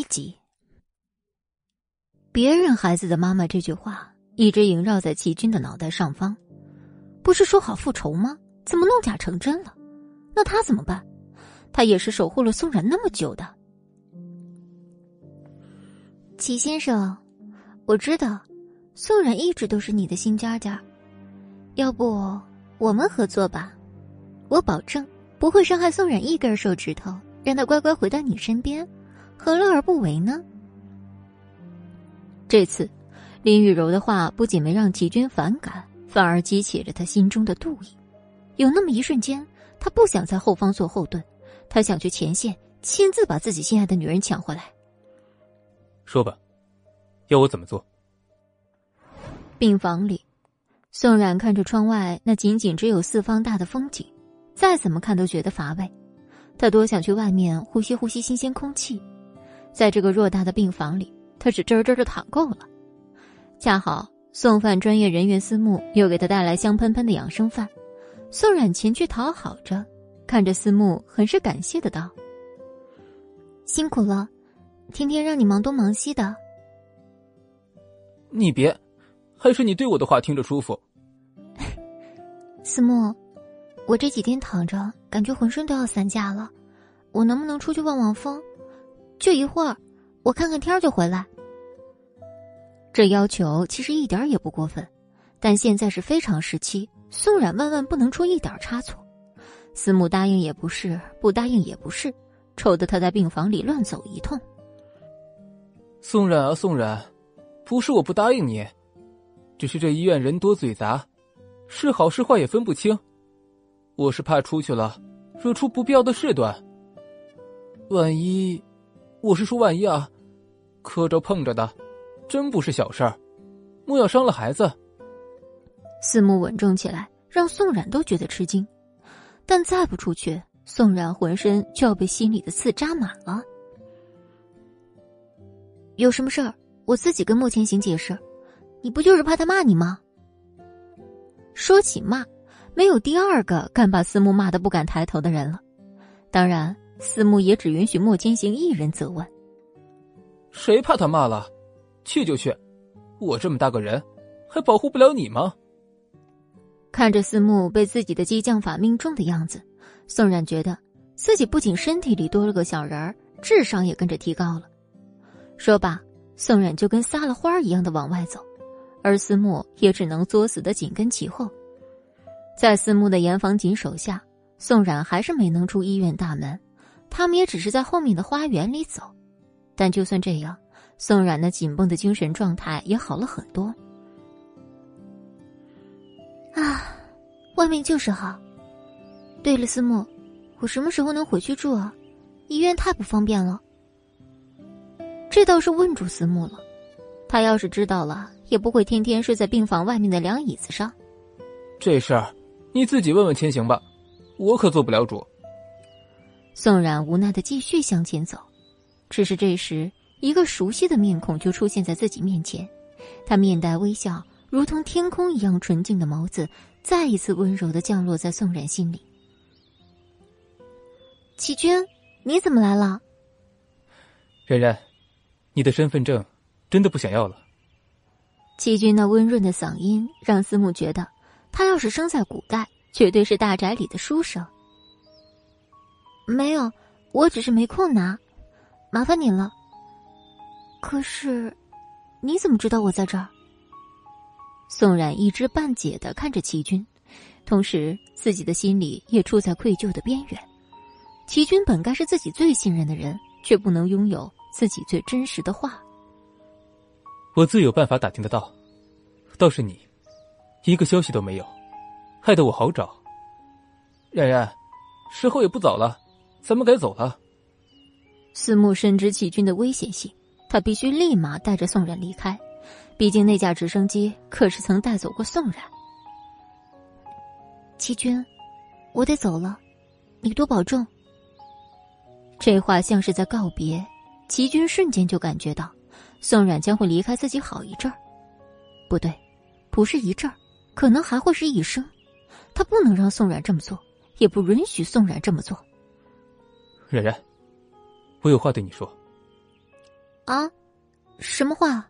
一级。别人孩子的妈妈这句话一直萦绕在齐军的脑袋上方。不是说好复仇吗？怎么弄假成真了？那他怎么办？他也是守护了宋冉那么久的。齐先生，我知道，宋冉一直都是你的新家家。要不我们合作吧？我保证不会伤害宋冉一根手指头，让他乖乖回到你身边，何乐而不为呢？这次，林雨柔的话不仅没让齐军反感。反而激起了他心中的妒意，有那么一瞬间，他不想在后方做后盾，他想去前线亲自把自己心爱的女人抢回来。说吧，要我怎么做？病房里，宋冉看着窗外那仅仅只有四方大的风景，再怎么看都觉得乏味。他多想去外面呼吸呼吸新鲜空气，在这个偌大的病房里，他是真真的躺够了。恰好。送饭专业人员司慕又给他带来香喷喷的养生饭，宋冉前去讨好着，看着司慕很是感谢的道：“辛苦了，天天让你忙东忙西的。”你别，还是你对我的话听着舒服。思慕，我这几天躺着，感觉浑身都要散架了，我能不能出去望望风？就一会儿，我看看天就回来。这要求其实一点也不过分，但现在是非常时期，宋冉万万不能出一点差错。司慕答应也不是，不答应也不是，愁得他在病房里乱走一通。宋冉啊，宋冉，不是我不答应你，只是这医院人多嘴杂，是好是坏也分不清。我是怕出去了，惹出不必要的事端。万一，我是说万一啊，磕着碰着的。真不是小事儿，莫要伤了孩子。四目稳重起来，让宋冉都觉得吃惊。但再不出去，宋冉浑身就要被心里的刺扎满了。有什么事儿，我自己跟莫千行解释。你不就是怕他骂你吗？说起骂，没有第二个敢把思慕骂得不敢抬头的人了。当然，思慕也只允许莫千行一人责问。谁怕他骂了？去就去，我这么大个人，还保护不了你吗？看着思慕被自己的激将法命中的样子，宋冉觉得自己不仅身体里多了个小人儿，智商也跟着提高了。说罢，宋冉就跟撒了欢一样的往外走，而思慕也只能作死的紧跟其后。在思慕的严防紧守下，宋冉还是没能出医院大门，他们也只是在后面的花园里走。但就算这样。宋冉那紧绷的精神状态也好了很多。啊，外面就是好。对了，思慕，我什么时候能回去住啊？医院太不方便了。这倒是问住思慕了。他要是知道了，也不会天天睡在病房外面的凉椅子上。这事儿，你自己问问千行吧，我可做不了主。宋冉无奈的继续向前走，只是这时。一个熟悉的面孔就出现在自己面前，他面带微笑，如同天空一样纯净的眸子，再一次温柔的降落在宋冉心里。齐军，你怎么来了？冉冉，你的身份证真的不想要了？齐军那温润的嗓音让思慕觉得，他要是生在古代，绝对是大宅里的书生。没有，我只是没空拿，麻烦你了。可是，你怎么知道我在这儿？宋冉一知半解的看着齐军，同时自己的心里也处在愧疚的边缘。齐军本该是自己最信任的人，却不能拥有自己最真实的话。我自有办法打听得到，倒是你，一个消息都没有，害得我好找。冉冉，时候也不早了，咱们该走了。思慕深知齐军的危险性。他必须立马带着宋冉离开，毕竟那架直升机可是曾带走过宋冉。齐军，我得走了，你多保重。这话像是在告别，齐军瞬间就感觉到，宋冉将会离开自己好一阵儿。不对，不是一阵儿，可能还会是一生。他不能让宋冉这么做，也不允许宋冉这么做。冉冉，我有话对你说。啊？什么话？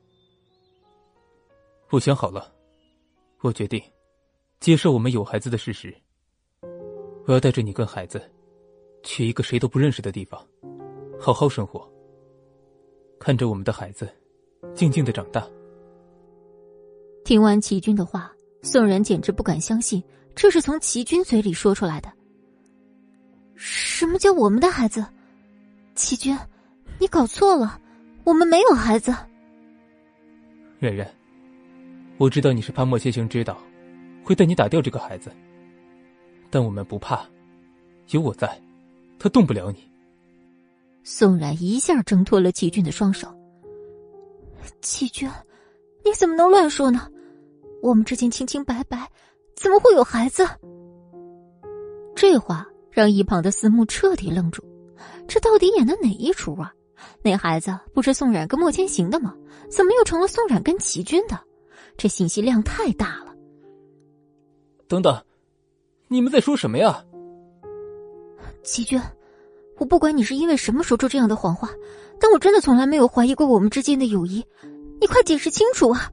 我想好了，我决定接受我们有孩子的事实。我要带着你跟孩子去一个谁都不认识的地方，好好生活，看着我们的孩子静静的长大。听完齐军的话，宋然简直不敢相信，这是从齐军嘴里说出来的。什么叫我们的孩子？齐军，你搞错了，我们没有孩子。冉冉，我知道你是怕莫千行知道，会带你打掉这个孩子，但我们不怕，有我在，他动不了你。宋冉一下挣脱了齐军的双手。齐军，你怎么能乱说呢？我们之间清清白白，怎么会有孩子？这话。让一旁的思慕彻底愣住，这到底演的哪一出啊？那孩子不是宋冉跟莫千行的吗？怎么又成了宋冉跟齐军的？这信息量太大了。等等，你们在说什么呀？齐军，我不管你是因为什么说出这样的谎话，但我真的从来没有怀疑过我们之间的友谊。你快解释清楚啊！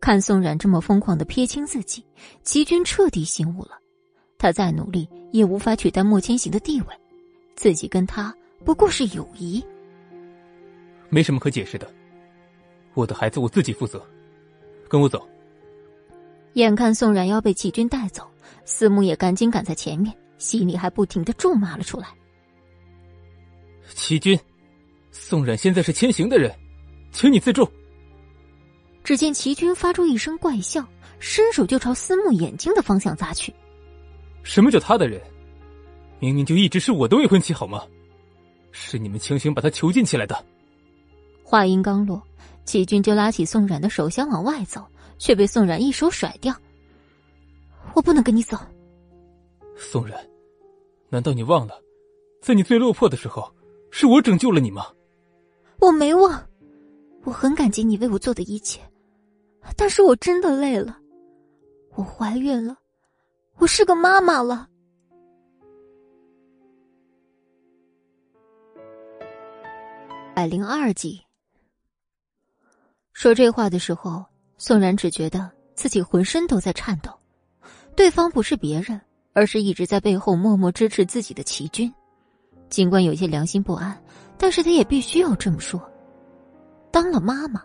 看宋冉这么疯狂的撇清自己，齐军彻底醒悟了。他再努力也无法取代莫千行的地位，自己跟他不过是友谊，没什么可解释的。我的孩子我自己负责，跟我走。眼看宋冉要被齐军带走，思慕也赶紧赶在前面，心里还不停的咒骂了出来：“齐军，宋冉现在是千行的人，请你自重。”只见齐军发出一声怪笑，伸手就朝司慕眼睛的方向砸去。什么叫他的人？明明就一直是我的未婚妻，好吗？是你们强行把他囚禁起来的。话音刚落，齐军就拉起宋冉的手想往外走，却被宋冉一手甩掉。我不能跟你走。宋冉，难道你忘了，在你最落魄的时候，是我拯救了你吗？我没忘，我很感激你为我做的一切，但是我真的累了，我怀孕了。我是个妈妈了。百零二集，说这话的时候，宋然只觉得自己浑身都在颤抖。对方不是别人，而是一直在背后默默支持自己的齐军。尽管有些良心不安，但是他也必须要这么说。当了妈妈，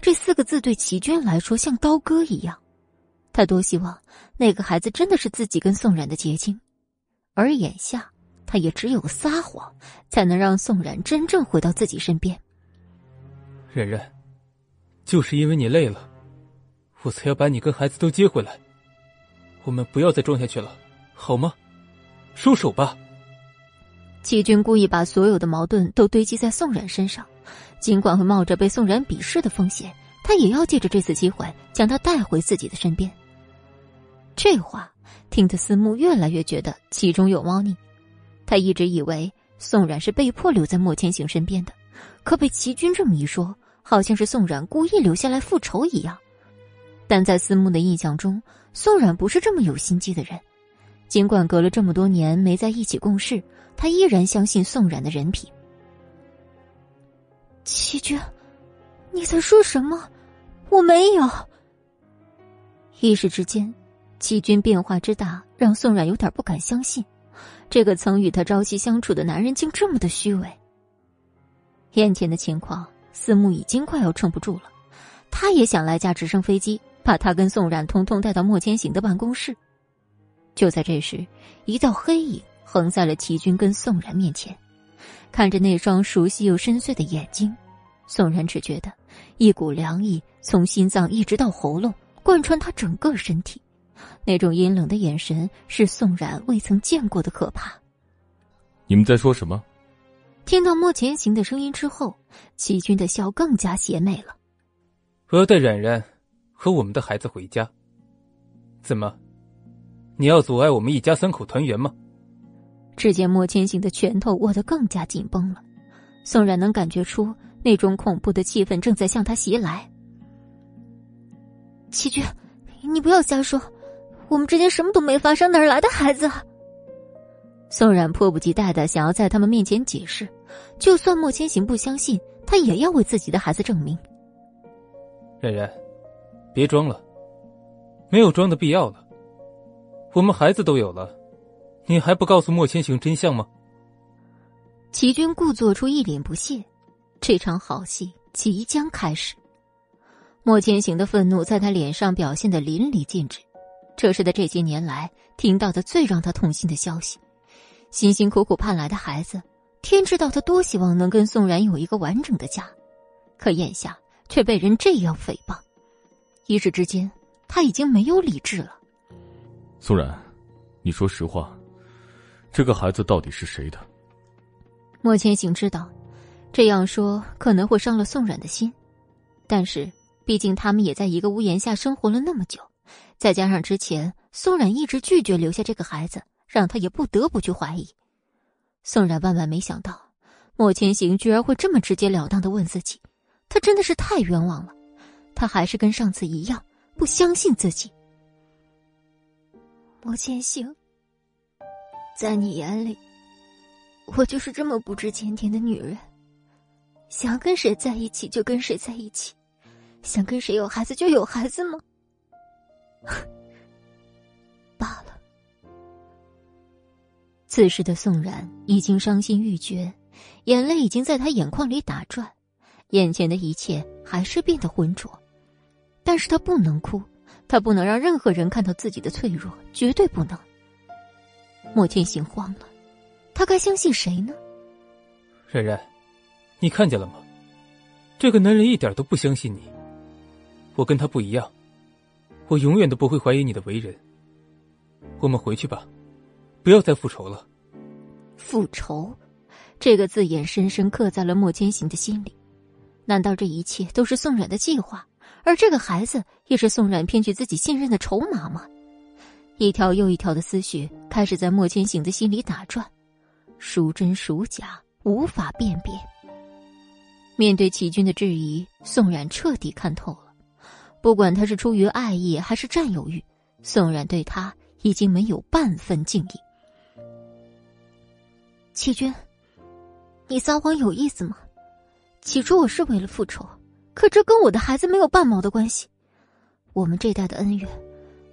这四个字对齐军来说像刀割一样。他多希望那个孩子真的是自己跟宋冉的结晶，而眼下他也只有撒谎，才能让宋冉真正回到自己身边。冉冉，就是因为你累了，我才要把你跟孩子都接回来。我们不要再装下去了，好吗？收手吧。齐军故意把所有的矛盾都堆积在宋冉身上，尽管会冒着被宋冉鄙视的风险，他也要借着这次机会将他带回自己的身边。这话听得思慕越来越觉得其中有猫腻，他一直以为宋冉是被迫留在莫千行身边的，可被齐军这么一说，好像是宋冉故意留下来复仇一样。但在思慕的印象中，宋冉不是这么有心机的人。尽管隔了这么多年没在一起共事，他依然相信宋冉的人品。齐军，你在说什么？我没有。一时之间。齐军变化之大，让宋冉有点不敢相信，这个曾与他朝夕相处的男人竟这么的虚伪。眼前的情况，思慕已经快要撑不住了，他也想来架直升飞机，把他跟宋冉通通带到莫千行的办公室。就在这时，一道黑影横在了齐军跟宋冉面前，看着那双熟悉又深邃的眼睛，宋冉只觉得一股凉意从心脏一直到喉咙，贯穿他整个身体。那种阴冷的眼神是宋冉未曾见过的可怕。你们在说什么？听到莫前行的声音之后，齐军的笑更加邪魅了。我要带冉冉和我们的孩子回家。怎么，你要阻碍我们一家三口团圆吗？只见莫千行的拳头握得更加紧绷了，宋冉能感觉出那种恐怖的气氛正在向他袭来。齐军，你不要瞎说。我们之间什么都没发生，哪来的孩子？宋冉迫不及待的想要在他们面前解释，就算莫千行不相信，他也要为自己的孩子证明。冉冉，别装了，没有装的必要了。我们孩子都有了，你还不告诉莫千行真相吗？齐军故作出一脸不屑，这场好戏即将开始。莫千行的愤怒在他脸上表现的淋漓尽致，这是他这些年来听到的最让他痛心的消息。辛辛苦苦盼来的孩子，天知道他多希望能跟宋然有一个完整的家，可眼下却被人这样诽谤，一时之间他已经没有理智了。宋然，你说实话，这个孩子到底是谁的？莫千行知道，这样说可能会伤了宋冉的心，但是毕竟他们也在一个屋檐下生活了那么久，再加上之前宋冉一直拒绝留下这个孩子。让他也不得不去怀疑。宋冉万万没想到，莫千行居然会这么直截了当的问自己，他真的是太冤枉了。他还是跟上次一样，不相信自己。莫千行，在你眼里，我就是这么不知检点的女人，想跟谁在一起就跟谁在一起，想跟谁有孩子就有孩子吗？罢了。此时的宋冉已经伤心欲绝，眼泪已经在他眼眶里打转，眼前的一切还是变得浑浊。但是他不能哭，他不能让任何人看到自己的脆弱，绝对不能。莫天行慌了，他该相信谁呢？冉冉，你看见了吗？这个男人一点都不相信你。我跟他不一样，我永远都不会怀疑你的为人。我们回去吧。不要再复仇了。复仇，这个字眼深深刻在了莫千行的心里。难道这一切都是宋冉的计划？而这个孩子也是宋冉骗取自己信任的筹码吗？一条又一条的思绪开始在莫千行的心里打转，孰真孰假，无法辨别。面对齐军的质疑，宋冉彻底看透了。不管他是出于爱意还是占有欲，宋冉对他已经没有半分敬意。齐军，你撒谎有意思吗？起初我是为了复仇，可这跟我的孩子没有半毛的关系。我们这代的恩怨，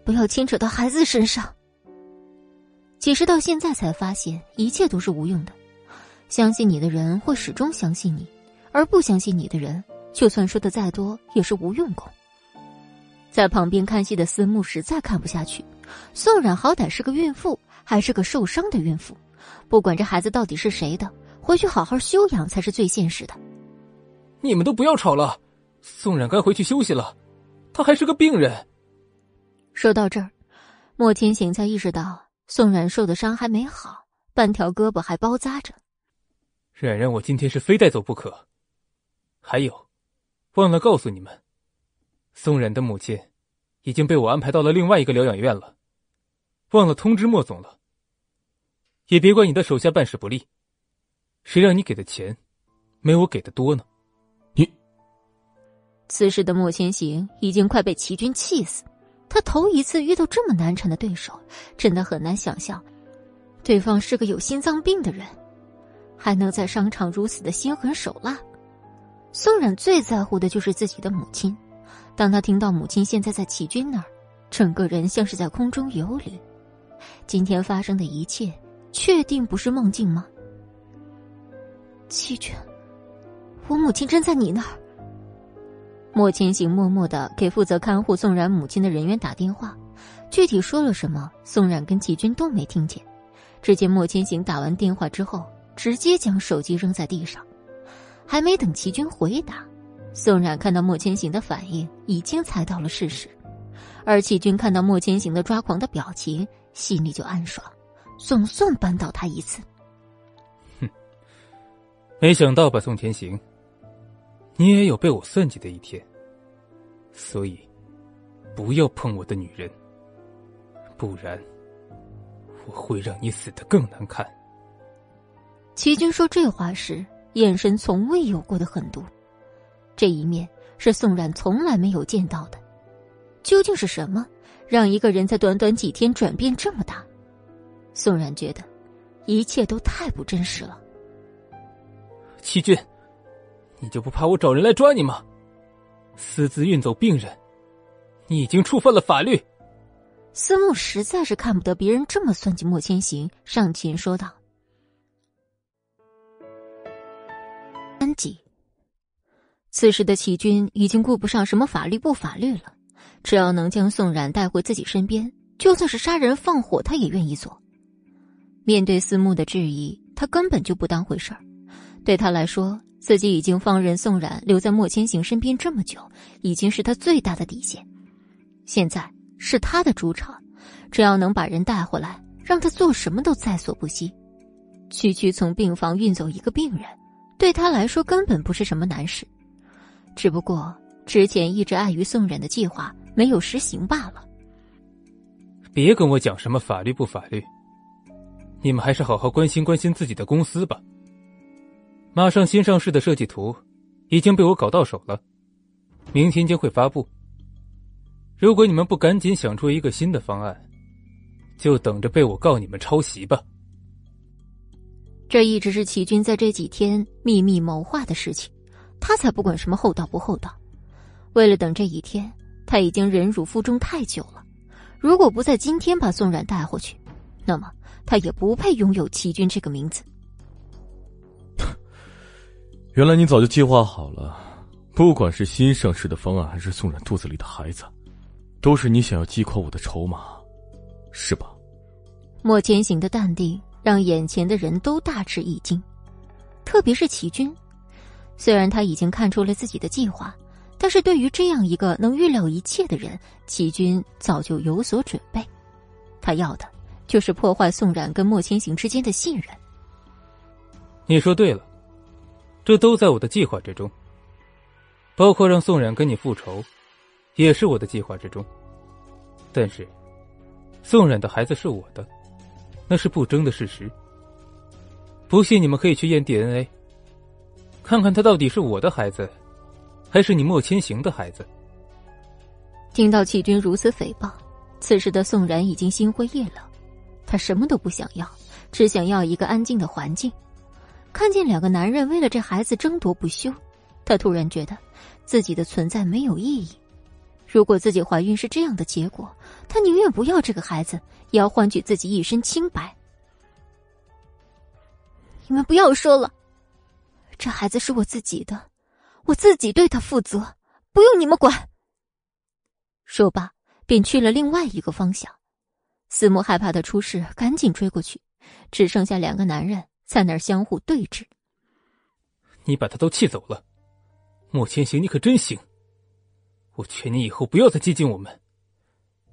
不要牵扯到孩子身上。其实到现在才发现，一切都是无用的。相信你的人会始终相信你，而不相信你的人，就算说的再多也是无用功。在旁边看戏的思慕实在看不下去。宋冉好歹是个孕妇，还是个受伤的孕妇。不管这孩子到底是谁的，回去好好休养才是最现实的。你们都不要吵了，宋冉该回去休息了，她还是个病人。说到这儿，莫天行才意识到宋冉受的伤还没好，半条胳膊还包扎着。冉冉，我今天是非带走不可。还有，忘了告诉你们，宋冉的母亲已经被我安排到了另外一个疗养院了，忘了通知莫总了。也别怪你的手下办事不力，谁让你给的钱没我给的多呢？你。此时的莫千行已经快被齐军气死，他头一次遇到这么难缠的对手，真的很难想象，对方是个有心脏病的人，还能在商场如此的心狠手辣。宋冉最在乎的就是自己的母亲，当他听到母亲现在在齐军那儿，整个人像是在空中游离。今天发生的一切。确定不是梦境吗？齐军，我母亲真在你那儿。莫千行默默的给负责看护宋冉母亲的人员打电话，具体说了什么，宋冉跟齐军都没听见。只见莫千行打完电话之后，直接将手机扔在地上，还没等齐军回答，宋冉看到莫千行的反应，已经猜到了事实。而齐军看到莫千行的抓狂的表情，心里就暗爽。总算扳倒他一次。哼，没想到吧，宋天行，你也有被我算计的一天。所以，不要碰我的女人，不然我会让你死得更难看。齐军说这话时，眼神从未有过的狠毒，这一面是宋冉从来没有见到的。究竟是什么，让一个人在短短几天转变这么大？宋冉觉得，一切都太不真实了。齐俊，你就不怕我找人来抓你吗？私自运走病人，你已经触犯了法律。司慕实在是看不得别人这么算计莫千行，上前说道：“此时的齐军已经顾不上什么法律不法律了，只要能将宋冉带回自己身边，就算是杀人放火，他也愿意做。面对思慕的质疑，他根本就不当回事儿。对他来说，自己已经放任宋冉留在莫千行身边这么久，已经是他最大的底线。现在是他的主场，只要能把人带回来，让他做什么都在所不惜。区区从病房运走一个病人，对他来说根本不是什么难事。只不过之前一直碍于宋冉的计划没有实行罢了。别跟我讲什么法律不法律，你们还是好好关心关心自己的公司吧。马上新上市的设计图已经被我搞到手了，明天将会发布。如果你们不赶紧想出一个新的方案，就等着被我告你们抄袭吧。这一直是齐军在这几天秘密谋划的事情。他才不管什么厚道不厚道，为了等这一天，他已经忍辱负重太久了。如果不在今天把宋冉带回去，那么他也不配拥有齐军这个名字。原来你早就计划好了，不管是新上市的方案，还是宋冉肚子里的孩子，都是你想要击垮我的筹码，是吧？莫千行的淡定让眼前的人都大吃一惊，特别是齐军。虽然他已经看出了自己的计划，但是对于这样一个能预料一切的人，齐军早就有所准备。他要的就是破坏宋冉跟莫千行之间的信任。你说对了，这都在我的计划之中。包括让宋冉跟你复仇，也是我的计划之中。但是，宋冉的孩子是我的，那是不争的事实。不信，你们可以去验 DNA。看看他到底是我的孩子，还是你莫千行的孩子？听到齐军如此诽谤，此时的宋然已经心灰意冷。他什么都不想要，只想要一个安静的环境。看见两个男人为了这孩子争夺不休，他突然觉得自己的存在没有意义。如果自己怀孕是这样的结果，他宁愿不要这个孩子，也要换取自己一身清白。你们不要说了。这孩子是我自己的，我自己对他负责，不用你们管。说罢，便去了另外一个方向。思慕害怕他出事，赶紧追过去，只剩下两个男人在那儿相互对峙。你把他都气走了，莫千行，你可真行！我劝你以后不要再接近我们，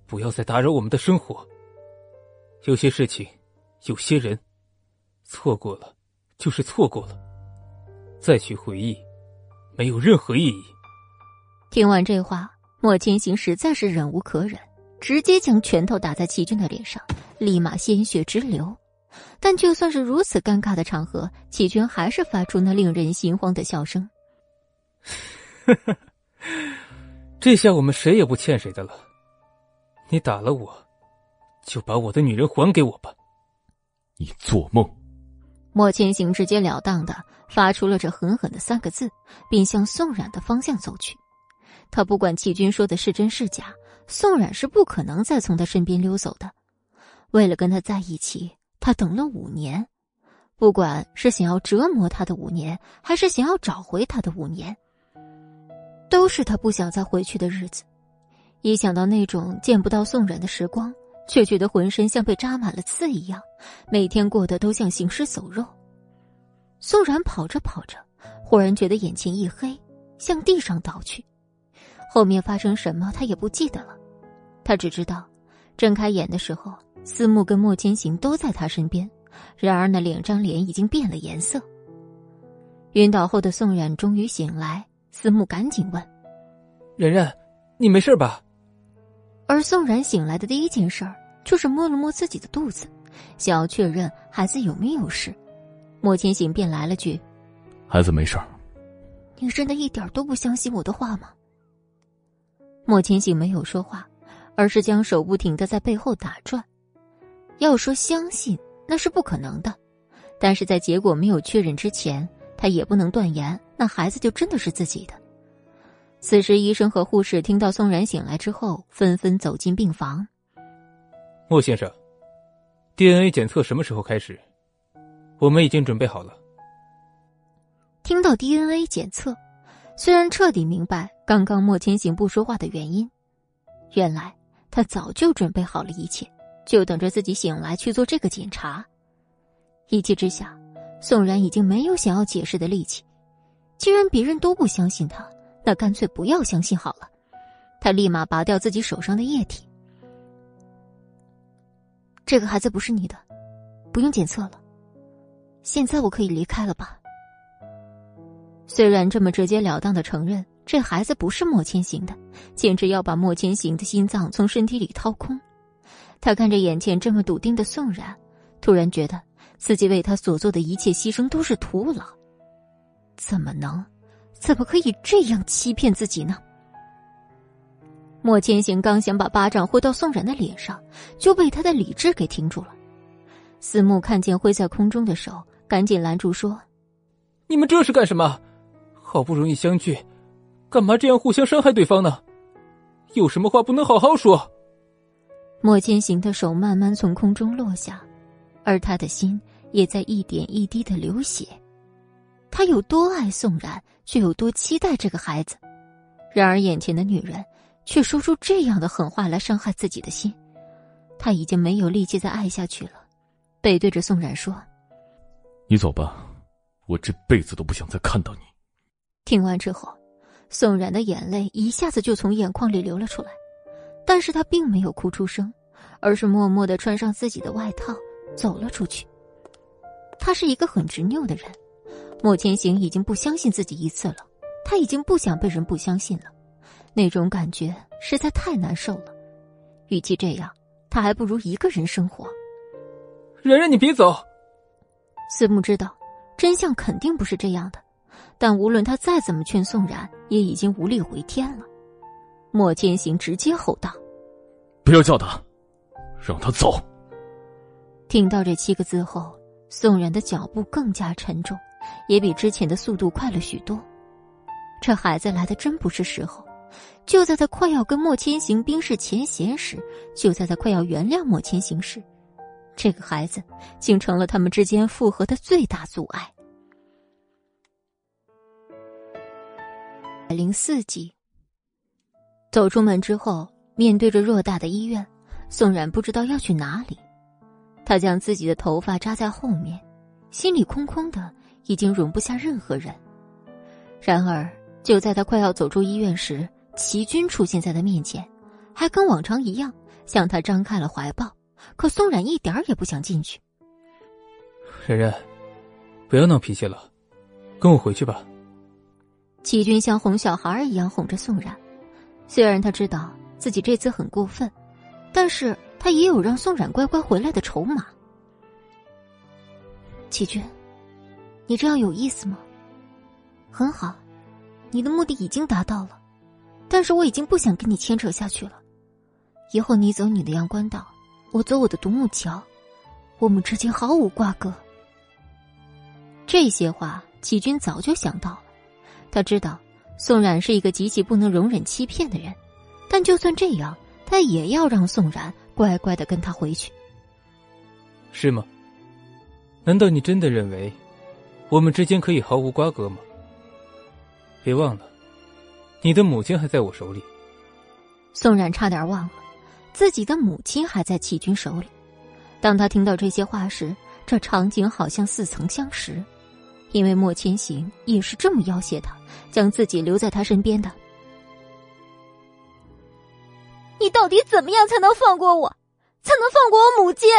不要再打扰我们的生活。有些事情，有些人，错过了就是错过了。再去回忆，没有任何意义。听完这话，莫千行实在是忍无可忍，直接将拳头打在齐军的脸上，立马鲜血直流。但就算是如此尴尬的场合，齐军还是发出那令人心慌的笑声。这下我们谁也不欠谁的了。你打了我，就把我的女人还给我吧。你做梦！莫千行直截了当的发出了这狠狠的三个字，并向宋冉的方向走去。他不管齐军说的是真是假，宋冉是不可能再从他身边溜走的。为了跟他在一起，他等了五年，不管是想要折磨他的五年，还是想要找回他的五年，都是他不想再回去的日子。一想到那种见不到宋冉的时光，却觉得浑身像被扎满了刺一样，每天过得都像行尸走肉。宋然跑着跑着，忽然觉得眼前一黑，向地上倒去。后面发生什么，他也不记得了。他只知道，睁开眼的时候，思慕跟莫千行都在他身边。然而那两张脸已经变了颜色。晕倒后的宋冉终于醒来，思慕赶紧问：“冉冉，你没事吧？”而宋冉醒来的第一件事儿，就是摸了摸自己的肚子，想要确认孩子有没有事。莫千行便来了句：“孩子没事儿。”你真的一点都不相信我的话吗？莫千行没有说话，而是将手不停的在背后打转。要说相信，那是不可能的，但是在结果没有确认之前，他也不能断言那孩子就真的是自己的。此时，医生和护士听到宋然醒来之后，纷纷走进病房。莫先生，DNA 检测什么时候开始？我们已经准备好了。听到 DNA 检测，虽然彻底明白刚刚莫千行不说话的原因，原来他早就准备好了一切，就等着自己醒来去做这个检查。一气之下，宋然已经没有想要解释的力气。既然别人都不相信他，那干脆不要相信好了。他立马拔掉自己手上的液体。这个孩子不是你的，不用检测了。现在我可以离开了吧？虽然这么直截了当的承认这孩子不是莫千行的，简直要把莫千行的心脏从身体里掏空。他看着眼前这么笃定的宋然，突然觉得。自己为他所做的一切牺牲都是徒劳，怎么能，怎么可以这样欺骗自己呢？莫千行刚想把巴掌挥到宋然的脸上，就被他的理智给停住了。思慕看见挥在空中的手，赶紧拦住说：“你们这是干什么？好不容易相聚，干嘛这样互相伤害对方呢？有什么话不能好好说？”莫千行的手慢慢从空中落下。而他的心也在一点一滴的流血，他有多爱宋然，却有多期待这个孩子。然而眼前的女人却说出这样的狠话来伤害自己的心，他已经没有力气再爱下去了，背对着宋冉说：“你走吧，我这辈子都不想再看到你。”听完之后，宋然的眼泪一下子就从眼眶里流了出来，但是他并没有哭出声，而是默默的穿上自己的外套。走了出去。他是一个很执拗的人，莫千行已经不相信自己一次了，他已经不想被人不相信了，那种感觉实在太难受了。与其这样，他还不如一个人生活。然然，你别走。思慕知道真相肯定不是这样的，但无论他再怎么劝宋然，也已经无力回天了。莫千行直接吼道：“不要叫他，让他走。”听到这七个字后，宋然的脚步更加沉重，也比之前的速度快了许多。这孩子来的真不是时候，就在他快要跟莫千行冰释前嫌时，就在他快要原谅莫千行时，这个孩子竟成了他们之间复合的最大阻碍。零四集，走出门之后，面对着偌大的医院，宋冉不知道要去哪里。他将自己的头发扎在后面，心里空空的，已经容不下任何人。然而，就在他快要走出医院时，齐军出现在他面前，还跟往常一样向他张开了怀抱。可宋冉一点儿也不想进去。然然，不要闹脾气了，跟我回去吧。齐军像哄小孩一样哄着宋冉，虽然他知道自己这次很过分，但是。他也有让宋冉乖乖回来的筹码。齐军，你这样有意思吗？很好，你的目的已经达到了，但是我已经不想跟你牵扯下去了。以后你走你的阳关道，我走我的独木桥，我们之间毫无瓜葛。这些话，启军早就想到了。他知道宋冉是一个极其不能容忍欺骗的人，但就算这样，他也要让宋冉。乖乖的跟他回去，是吗？难道你真的认为我们之间可以毫无瓜葛吗？别忘了，你的母亲还在我手里。宋冉差点忘了，自己的母亲还在齐军手里。当他听到这些话时，这场景好像似曾相识，因为莫千行也是这么要挟他，将自己留在他身边的。你到底怎么样才能放过我，才能放过我母亲？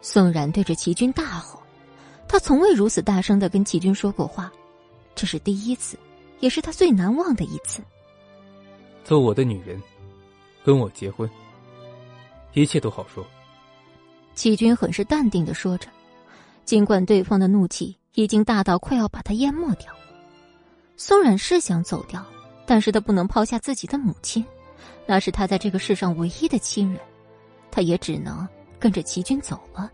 宋冉对着齐军大吼，他从未如此大声的跟齐军说过话，这是第一次，也是他最难忘的一次。做我的女人，跟我结婚，一切都好说。齐军很是淡定的说着，尽管对方的怒气已经大到快要把他淹没掉。宋冉是想走掉，但是他不能抛下自己的母亲。那是他在这个世上唯一的亲人，他也只能跟着齐军走了。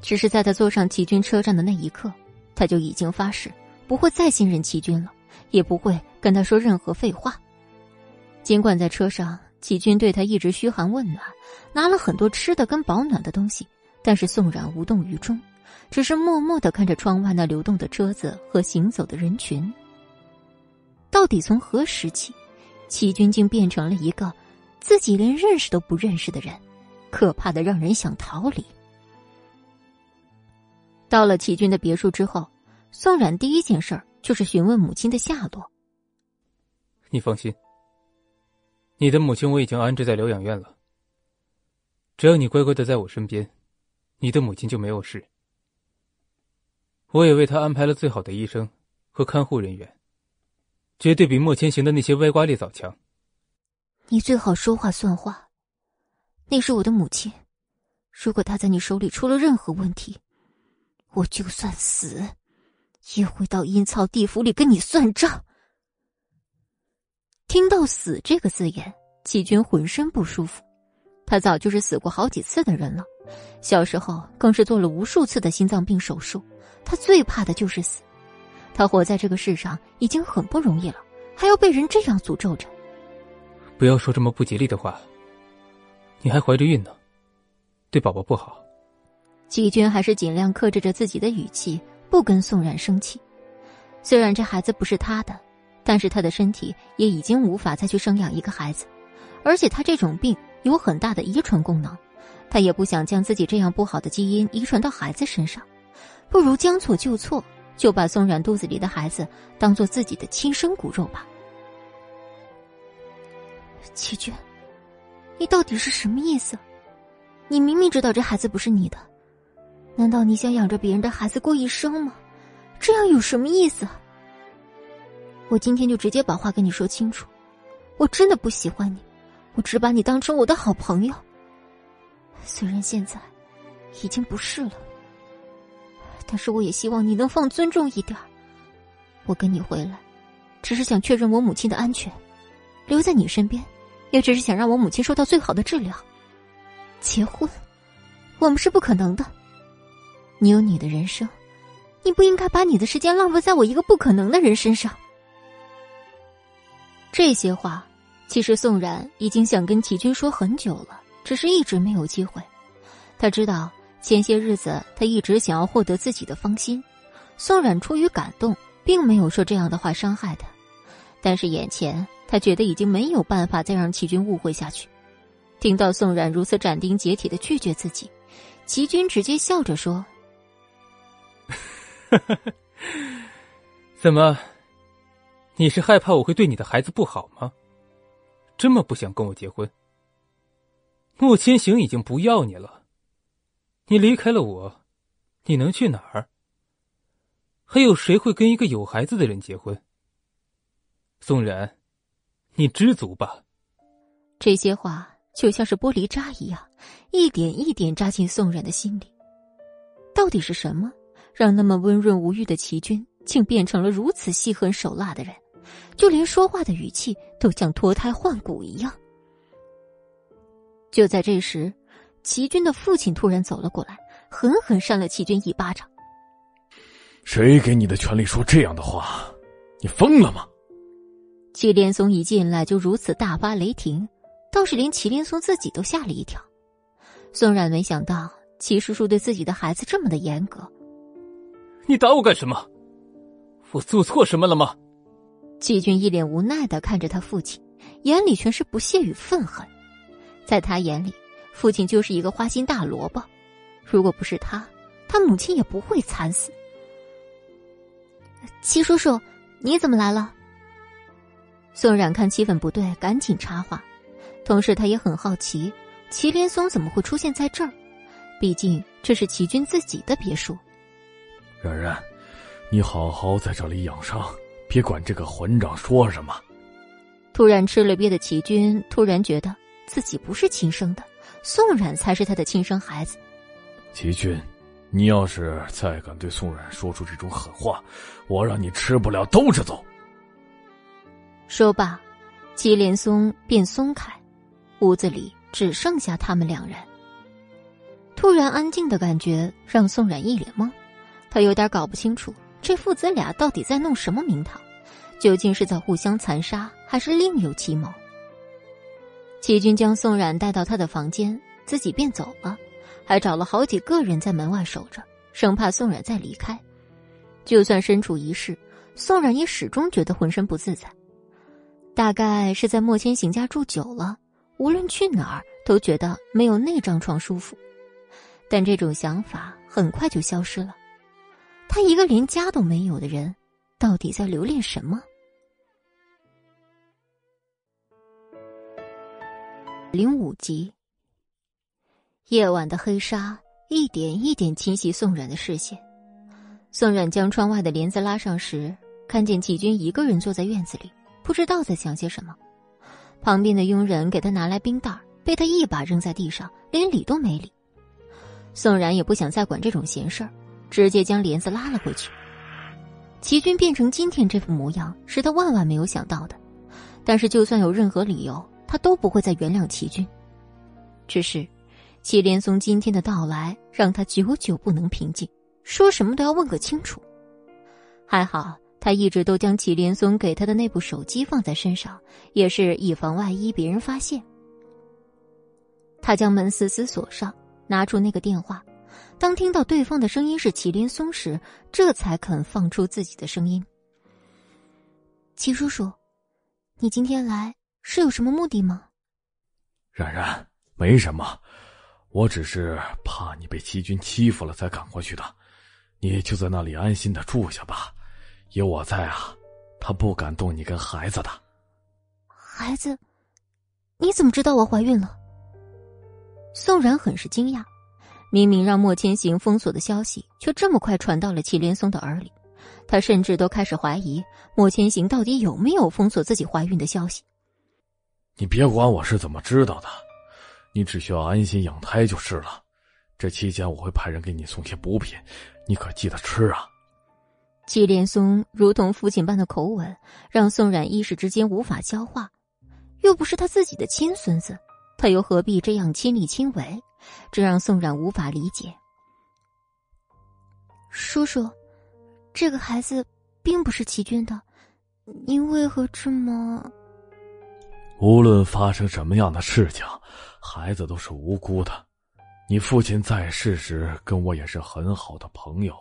只是在他坐上齐军车站的那一刻，他就已经发誓不会再信任齐军了，也不会跟他说任何废话。尽管在车上，齐军对他一直嘘寒问暖，拿了很多吃的跟保暖的东西，但是宋冉无动于衷，只是默默的看着窗外那流动的车子和行走的人群。到底从何时起，齐军竟变成了一个自己连认识都不认识的人，可怕的让人想逃离。到了齐军的别墅之后，宋冉第一件事就是询问母亲的下落。你放心，你的母亲我已经安置在疗养院了。只要你乖乖的在我身边，你的母亲就没有事。我也为她安排了最好的医生和看护人员，绝对比莫千行的那些歪瓜裂枣强。你最好说话算话。那是我的母亲，如果她在你手里出了任何问题。我就算死，也会到阴曹地府里跟你算账。听到“死”这个字眼，季军浑身不舒服。他早就是死过好几次的人了，小时候更是做了无数次的心脏病手术。他最怕的就是死。他活在这个世上已经很不容易了，还要被人这样诅咒着。不要说这么不吉利的话。你还怀着孕呢，对宝宝不好。季军还是尽量克制着自己的语气，不跟宋冉生气。虽然这孩子不是他的，但是他的身体也已经无法再去生养一个孩子，而且他这种病有很大的遗传功能，他也不想将自己这样不好的基因遗传到孩子身上，不如将错就错，就把宋冉肚子里的孩子当做自己的亲生骨肉吧。齐军，你到底是什么意思？你明明知道这孩子不是你的。难道你想养着别人的孩子过一生吗？这样有什么意思？我今天就直接把话跟你说清楚，我真的不喜欢你，我只把你当成我的好朋友。虽然现在已经不是了，但是我也希望你能放尊重一点。我跟你回来，只是想确认我母亲的安全，留在你身边，也只是想让我母亲受到最好的治疗。结婚，我们是不可能的。你有你的人生，你不应该把你的时间浪费在我一个不可能的人身上。这些话，其实宋冉已经想跟齐军说很久了，只是一直没有机会。他知道前些日子他一直想要获得自己的芳心，宋冉出于感动，并没有说这样的话伤害他。但是眼前，他觉得已经没有办法再让齐军误会下去。听到宋冉如此斩钉截铁的拒绝自己，齐军直接笑着说。怎么？你是害怕我会对你的孩子不好吗？这么不想跟我结婚？莫千行已经不要你了，你离开了我，你能去哪儿？还有谁会跟一个有孩子的人结婚？宋然，你知足吧。这些话就像是玻璃渣一样，一点一点扎进宋冉的心里。到底是什么？让那么温润无欲的齐军，竟变成了如此心狠手辣的人，就连说话的语气都像脱胎换骨一样。就在这时，齐军的父亲突然走了过来，狠狠扇了齐军一巴掌。谁给你的权利说这样的话？你疯了吗？祁连松一进来就如此大发雷霆，倒是连祁连松自己都吓了一跳。宋冉没想到齐叔叔对自己的孩子这么的严格。你打我干什么？我做错什么了吗？季军一脸无奈的看着他父亲，眼里全是不屑与愤恨。在他眼里，父亲就是一个花心大萝卜。如果不是他，他母亲也不会惨死。齐叔叔，你怎么来了？宋冉看气氛不对，赶紧插话。同时，他也很好奇，齐连松怎么会出现在这儿？毕竟这是齐军自己的别墅。冉冉，你好好在这里养伤，别管这个混账说什么。突然吃了瘪的齐军突然觉得自己不是亲生的，宋冉才是他的亲生孩子。齐军，你要是再敢对宋冉说出这种狠话，我让你吃不了兜着走。说罢，祁连松便松开，屋子里只剩下他们两人。突然安静的感觉让宋冉一脸懵，他有点搞不清楚这父子俩到底在弄什么名堂，究竟是在互相残杀，还是另有其谋？齐军将宋冉带到他的房间，自己便走了，还找了好几个人在门外守着，生怕宋冉再离开。就算身处一室，宋冉也始终觉得浑身不自在。大概是在莫千行家住久了，无论去哪儿都觉得没有那张床舒服。但这种想法很快就消失了。他一个连家都没有的人，到底在留恋什么？零五集，夜晚的黑纱一点一点侵袭宋冉的视线。宋冉将窗外的帘子拉上时，看见齐军一个人坐在院子里，不知道在想些什么。旁边的佣人给他拿来冰袋，被他一把扔在地上，连理都没理。宋冉也不想再管这种闲事儿，直接将帘子拉了回去。齐军变成今天这副模样，是他万万没有想到的。但是，就算有任何理由，他都不会再原谅齐军。只是，祁连松今天的到来，让他久久不能平静。说什么都要问个清楚。还好他一直都将祁连松给他的那部手机放在身上，也是以防万一别人发现。他将门死死锁上，拿出那个电话。当听到对方的声音是麒麟松时，这才肯放出自己的声音：“齐叔叔，你今天来是有什么目的吗？”“冉冉，没什么，我只是怕你被齐军欺负了才赶过去的。”你就在那里安心的住下吧，有我在啊，他不敢动你跟孩子的。孩子，你怎么知道我怀孕了？宋然很是惊讶，明明让莫千行封锁的消息，却这么快传到了祁连松的耳里，他甚至都开始怀疑莫千行到底有没有封锁自己怀孕的消息。你别管我是怎么知道的，你只需要安心养胎就是了。这期间我会派人给你送些补品。你可记得吃啊！祁连松如同父亲般的口吻，让宋冉一时之间无法消化。又不是他自己的亲孙子，他又何必这样亲力亲为？这让宋冉无法理解。叔叔，这个孩子并不是齐军的，你为何这么……无论发生什么样的事情，孩子都是无辜的。你父亲在世时跟我也是很好的朋友，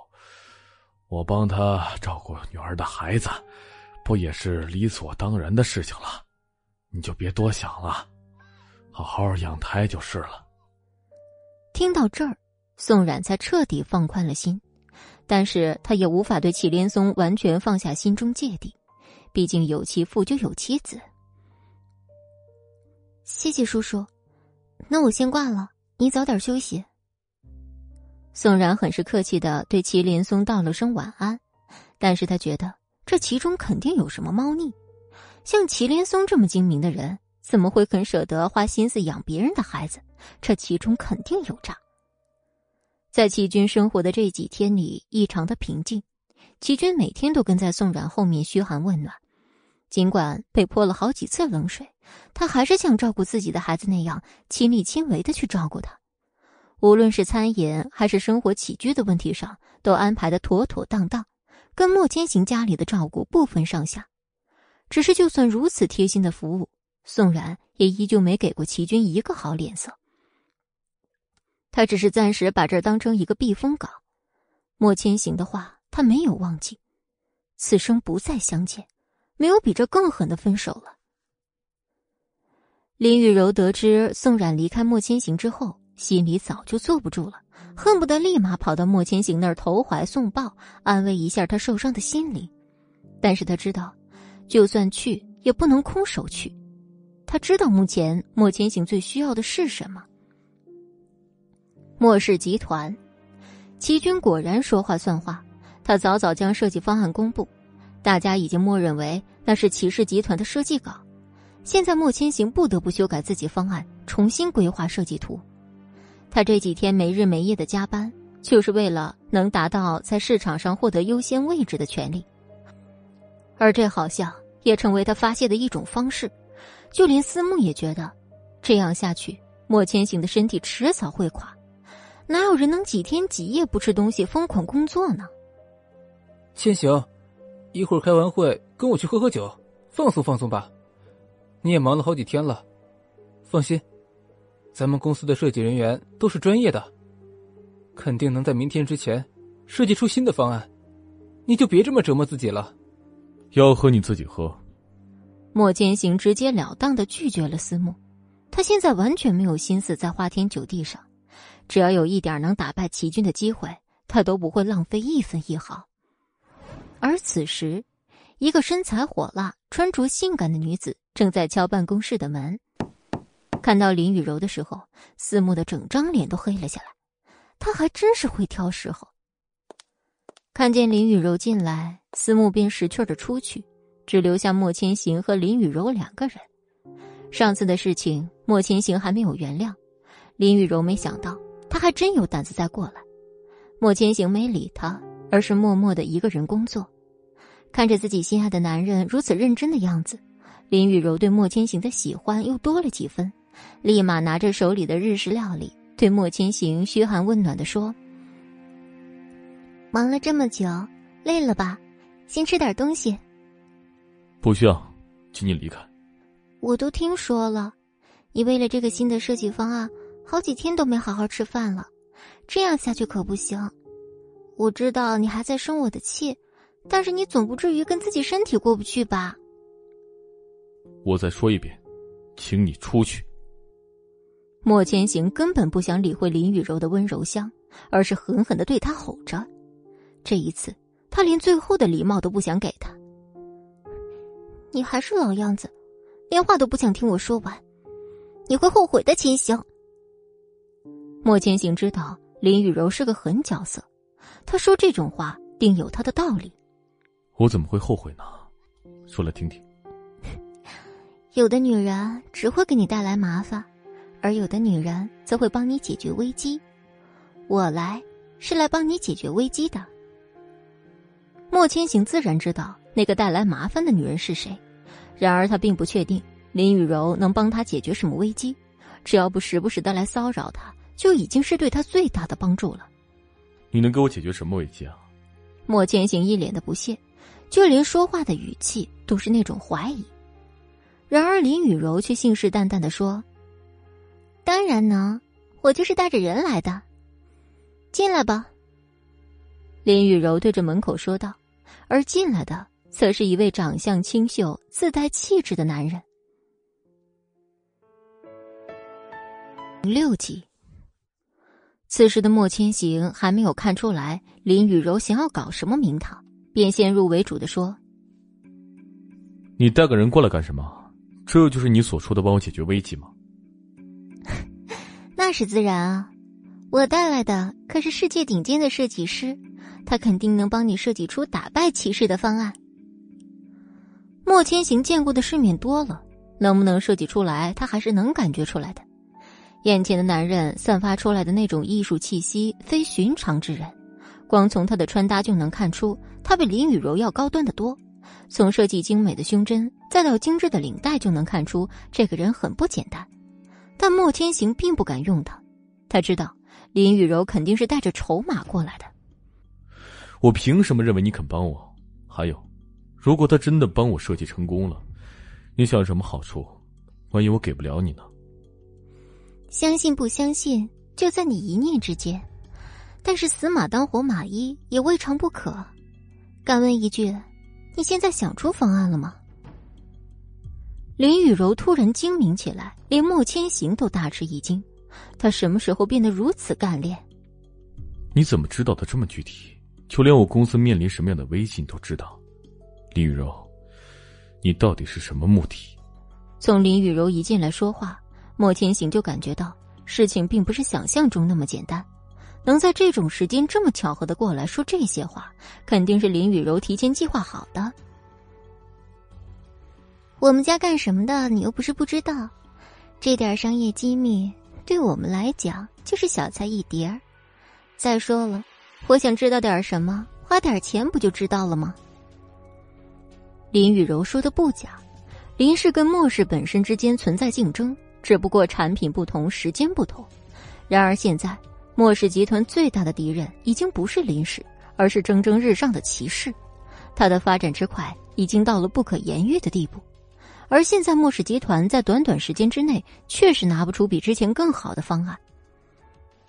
我帮他照顾女儿的孩子，不也是理所当然的事情了？你就别多想了，好好养胎就是了。听到这儿，宋冉才彻底放宽了心，但是他也无法对祁连松完全放下心中芥蒂，毕竟有其父就有妻子。谢谢叔叔，那我先挂了。你早点休息。宋然很是客气的对祁连松道了声晚安，但是他觉得这其中肯定有什么猫腻。像祁连松这么精明的人，怎么会肯舍得花心思养别人的孩子？这其中肯定有诈。在齐军生活的这几天里，异常的平静。齐军每天都跟在宋然后面嘘寒问暖，尽管被泼了好几次冷水。他还是像照顾自己的孩子那样亲力亲为的去照顾他，无论是餐饮还是生活起居的问题上，都安排的妥妥当当，跟莫千行家里的照顾不分上下。只是就算如此贴心的服务，宋然也依旧没给过齐军一个好脸色。他只是暂时把这当成一个避风港。莫千行的话，他没有忘记，此生不再相见，没有比这更狠的分手了。林雨柔得知宋冉离开莫千行之后，心里早就坐不住了，恨不得立马跑到莫千行那儿投怀送抱，安慰一下他受伤的心灵。但是他知道，就算去也不能空手去。他知道目前莫千行最需要的是什么。莫氏集团，齐军果然说话算话，他早早将设计方案公布，大家已经默认为那是齐氏集团的设计稿。现在莫千行不得不修改自己方案，重新规划设计图。他这几天没日没夜的加班，就是为了能达到在市场上获得优先位置的权利。而这好像也成为他发泄的一种方式。就连思慕也觉得，这样下去，莫千行的身体迟早会垮。哪有人能几天几夜不吃东西疯狂工作呢？千行，一会儿开完会跟我去喝喝酒，放松放松吧。你也忙了好几天了，放心，咱们公司的设计人员都是专业的，肯定能在明天之前设计出新的方案。你就别这么折磨自己了。要喝你自己喝。莫千行直截了当的拒绝了思慕，他现在完全没有心思在花天酒地上，只要有一点能打败齐军的机会，他都不会浪费一分一毫。而此时，一个身材火辣、穿着性感的女子正在敲办公室的门。看到林雨柔的时候，思慕的整张脸都黑了下来。他还真是会挑时候。看见林雨柔进来，思慕便识趣的出去。只留下莫千行和林雨柔两个人。上次的事情，莫千行还没有原谅，林雨柔没想到他还真有胆子再过来。莫千行没理他，而是默默的一个人工作。看着自己心爱的男人如此认真的样子，林雨柔对莫千行的喜欢又多了几分，立马拿着手里的日式料理，对莫千行嘘寒问暖的说：“忙了这么久，累了吧？先吃点东西。”不需要，请你离开。我都听说了，你为了这个新的设计方案，好几天都没好好吃饭了，这样下去可不行。我知道你还在生我的气，但是你总不至于跟自己身体过不去吧？我再说一遍，请你出去。莫千行根本不想理会林雨柔的温柔乡，而是狠狠的对他吼着。这一次，他连最后的礼貌都不想给他。你还是老样子，连话都不想听我说完，你会后悔的，千行。莫千行知道林雨柔是个狠角色，他说这种话定有他的道理。我怎么会后悔呢？说来听听。有的女人只会给你带来麻烦，而有的女人则会帮你解决危机。我来是来帮你解决危机的。莫千行自然知道。那个带来麻烦的女人是谁？然而他并不确定林雨柔能帮他解决什么危机，只要不时不时的来骚扰他，就已经是对他最大的帮助了。你能给我解决什么危机啊？莫千行一脸的不屑，就连说话的语气都是那种怀疑。然而林雨柔却信誓旦旦的说：“当然能，我就是带着人来的。进来吧。”林雨柔对着门口说道，而进来的。则是一位长相清秀、自带气质的男人。六集，此时的莫千行还没有看出来林雨柔想要搞什么名堂，便先入为主的说：“你带个人过来干什么？这就是你所说的帮我解决危机吗？” 那是自然啊，我带来的可是世界顶尖的设计师，他肯定能帮你设计出打败骑士的方案。莫千行见过的世面多了，能不能设计出来，他还是能感觉出来的。眼前的男人散发出来的那种艺术气息，非寻常之人。光从他的穿搭就能看出，他比林雨柔要高端的多。从设计精美的胸针，再到精致的领带，就能看出这个人很不简单。但莫千行并不敢用他，他知道林雨柔肯定是带着筹码过来的。我凭什么认为你肯帮我？还有。如果他真的帮我设计成功了，你想什么好处？万一我给不了你呢？相信不相信，就在你一念之间。但是死马当活马医也未尝不可。敢问一句，你现在想出方案了吗？林雨柔突然精明起来，连莫千行都大吃一惊。他什么时候变得如此干练？你怎么知道的这么具体？就连我公司面临什么样的危机，你都知道？林雨柔，你到底是什么目的？从林雨柔一进来说话，莫千行就感觉到事情并不是想象中那么简单。能在这种时间这么巧合的过来说这些话，肯定是林雨柔提前计划好的。我们家干什么的，你又不是不知道，这点商业机密对我们来讲就是小菜一碟。再说了，我想知道点什么，花点钱不就知道了吗？林雨柔说的不假，林氏跟莫氏本身之间存在竞争，只不过产品不同，时间不同。然而现在，莫氏集团最大的敌人已经不是林氏，而是蒸蒸日上的骑士。他的发展之快已经到了不可言喻的地步。而现在，莫氏集团在短短时间之内确实拿不出比之前更好的方案。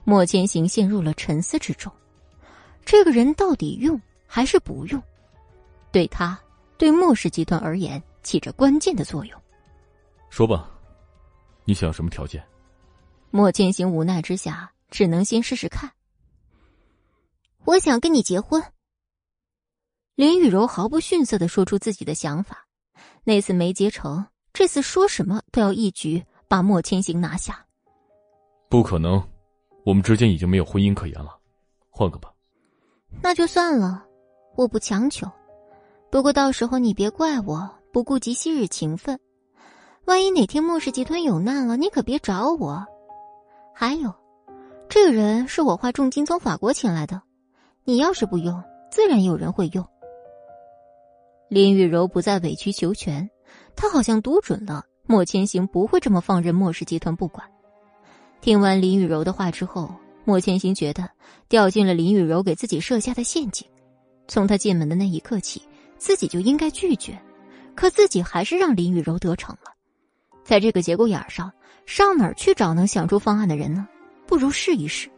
莫千行陷入了沉思之中，这个人到底用还是不用？对他，对莫氏集团而言起着关键的作用。说吧，你想要什么条件？莫千行无奈之下，只能先试试看。我想跟你结婚。林雨柔毫不逊色的说出自己的想法。那次没结成，这次说什么都要一举把莫千行拿下。不可能，我们之间已经没有婚姻可言了，换个吧。那就算了，我不强求。不过到时候你别怪我不顾及昔日情分，万一哪天莫氏集团有难了，你可别找我。还有，这个人是我花重金从法国请来的，你要是不用，自然有人会用。林雨柔不再委曲求全，她好像读准了莫千行不会这么放任莫氏集团不管。听完林雨柔的话之后，莫千行觉得掉进了林雨柔给自己设下的陷阱。从他进门的那一刻起，自己就应该拒绝，可自己还是让林雨柔得逞了。在这个节骨眼上，上哪儿去找能想出方案的人呢？不如试一试。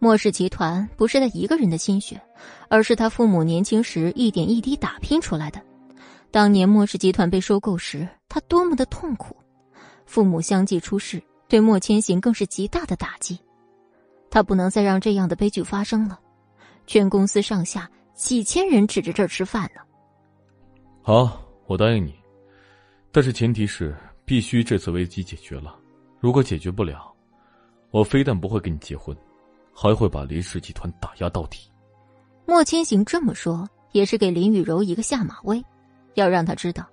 莫氏集团不是他一个人的心血，而是他父母年轻时一点一滴打拼出来的。当年莫氏集团被收购时，他多么的痛苦！父母相继出事，对莫千行更是极大的打击。他不能再让这样的悲剧发生了。全公司上下几千人指着这儿吃饭呢。好，我答应你，但是前提是必须这次危机解决了。如果解决不了，我非但不会跟你结婚。还会把林氏集团打压到底。莫千行这么说，也是给林雨柔一个下马威，要让她知道，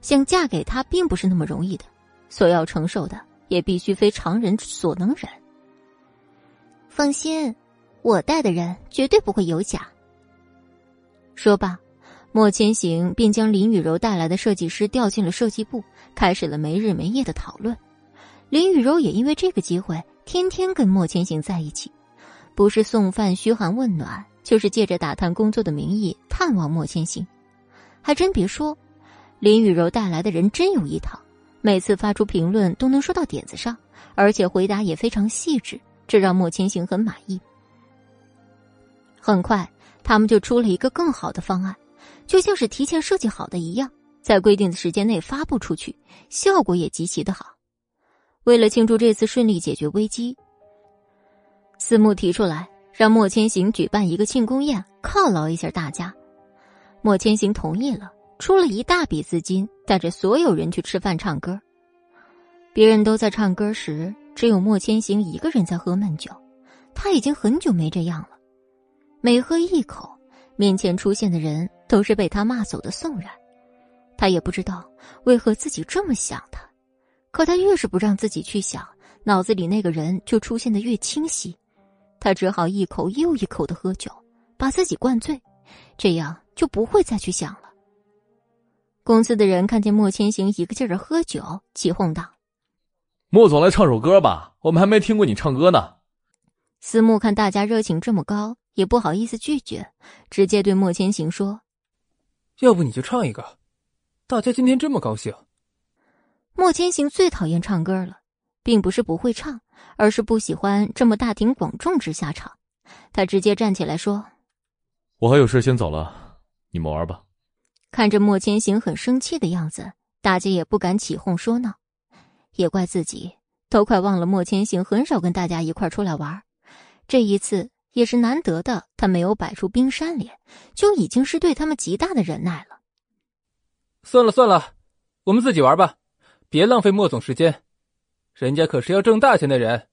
想嫁给他并不是那么容易的，所要承受的也必须非常人所能忍。放心，我带的人绝对不会有假。说罢，莫千行便将林雨柔带来的设计师调进了设计部，开始了没日没夜的讨论。林雨柔也因为这个机会，天天跟莫千行在一起。不是送饭嘘寒问暖，就是借着打探工作的名义探望莫千行。还真别说，林雨柔带来的人真有一套，每次发出评论都能说到点子上，而且回答也非常细致，这让莫千行很满意。很快，他们就出了一个更好的方案，就像是提前设计好的一样，在规定的时间内发布出去，效果也极其的好。为了庆祝这次顺利解决危机。司慕提出来让莫千行举办一个庆功宴，犒劳一下大家。莫千行同意了，出了一大笔资金，带着所有人去吃饭唱歌。别人都在唱歌时，只有莫千行一个人在喝闷酒。他已经很久没这样了，每喝一口，面前出现的人都是被他骂走的宋冉。他也不知道为何自己这么想他，可他越是不让自己去想，脑子里那个人就出现的越清晰。他只好一口又一口的喝酒，把自己灌醉，这样就不会再去想了。公司的人看见莫千行一个劲儿的喝酒，起哄道：“莫总，来唱首歌吧，我们还没听过你唱歌呢。”思慕看大家热情这么高，也不好意思拒绝，直接对莫千行说：“要不你就唱一个，大家今天这么高兴。”莫千行最讨厌唱歌了。并不是不会唱，而是不喜欢这么大庭广众之下唱。他直接站起来说：“我还有事先走了，你们玩吧。”看着莫千行很生气的样子，大家也不敢起哄说闹。也怪自己，都快忘了莫千行很少跟大家一块出来玩。这一次也是难得的，他没有摆出冰山脸，就已经是对他们极大的忍耐了。算了算了，我们自己玩吧，别浪费莫总时间。人家可是要挣大钱的人，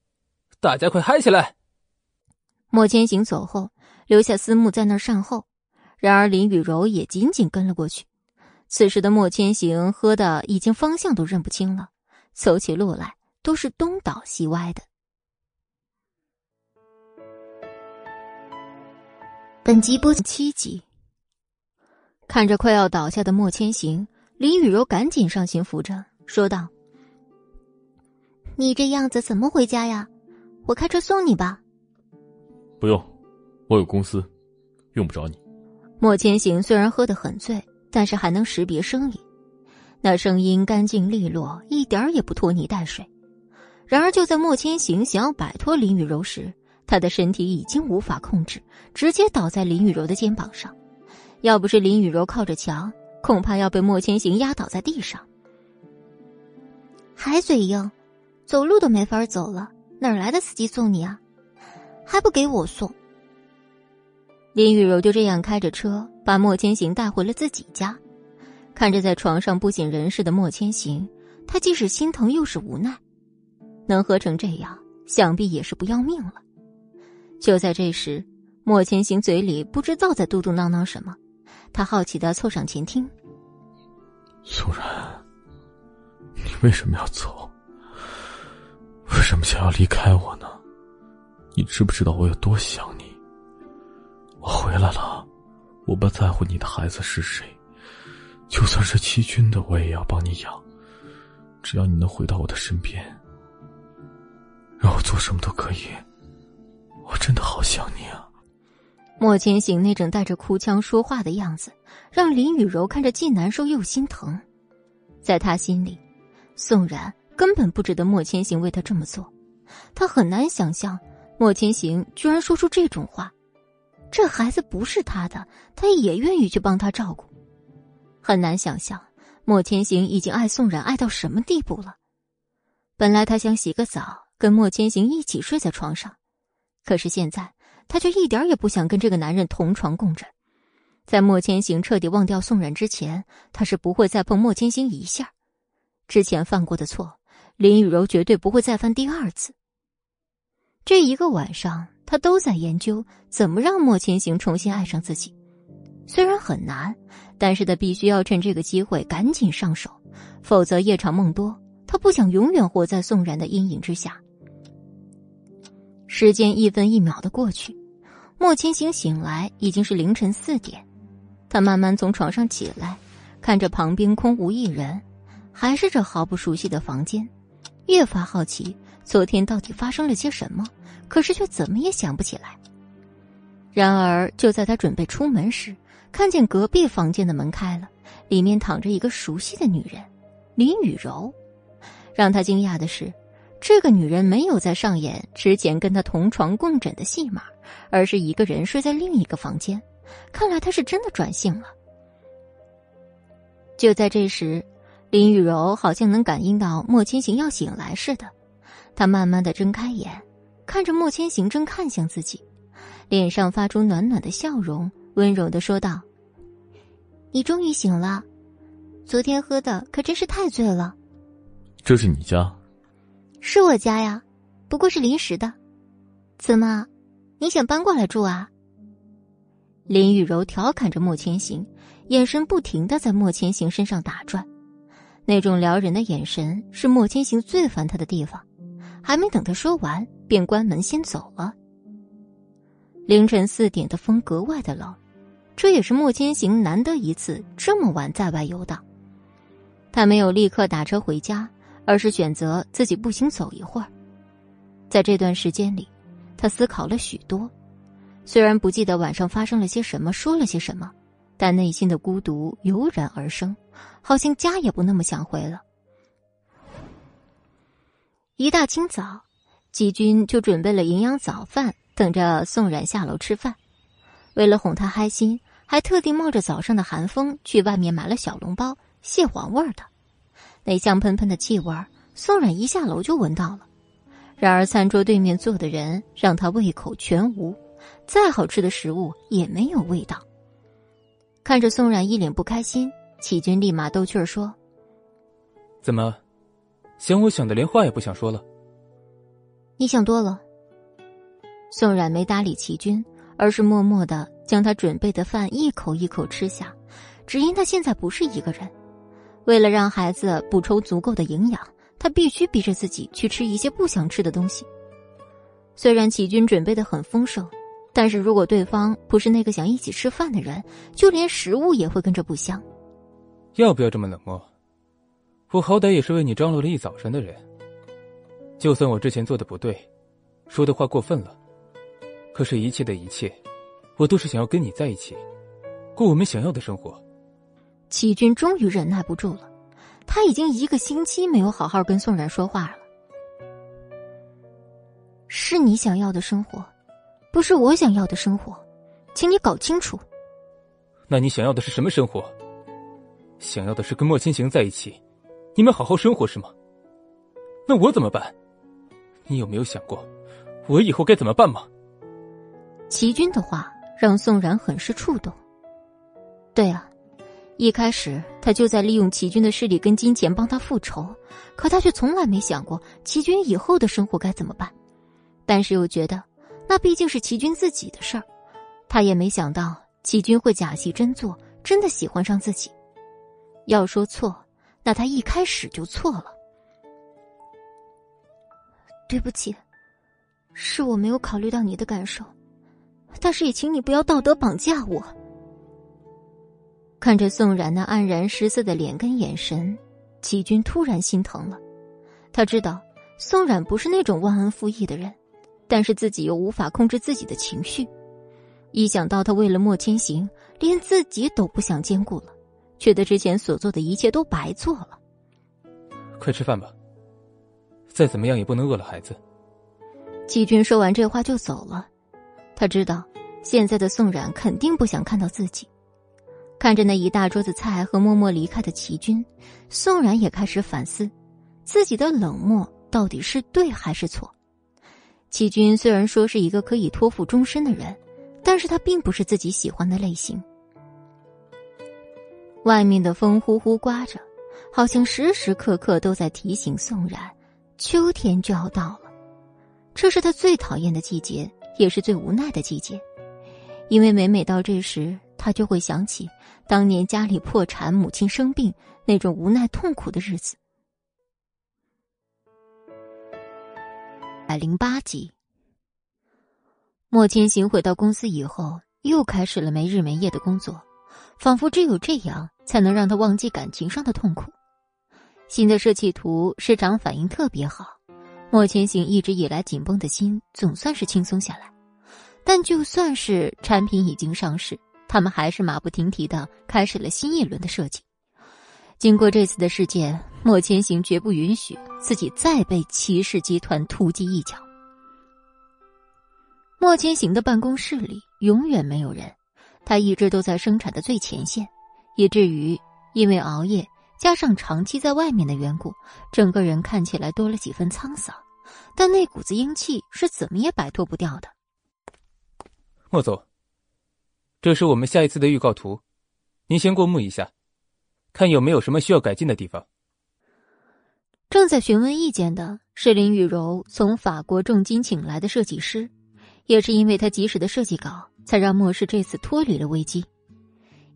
大家快嗨起来！莫千行走后，留下思慕在那儿善后。然而林雨柔也紧紧跟了过去。此时的莫千行喝的已经方向都认不清了，走起路来都是东倒西歪的。本集播七集。看着快要倒下的莫千行，林雨柔赶紧上前扶着，说道。你这样子怎么回家呀？我开车送你吧。不用，我有公司，用不着你。莫千行虽然喝得很醉，但是还能识别声音，那声音干净利落，一点也不拖泥带水。然而，就在莫千行想要摆脱林雨柔时，他的身体已经无法控制，直接倒在林雨柔的肩膀上。要不是林雨柔靠着墙，恐怕要被莫千行压倒在地上。还嘴硬，走路都没法走了，哪来的司机送你啊？还不给我送？林雨柔就这样开着车，把莫千行带回了自己家。看着在床上不省人事的莫千行，他既是心疼又是无奈。能喝成这样，想必也是不要命了。就在这时，莫千行嘴里不知道在嘟嘟囔囔什么，他好奇的凑上前听。苏然，你为什么要走？为什么想要离开我呢？你知不知道我有多想你？我回来了，我不在乎你的孩子是谁，就算是欺君的，我也要帮你养。只要你能回到我的身边，让我做什么都可以。真的好想你啊！莫千行那种带着哭腔说话的样子，让林雨柔看着既难受又心疼。在他心里，宋然根本不值得莫千行为他这么做，他很难想象。莫千行居然说出这种话，这孩子不是他的，他也愿意去帮他照顾。很难想象，莫千行已经爱宋冉爱到什么地步了。本来他想洗个澡，跟莫千行一起睡在床上，可是现在他却一点也不想跟这个男人同床共枕。在莫千行彻底忘掉宋冉之前，他是不会再碰莫千行一下。之前犯过的错，林雨柔绝对不会再犯第二次。这一个晚上，他都在研究怎么让莫千行重新爱上自己。虽然很难，但是他必须要趁这个机会赶紧上手，否则夜长梦多。他不想永远活在宋然的阴影之下。时间一分一秒的过去，莫千行醒来已经是凌晨四点。他慢慢从床上起来，看着旁边空无一人，还是这毫不熟悉的房间，越发好奇昨天到底发生了些什么。可是却怎么也想不起来。然而，就在他准备出门时，看见隔壁房间的门开了，里面躺着一个熟悉的女人，林雨柔。让他惊讶的是，这个女人没有在上演之前跟他同床共枕的戏码，而是一个人睡在另一个房间。看来她是真的转性了。就在这时，林雨柔好像能感应到莫千行要醒来似的，她慢慢的睁开眼。看着莫千行正看向自己，脸上发出暖暖的笑容，温柔的说道：“你终于醒了，昨天喝的可真是太醉了。”这是你家？是我家呀，不过是临时的。怎么，你想搬过来住啊？林雨柔调侃着莫千行，眼神不停的在莫千行身上打转，那种撩人的眼神是莫千行最烦他的地方。还没等他说完，便关门先走了。凌晨四点的风格外的冷，这也是莫千行难得一次这么晚在外游荡。他没有立刻打车回家，而是选择自己步行走一会儿。在这段时间里，他思考了许多。虽然不记得晚上发生了些什么，说了些什么，但内心的孤独油然而生，好像家也不那么想回了。一大清早，季军就准备了营养早饭，等着宋冉下楼吃饭。为了哄她开心，还特地冒着早上的寒风去外面买了小笼包，蟹黄味的，那香喷喷的气味，宋冉一下楼就闻到了。然而餐桌对面坐的人让他胃口全无，再好吃的食物也没有味道。看着宋冉一脸不开心，齐军立马逗趣儿说：“怎么？”想我想的连话也不想说了，你想多了。宋冉没搭理齐军，而是默默的将他准备的饭一口一口吃下，只因他现在不是一个人。为了让孩子补充足够的营养，他必须逼着自己去吃一些不想吃的东西。虽然齐军准备的很丰盛，但是如果对方不是那个想一起吃饭的人，就连食物也会跟着不香。要不要这么冷漠？我好歹也是为你张罗了一早上的人，就算我之前做的不对，说的话过分了。可是，一切的一切，我都是想要跟你在一起，过我们想要的生活。齐军终于忍耐不住了，他已经一个星期没有好好跟宋冉说话了。是你想要的生活，不是我想要的生活，请你搞清楚。那你想要的是什么生活？想要的是跟莫千行在一起，你们好好生活是吗？那我怎么办？你有没有想过，我以后该怎么办吗？齐军的话让宋然很是触动。对啊，一开始他就在利用齐军的势力跟金钱帮他复仇，可他却从来没想过齐军以后的生活该怎么办。但是又觉得，那毕竟是齐军自己的事儿，他也没想到齐军会假戏真做，真的喜欢上自己。要说错，那他一开始就错了。对不起，是我没有考虑到你的感受。但是也请你不要道德绑架我。看着宋冉那黯然失色的脸跟眼神，齐军突然心疼了。他知道宋冉不是那种忘恩负义的人，但是自己又无法控制自己的情绪。一想到他为了莫千行，连自己都不想兼顾了，觉得之前所做的一切都白做了。快吃饭吧，再怎么样也不能饿了孩子。齐军说完这话就走了。他知道，现在的宋冉肯定不想看到自己。看着那一大桌子菜和默默离开的齐军，宋冉也开始反思，自己的冷漠到底是对还是错。齐军虽然说是一个可以托付终身的人，但是他并不是自己喜欢的类型。外面的风呼呼刮着，好像时时刻刻都在提醒宋冉，秋天就要到了，这是他最讨厌的季节。也是最无奈的季节，因为每每到这时，他就会想起当年家里破产、母亲生病那种无奈痛苦的日子。百零八集，莫千行回到公司以后，又开始了没日没夜的工作，仿佛只有这样才能让他忘记感情上的痛苦。新的设计图市长反应特别好。莫千行一直以来紧绷的心总算是轻松下来，但就算是产品已经上市，他们还是马不停蹄的开始了新一轮的设计。经过这次的事件，莫千行绝不允许自己再被骑士集团突击一脚。莫千行的办公室里永远没有人，他一直都在生产的最前线，以至于因为熬夜。加上长期在外面的缘故，整个人看起来多了几分沧桑，但那股子英气是怎么也摆脱不掉的。莫总，这是我们下一次的预告图，您先过目一下，看有没有什么需要改进的地方。正在询问意见的是林雨柔从法国重金请来的设计师，也是因为他及时的设计稿，才让莫氏这次脱离了危机。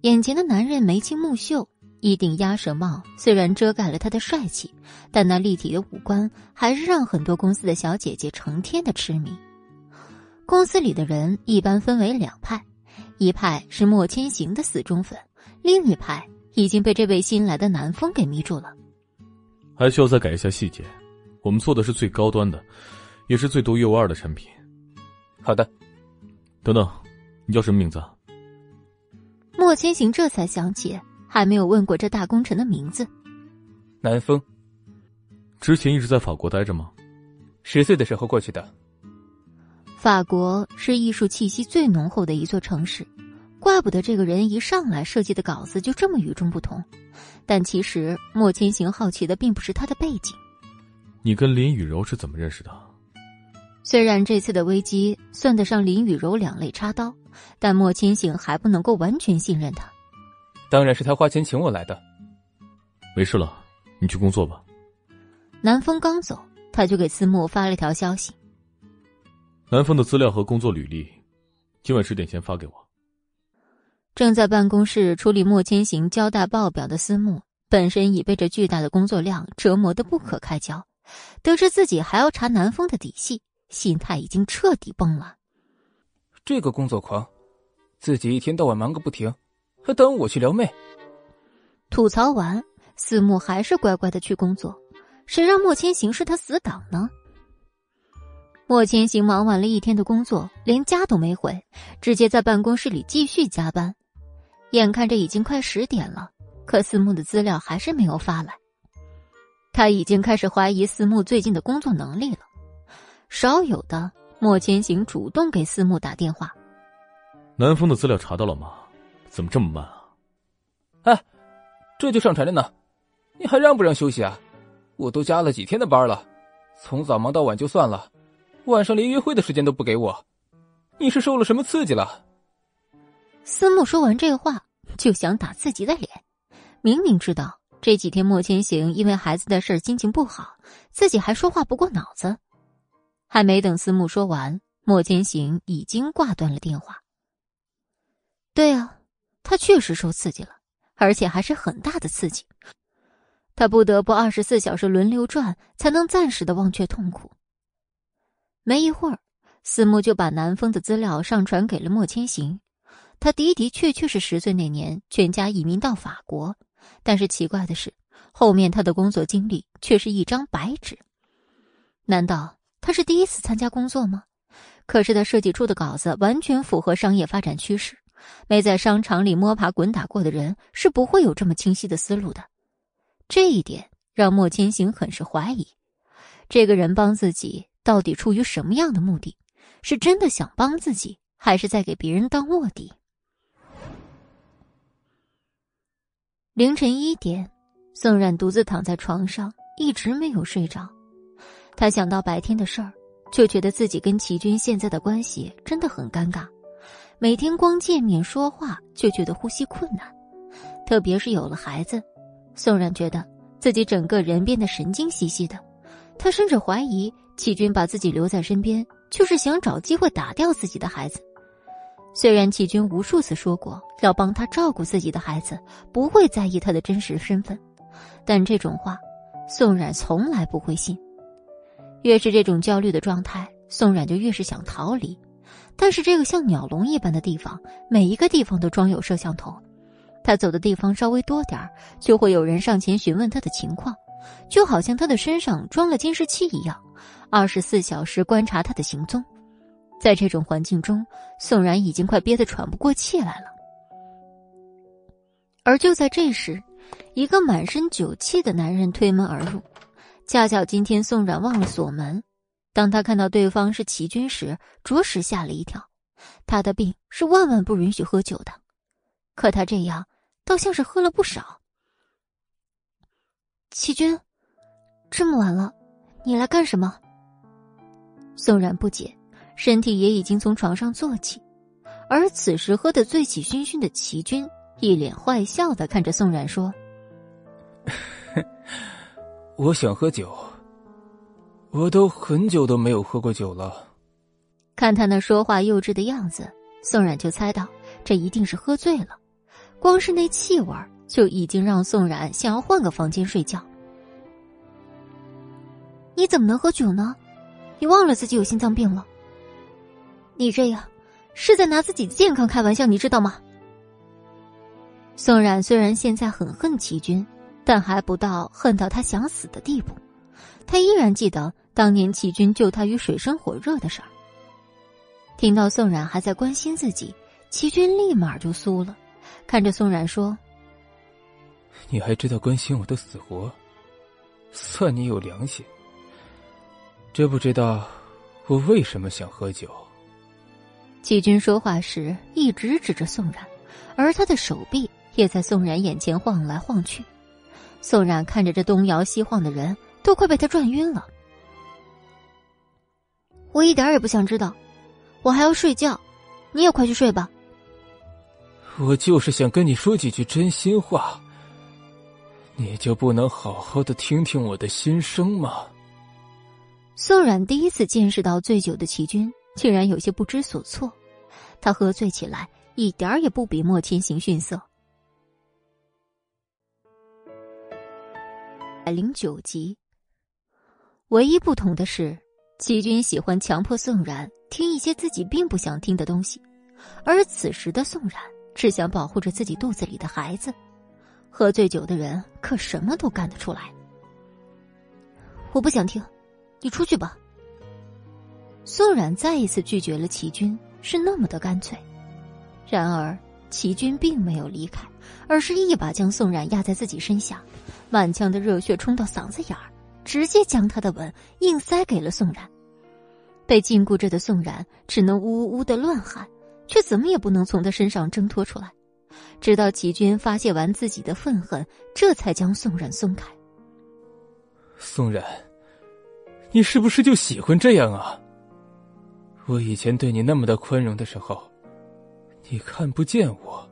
眼前的男人眉清目秀。一顶鸭舌帽虽然遮盖了他的帅气，但那立体的五官还是让很多公司的小姐姐成天的痴迷。公司里的人一般分为两派，一派是莫千行的死忠粉，另一派已经被这位新来的南风给迷住了。还需要再改一下细节，我们做的是最高端的，也是最独一无二的产品。好的。等等，你叫什么名字？莫千行这才想起。还没有问过这大功臣的名字。南风，之前一直在法国待着吗？十岁的时候过去的。法国是艺术气息最浓厚的一座城市，怪不得这个人一上来设计的稿子就这么与众不同。但其实莫千行好奇的并不是他的背景。你跟林雨柔是怎么认识的？虽然这次的危机算得上林雨柔两肋插刀，但莫千行还不能够完全信任他。当然是他花钱请我来的。没事了，你去工作吧。南风刚走，他就给思慕发了条消息：“南风的资料和工作履历，今晚十点前发给我。”正在办公室处理莫千行交代报表的思慕，本身已被这巨大的工作量折磨得不可开交，得知自己还要查南风的底细，心态已经彻底崩了。这个工作狂，自己一天到晚忙个不停。还耽误我去撩妹。吐槽完，思慕还是乖乖的去工作。谁让莫千行是他死党呢？莫千行忙完了一天的工作，连家都没回，直接在办公室里继续加班。眼看着已经快十点了，可思慕的资料还是没有发来。他已经开始怀疑思慕最近的工作能力了。少有的，莫千行主动给思慕打电话。南风的资料查到了吗？怎么这么慢啊？哎，这就上传着呢，你还让不让休息啊？我都加了几天的班了，从早忙到晚就算了。晚上连约会的时间都不给我，你是受了什么刺激了？思慕说完这话，就想打自己的脸。明明知道这几天莫千行因为孩子的事心情不好，自己还说话不过脑子。还没等思慕说完，莫千行已经挂断了电话。对啊，他确实受刺激了，而且还是很大的刺激。他不得不二十四小时轮流转，才能暂时的忘却痛苦。没一会儿，思慕就把南风的资料上传给了莫千行。他的的确确是十岁那年全家移民到法国，但是奇怪的是，后面他的工作经历却是一张白纸。难道他是第一次参加工作吗？可是他设计出的稿子完全符合商业发展趋势，没在商场里摸爬滚打过的人是不会有这么清晰的思路的。这一点让莫千行很是怀疑，这个人帮自己。到底出于什么样的目的？是真的想帮自己，还是在给别人当卧底？凌晨一点，宋冉独自躺在床上，一直没有睡着。他想到白天的事儿，就觉得自己跟齐军现在的关系真的很尴尬。每天光见面说话就觉得呼吸困难，特别是有了孩子，宋冉觉得自己整个人变得神经兮兮的。他甚至怀疑。齐军把自己留在身边，就是想找机会打掉自己的孩子。虽然齐军无数次说过要帮他照顾自己的孩子，不会在意他的真实身份，但这种话，宋冉从来不会信。越是这种焦虑的状态，宋冉就越是想逃离。但是这个像鸟笼一般的地方，每一个地方都装有摄像头，他走的地方稍微多点就会有人上前询问他的情况，就好像他的身上装了监视器一样。二十四小时观察他的行踪，在这种环境中，宋然已经快憋得喘不过气来了。而就在这时，一个满身酒气的男人推门而入。恰巧今天宋冉忘了锁门，当他看到对方是齐军时，着实吓了一跳。他的病是万万不允许喝酒的，可他这样倒像是喝了不少。齐军，这么晚了，你来干什么？宋然不解，身体也已经从床上坐起，而此时喝得醉气醺醺的齐军一脸坏笑的看着宋冉说：“ 我想喝酒，我都很久都没有喝过酒了。”看他那说话幼稚的样子，宋冉就猜到这一定是喝醉了，光是那气味就已经让宋冉想要换个房间睡觉。你怎么能喝酒呢？你忘了自己有心脏病了？你这样是在拿自己的健康开玩笑，你知道吗？宋冉虽然现在很恨齐军，但还不到恨到他想死的地步。他依然记得当年齐军救他于水深火热的事儿。听到宋冉还在关心自己，齐军立马就酥了，看着宋冉说：“你还知道关心我的死活，算你有良心。”知不知道我为什么想喝酒？齐军说话时一直指着宋冉，而他的手臂也在宋冉眼前晃来晃去。宋冉看着这东摇西晃的人，都快被他转晕了。我一点也不想知道，我还要睡觉，你也快去睡吧。我就是想跟你说几句真心话，你就不能好好的听听我的心声吗？宋冉第一次见识到醉酒的齐军，竟然有些不知所措。他喝醉起来一点儿也不比莫千行逊色。百零九集，唯一不同的是，齐军喜欢强迫宋然听一些自己并不想听的东西，而此时的宋然只想保护着自己肚子里的孩子。喝醉酒的人可什么都干得出来。我不想听。你出去吧。宋冉再一次拒绝了齐军，是那么的干脆。然而齐军并没有离开，而是一把将宋冉压在自己身下，满腔的热血冲到嗓子眼儿，直接将他的吻硬塞给了宋冉。被禁锢着的宋冉只能呜呜呜的乱喊，却怎么也不能从他身上挣脱出来。直到齐军发泄完自己的愤恨，这才将宋冉松开。宋冉，你是不是就喜欢这样啊？我以前对你那么的宽容的时候，你看不见我。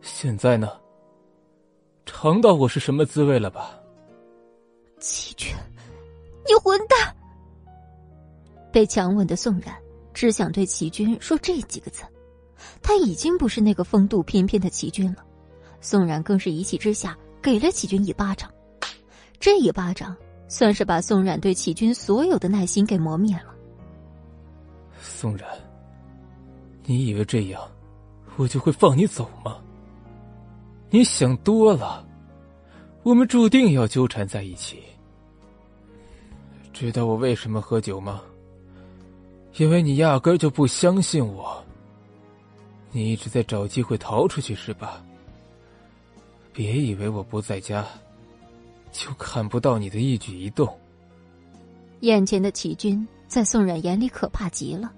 现在呢，尝到我是什么滋味了吧？齐军，你混蛋！被强吻的宋冉只想对齐军说这几个字。他已经不是那个风度翩翩的齐军了。宋冉更是一气之下给了齐军一巴掌。这一巴掌算是把宋冉对齐军所有的耐心给磨灭了。宋然，你以为这样我就会放你走吗？你想多了，我们注定要纠缠在一起。知道我为什么喝酒吗？因为你压根就不相信我。你一直在找机会逃出去是吧？别以为我不在家，就看不到你的一举一动。眼前的齐军在宋冉眼里可怕极了，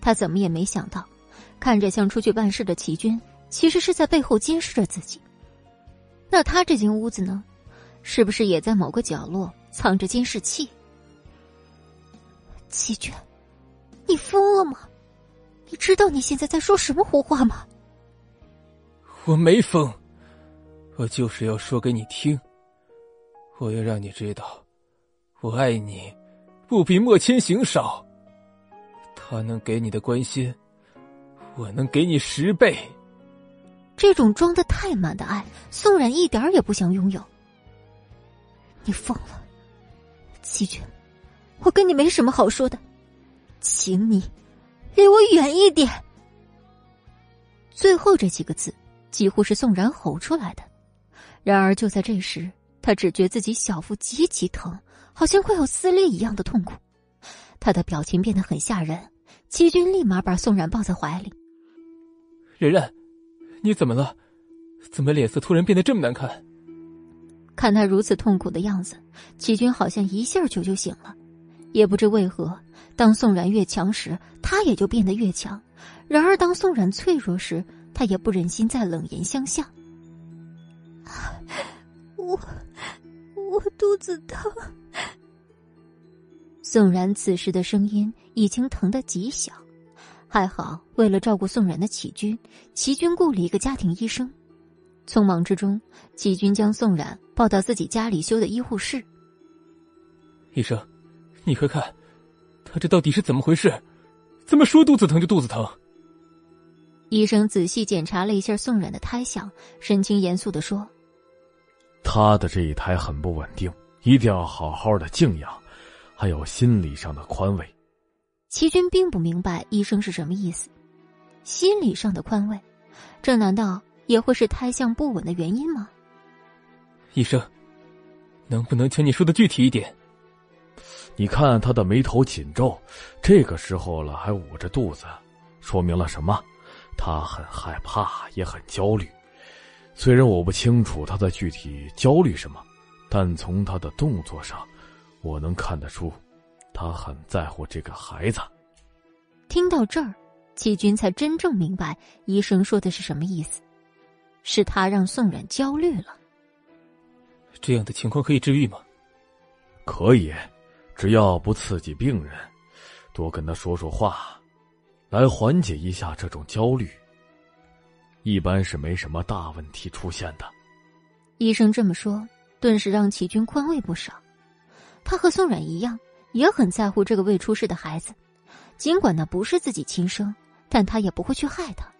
他怎么也没想到，看着像出去办事的齐军，其实是在背后监视着自己。那他这间屋子呢？是不是也在某个角落藏着监视器？齐军，你疯了吗？你知道你现在在说什么胡话吗？我没疯，我就是要说给你听。我要让你知道，我爱你，不比莫千行少。他能给你的关心，我能给你十倍。这种装的太满的爱，宋冉一点也不想拥有。你疯了，齐军，我跟你没什么好说的，请你离我远一点。最后这几个字几乎是宋冉吼出来的。然而就在这时，他只觉自己小腹极其疼，好像快要撕裂一样的痛苦。他的表情变得很吓人。齐军立马把宋冉抱在怀里。冉冉。你怎么了？怎么脸色突然变得这么难看？看他如此痛苦的样子，齐军好像一下就就醒了。也不知为何，当宋冉越强时，他也就变得越强；然而当宋冉脆弱时，他也不忍心再冷言相向。我 我肚子疼。宋然此时的声音已经疼得极小。还好，为了照顾宋然的起居，齐军雇了一个家庭医生。匆忙之中，齐军将宋冉抱到自己家里修的医护室。医生，你快看，他这到底是怎么回事？怎么说肚子疼就肚子疼？医生仔细检查了一下宋冉的胎相，神情严肃的说：“他的这一胎很不稳定，一定要好好的静养，还有心理上的宽慰。”齐军并不明白医生是什么意思，心理上的宽慰，这难道也会是胎相不稳的原因吗？医生，能不能请你说的具体一点？你看他的眉头紧皱，这个时候了还捂着肚子，说明了什么？他很害怕，也很焦虑。虽然我不清楚他在具体焦虑什么，但从他的动作上，我能看得出。他很在乎这个孩子。听到这儿，齐军才真正明白医生说的是什么意思，是他让宋冉焦虑了。这样的情况可以治愈吗？可以，只要不刺激病人，多跟他说说话，来缓解一下这种焦虑，一般是没什么大问题出现的。医生这么说，顿时让齐军宽慰不少。他和宋冉一样。也很在乎这个未出世的孩子，尽管那不是自己亲生，但他也不会去害他。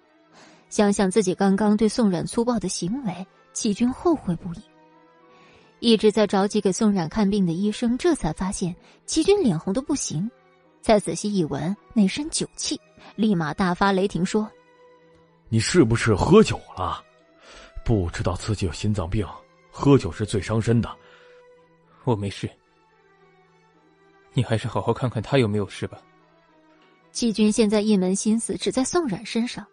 想想自己刚刚对宋冉粗暴的行为，齐军后悔不已。一直在着急给宋冉看病的医生，这才发现齐军脸红的不行。再仔细一闻，那身酒气，立马大发雷霆说：“你是不是喝酒了？不知道自己有心脏病，喝酒是最伤身的。”我没事。你还是好好看看他有没有事吧。季军现在一门心思只在宋冉身上，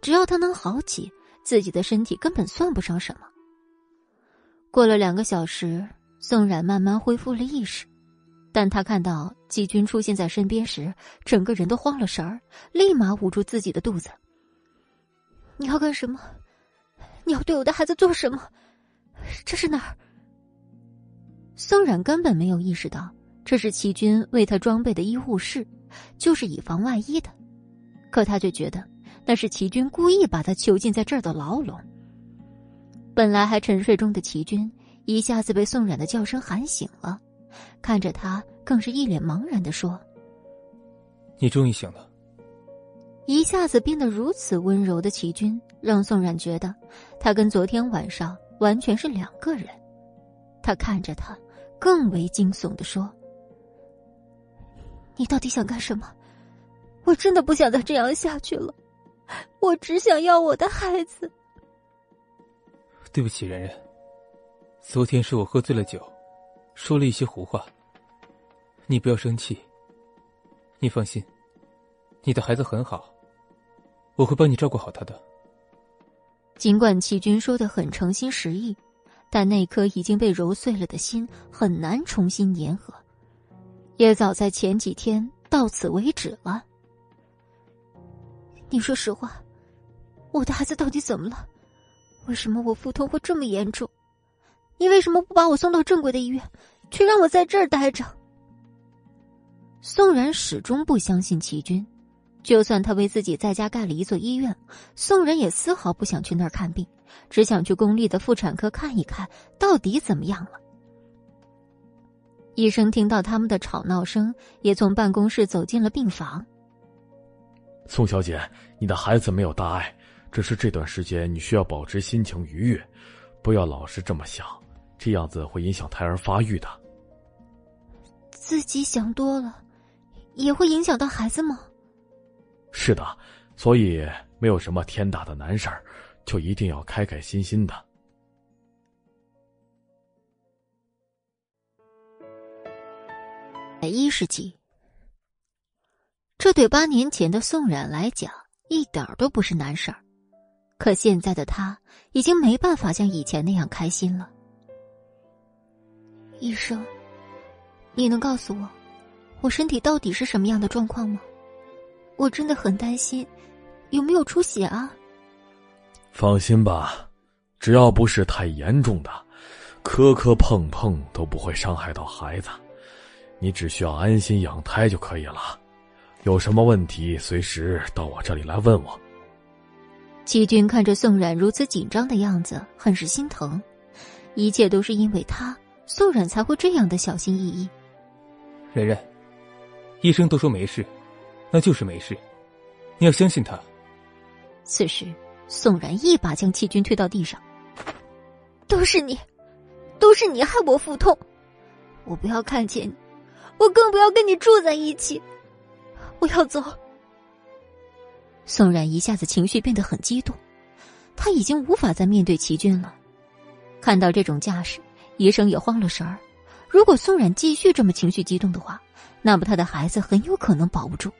只要他能好起，自己的身体根本算不上什么。过了两个小时，宋冉慢慢恢复了意识，但他看到季军出现在身边时，整个人都慌了神儿，立马捂住自己的肚子。你要干什么？你要对我的孩子做什么？这是哪儿？宋冉根本没有意识到这是齐军为他装备的医护室，就是以防万一的。可他却觉得那是齐军故意把他囚禁在这儿的牢笼。本来还沉睡中的齐军一下子被宋冉的叫声喊醒了，看着他更是一脸茫然的说：“你终于醒了。”一下子变得如此温柔的齐军，让宋冉觉得他跟昨天晚上完全是两个人。他看着他。更为惊悚的说：“你到底想干什么？我真的不想再这样下去了，我只想要我的孩子。”对不起，然然，昨天是我喝醉了酒，说了一些胡话。你不要生气。你放心，你的孩子很好，我会帮你照顾好他的。尽管齐军说的很诚心实意。但那颗已经被揉碎了的心很难重新粘合，也早在前几天到此为止了。你说实话，我的孩子到底怎么了？为什么我腹痛会这么严重？你为什么不把我送到正规的医院，却让我在这儿待着？宋然始终不相信齐军，就算他为自己在家盖了一座医院，宋人也丝毫不想去那儿看病。只想去公立的妇产科看一看到底怎么样了。医生听到他们的吵闹声，也从办公室走进了病房。宋小姐，你的孩子没有大碍，只是这段时间你需要保持心情愉悦，不要老是这么想，这样子会影响胎儿发育的。自己想多了，也会影响到孩子吗？是的，所以没有什么天大的难事儿。就一定要开开心心的。一世纪，这对八年前的宋冉来讲一点都不是难事儿，可现在的他已经没办法像以前那样开心了。医生，你能告诉我，我身体到底是什么样的状况吗？我真的很担心，有没有出血啊？放心吧，只要不是太严重的，磕磕碰碰都不会伤害到孩子。你只需要安心养胎就可以了。有什么问题，随时到我这里来问我。齐军看着宋冉如此紧张的样子，很是心疼。一切都是因为他，宋冉才会这样的小心翼翼。然然，医生都说没事，那就是没事，你要相信他。此时。宋然一把将齐军推到地上。都是你，都是你害我腹痛，我不要看见你，我更不要跟你住在一起，我要走。宋然一下子情绪变得很激动，他已经无法再面对齐军了。看到这种架势，医生也慌了神儿。如果宋冉继续这么情绪激动的话，那么他的孩子很有可能保不住。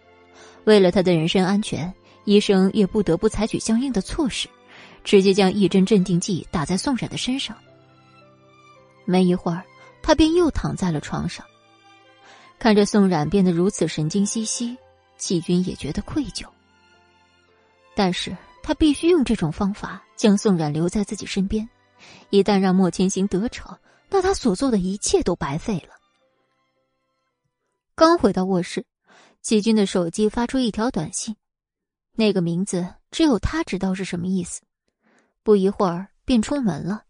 为了他的人身安全。医生也不得不采取相应的措施，直接将一针镇定剂打在宋冉的身上。没一会儿，他便又躺在了床上。看着宋冉变得如此神经兮兮，季军也觉得愧疚。但是他必须用这种方法将宋冉留在自己身边，一旦让莫千行得逞，那他所做的一切都白费了。刚回到卧室，齐军的手机发出一条短信。那个名字只有他知道是什么意思，不一会儿便出门了。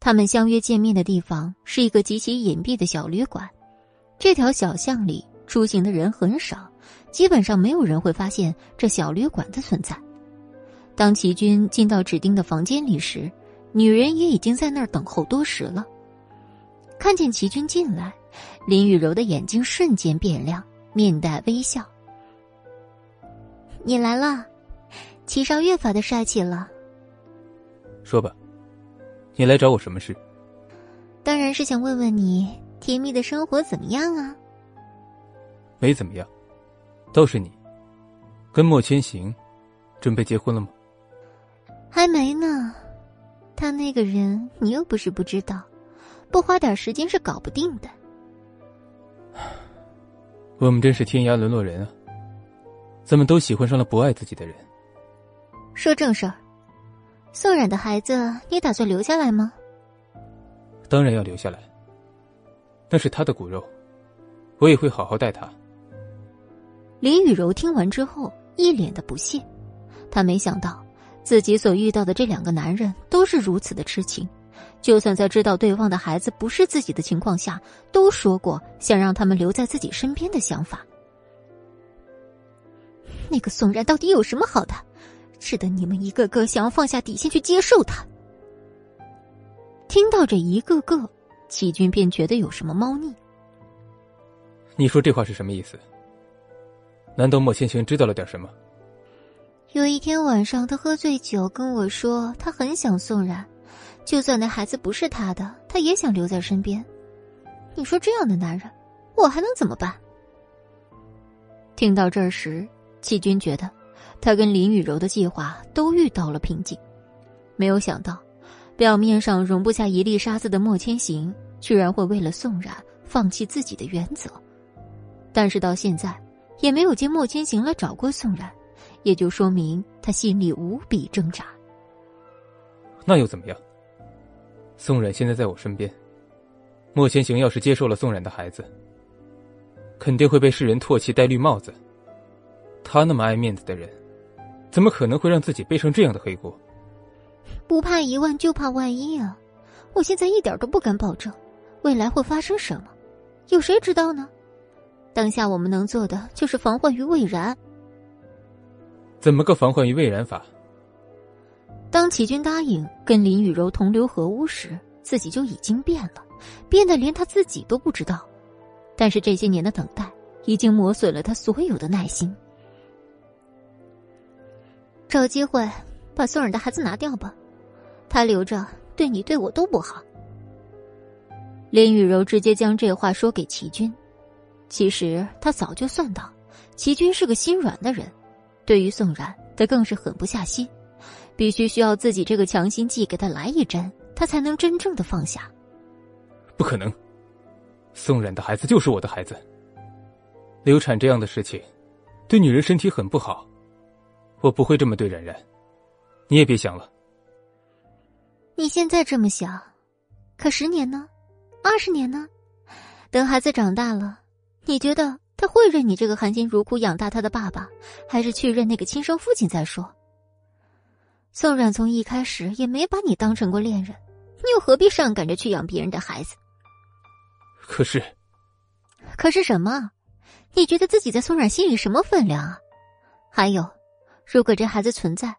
他们相约见面的地方是一个极其隐蔽的小旅馆，这条小巷里出行的人很少，基本上没有人会发现这小旅馆的存在。当齐军进到指定的房间里时，女人也已经在那儿等候多时了。看见齐军进来，林雨柔的眼睛瞬间变亮，面带微笑。你来了，齐少越发的帅气了。说吧，你来找我什么事？当然是想问问你甜蜜的生活怎么样啊。没怎么样，倒是你，跟莫千行，准备结婚了吗？还没呢，他那个人你又不是不知道，不花点时间是搞不定的。我们真是天涯沦落人啊！怎么都喜欢上了不爱自己的人？说正事儿，宋冉的孩子，你打算留下来吗？当然要留下来，那是他的骨肉，我也会好好待他。林雨柔听完之后，一脸的不屑，她没想到自己所遇到的这两个男人都是如此的痴情。就算在知道对方的孩子不是自己的情况下，都说过想让他们留在自己身边的想法。那个宋然到底有什么好的，值得你们一个个想要放下底线去接受他？听到这一个个，齐军便觉得有什么猫腻。你说这话是什么意思？难道莫千行知道了点什么？有一天晚上，他喝醉酒跟我说，他很想宋然。就算那孩子不是他的，他也想留在身边。你说这样的男人，我还能怎么办？听到这时，季军觉得他跟林雨柔的计划都遇到了瓶颈。没有想到，表面上容不下一粒沙子的莫千行，居然会为了宋冉放弃自己的原则。但是到现在，也没有见莫千行来找过宋冉，也就说明他心里无比挣扎。那又怎么样？宋冉现在在我身边，莫千行要是接受了宋冉的孩子，肯定会被世人唾弃戴绿帽子。他那么爱面子的人，怎么可能会让自己背上这样的黑锅？不怕一万就怕万一啊！我现在一点都不敢保证未来会发生什么，有谁知道呢？当下我们能做的就是防患于未然。怎么个防患于未然法？当齐军答应跟林雨柔同流合污时，自己就已经变了，变得连他自己都不知道。但是这些年的等待已经磨损了他所有的耐心。找机会把宋冉的孩子拿掉吧，他留着对你对我都不好。林雨柔直接将这话说给齐军。其实他早就算到，齐军是个心软的人，对于宋冉，他更是狠不下心。必须需要自己这个强心剂给他来一针，他才能真正的放下。不可能，宋冉的孩子就是我的孩子。流产这样的事情，对女人身体很不好，我不会这么对冉冉。你也别想了。你现在这么想，可十年呢？二十年呢？等孩子长大了，你觉得他会认你这个含辛茹苦养大他的爸爸，还是去认那个亲生父亲再说？宋冉从一开始也没把你当成过恋人，你又何必上赶着去养别人的孩子？可是，可是什么？你觉得自己在宋冉心里什么分量啊？还有，如果这孩子存在，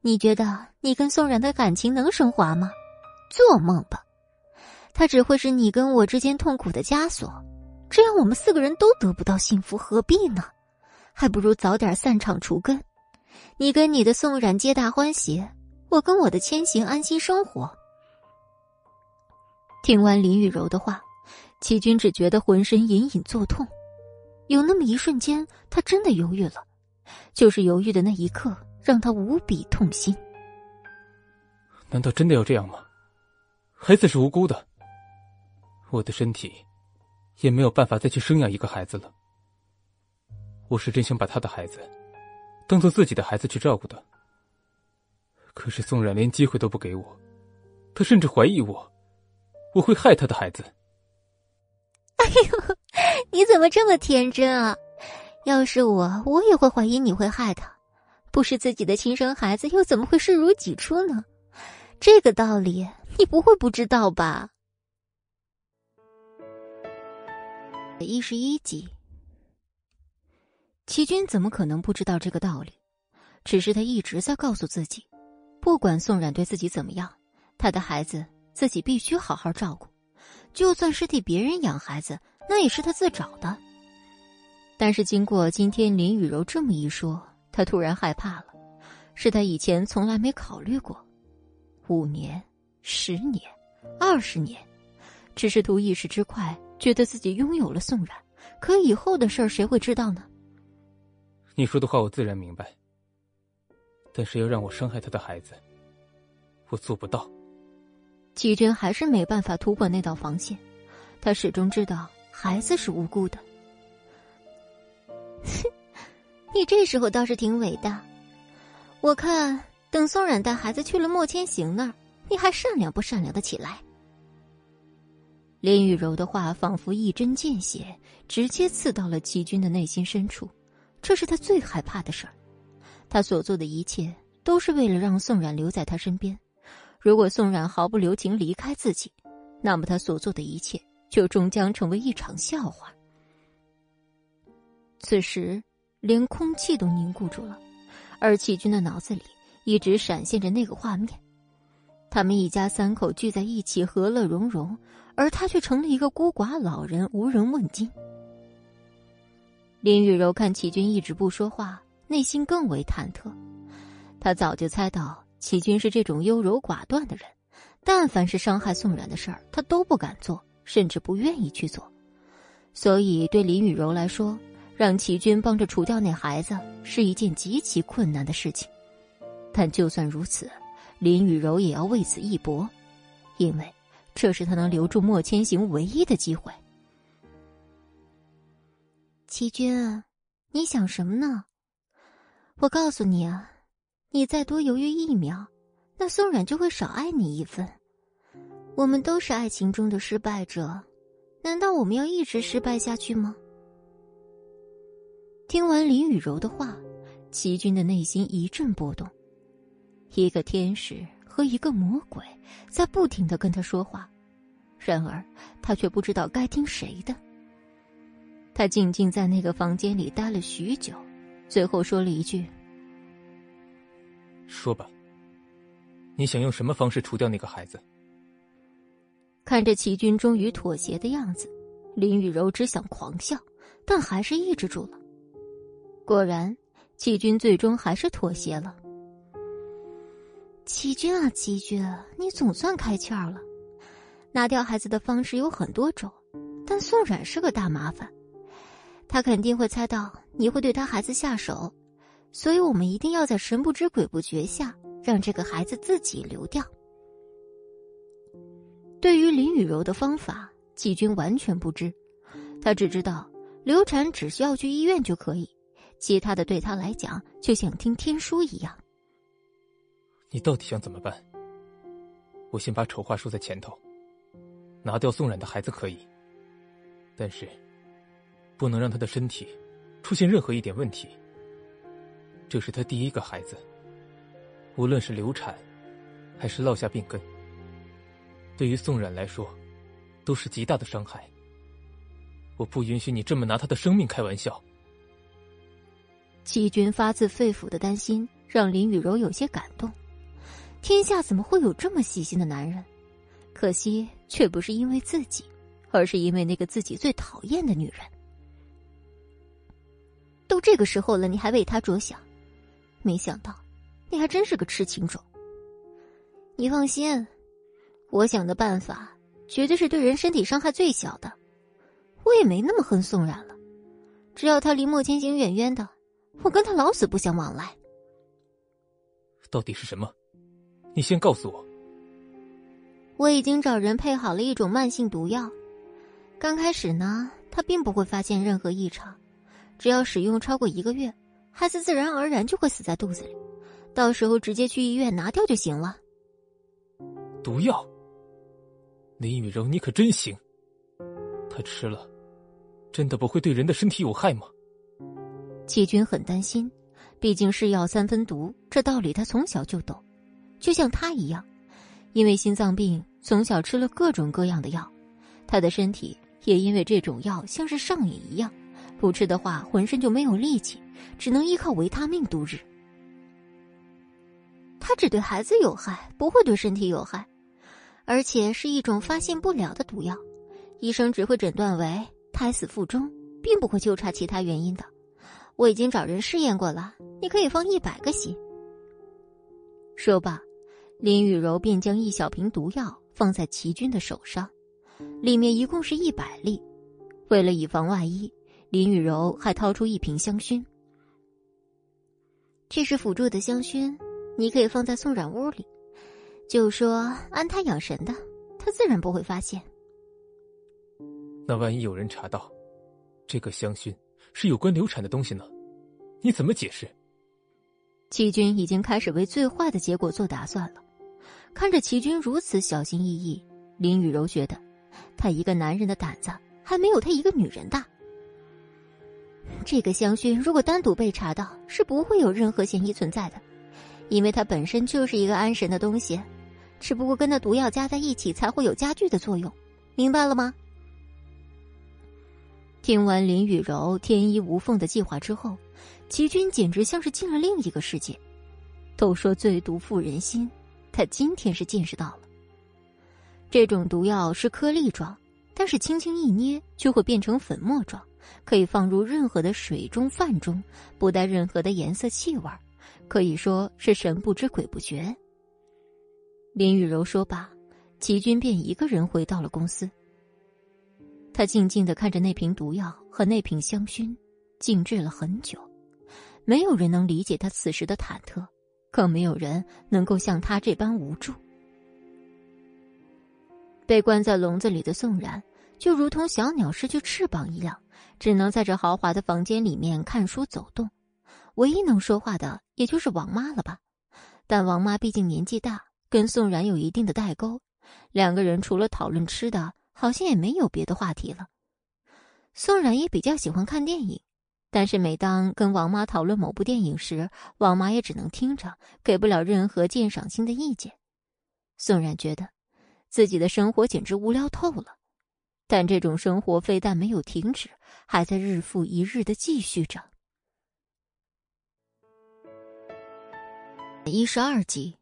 你觉得你跟宋冉的感情能升华吗？做梦吧！他只会是你跟我之间痛苦的枷锁，这样我们四个人都得不到幸福，何必呢？还不如早点散场除根。你跟你的宋冉皆大欢喜，我跟我的千行安心生活。听完林雨柔的话，齐军只觉得浑身隐隐作痛，有那么一瞬间，他真的犹豫了，就是犹豫的那一刻，让他无比痛心。难道真的要这样吗？孩子是无辜的，我的身体也没有办法再去生养一个孩子了。我是真想把他的孩子。当做自己的孩子去照顾的，可是宋冉连机会都不给我，他甚至怀疑我，我会害他的孩子。哎呦，你怎么这么天真啊？要是我，我也会怀疑你会害他，不是自己的亲生孩子，又怎么会视如己出呢？这个道理你不会不知道吧？一十一集。齐军怎么可能不知道这个道理？只是他一直在告诉自己，不管宋冉对自己怎么样，他的孩子自己必须好好照顾。就算是替别人养孩子，那也是他自找的。但是经过今天林雨柔这么一说，他突然害怕了。是他以前从来没考虑过，五年、十年、二十年，只是图一时之快，觉得自己拥有了宋冉。可以后的事儿谁会知道呢？你说的话我自然明白，但是要让我伤害他的孩子，我做不到。齐军还是没办法突破那道防线，他始终知道孩子是无辜的。你这时候倒是挺伟大，我看等宋冉带孩子去了莫千行那儿，你还善良不善良的起来？林雨柔的话仿佛一针见血，直接刺到了齐军的内心深处。这是他最害怕的事儿。他所做的一切都是为了让宋冉留在他身边。如果宋冉毫不留情离开自己，那么他所做的一切就终将成为一场笑话。此时，连空气都凝固住了，而齐军的脑子里一直闪现着那个画面：他们一家三口聚在一起，和乐融融。而他却成了一个孤寡老人，无人问津。林雨柔看齐军一直不说话，内心更为忐忑。他早就猜到齐军是这种优柔寡断的人，但凡是伤害宋冉的事儿，他都不敢做，甚至不愿意去做。所以，对林雨柔来说，让齐军帮着除掉那孩子是一件极其困难的事情。但就算如此，林雨柔也要为此一搏，因为。这是他能留住莫千行唯一的机会。齐军，你想什么呢？我告诉你啊，你再多犹豫一秒，那宋冉就会少爱你一分。我们都是爱情中的失败者，难道我们要一直失败下去吗？听完林雨柔的话，齐军的内心一阵波动。一个天使。和一个魔鬼在不停的跟他说话，然而他却不知道该听谁的。他静静在那个房间里待了许久，最后说了一句：“说吧，你想用什么方式除掉那个孩子？”看着齐军终于妥协的样子，林雨柔只想狂笑，但还是抑制住了。果然，齐军最终还是妥协了。齐军啊，齐军，你总算开窍了。拿掉孩子的方式有很多种，但宋冉是个大麻烦，他肯定会猜到你会对他孩子下手，所以我们一定要在神不知鬼不觉下让这个孩子自己流掉。对于林雨柔的方法，季军完全不知，他只知道流产只需要去医院就可以，其他的对他来讲就像听天书一样。你到底想怎么办？我先把丑话说在前头，拿掉宋冉的孩子可以，但是不能让他的身体出现任何一点问题。这是他第一个孩子，无论是流产还是落下病根，对于宋冉来说都是极大的伤害。我不允许你这么拿他的生命开玩笑。季军发自肺腑的担心，让林雨柔有些感动。天下怎么会有这么细心的男人？可惜却不是因为自己，而是因为那个自己最讨厌的女人。都这个时候了，你还为他着想，没想到你还真是个痴情种。你放心，我想的办法绝对是对人身体伤害最小的。我也没那么恨宋冉了，只要他离莫千行远远的，我跟他老死不相往来。到底是什么？你先告诉我，我已经找人配好了一种慢性毒药。刚开始呢，他并不会发现任何异常，只要使用超过一个月，孩子自然而然就会死在肚子里，到时候直接去医院拿掉就行了。毒药，林雨柔，你可真行！他吃了，真的不会对人的身体有害吗？季军很担心，毕竟是药三分毒，这道理他从小就懂。就像他一样，因为心脏病，从小吃了各种各样的药，他的身体也因为这种药像是上瘾一样，不吃的话浑身就没有力气，只能依靠维他命度日。他只对孩子有害，不会对身体有害，而且是一种发现不了的毒药，医生只会诊断为胎死腹中，并不会纠查其他原因的。我已经找人试验过了，你可以放一百个心。说罢。林雨柔便将一小瓶毒药放在齐军的手上，里面一共是一百粒。为了以防万一，林雨柔还掏出一瓶香薰。这是辅助的香薰，你可以放在宋冉屋里，就说安胎养神的，他自然不会发现。那万一有人查到，这个香薰是有关流产的东西呢？你怎么解释？齐军已经开始为最坏的结果做打算了。看着齐军如此小心翼翼，林雨柔觉得，他一个男人的胆子还没有他一个女人大。这个香薰如果单独被查到，是不会有任何嫌疑存在的，因为它本身就是一个安神的东西，只不过跟那毒药加在一起才会有加剧的作用，明白了吗？听完林雨柔天衣无缝的计划之后，齐军简直像是进了另一个世界。都说最毒妇人心，他今天是见识到了。这种毒药是颗粒状，但是轻轻一捏就会变成粉末状，可以放入任何的水中、饭中，不带任何的颜色、气味，可以说是神不知鬼不觉。林雨柔说罢，齐军便一个人回到了公司。他静静的看着那瓶毒药和那瓶香薰，静置了很久。没有人能理解他此时的忐忑，更没有人能够像他这般无助。被关在笼子里的宋然，就如同小鸟失去翅膀一样，只能在这豪华的房间里面看书走动。唯一能说话的，也就是王妈了吧？但王妈毕竟年纪大，跟宋然有一定的代沟，两个人除了讨论吃的。好像也没有别的话题了。宋冉也比较喜欢看电影，但是每当跟王妈讨论某部电影时，王妈也只能听着，给不了任何鉴赏性的意见。宋冉觉得自己的生活简直无聊透了，但这种生活非但没有停止，还在日复一日的继续着。一十二集，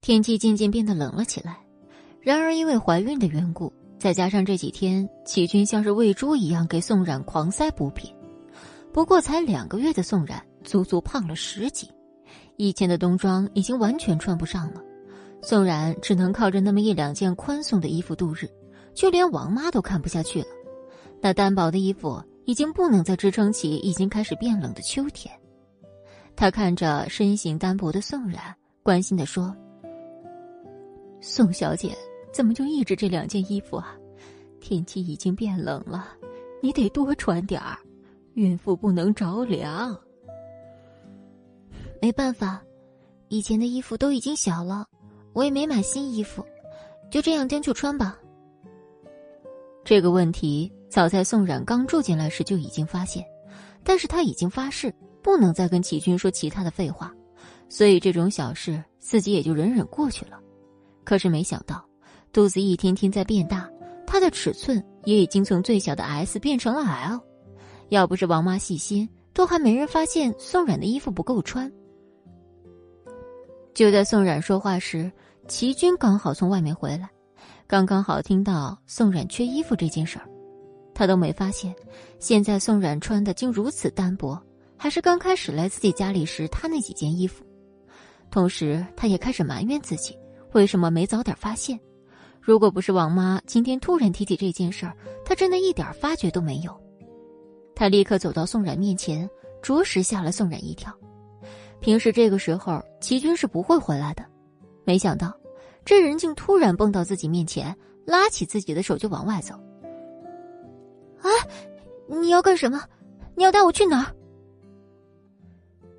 天气渐渐变得冷了起来。然而，因为怀孕的缘故，再加上这几天齐军像是喂猪一样给宋冉狂塞补品，不过才两个月的宋冉足足胖了十斤，以前的冬装已经完全穿不上了。宋冉只能靠着那么一两件宽松的衣服度日，就连王妈都看不下去了。那单薄的衣服已经不能再支撑起已经开始变冷的秋天。他看着身形单薄的宋冉，关心的说：“宋小姐。”怎么就一直这两件衣服啊？天气已经变冷了，你得多穿点儿，孕妇不能着凉。没办法，以前的衣服都已经小了，我也没买新衣服，就这样将就穿吧。这个问题早在宋冉刚住进来时就已经发现，但是他已经发誓不能再跟齐军说其他的废话，所以这种小事自己也就忍忍过去了。可是没想到。肚子一天天在变大，它的尺寸也已经从最小的 S 变成了 L。要不是王妈细心，都还没人发现宋冉的衣服不够穿。就在宋冉说话时，齐军刚好从外面回来，刚刚好听到宋冉缺衣服这件事儿，他都没发现，现在宋冉穿的竟如此单薄，还是刚开始来自己家里时他那几件衣服。同时，他也开始埋怨自己，为什么没早点发现。如果不是王妈今天突然提起这件事儿，他真的一点发觉都没有。他立刻走到宋冉面前，着实吓了宋冉一跳。平时这个时候，齐军是不会回来的，没想到这人竟突然蹦到自己面前，拉起自己的手就往外走。啊！你要干什么？你要带我去哪儿？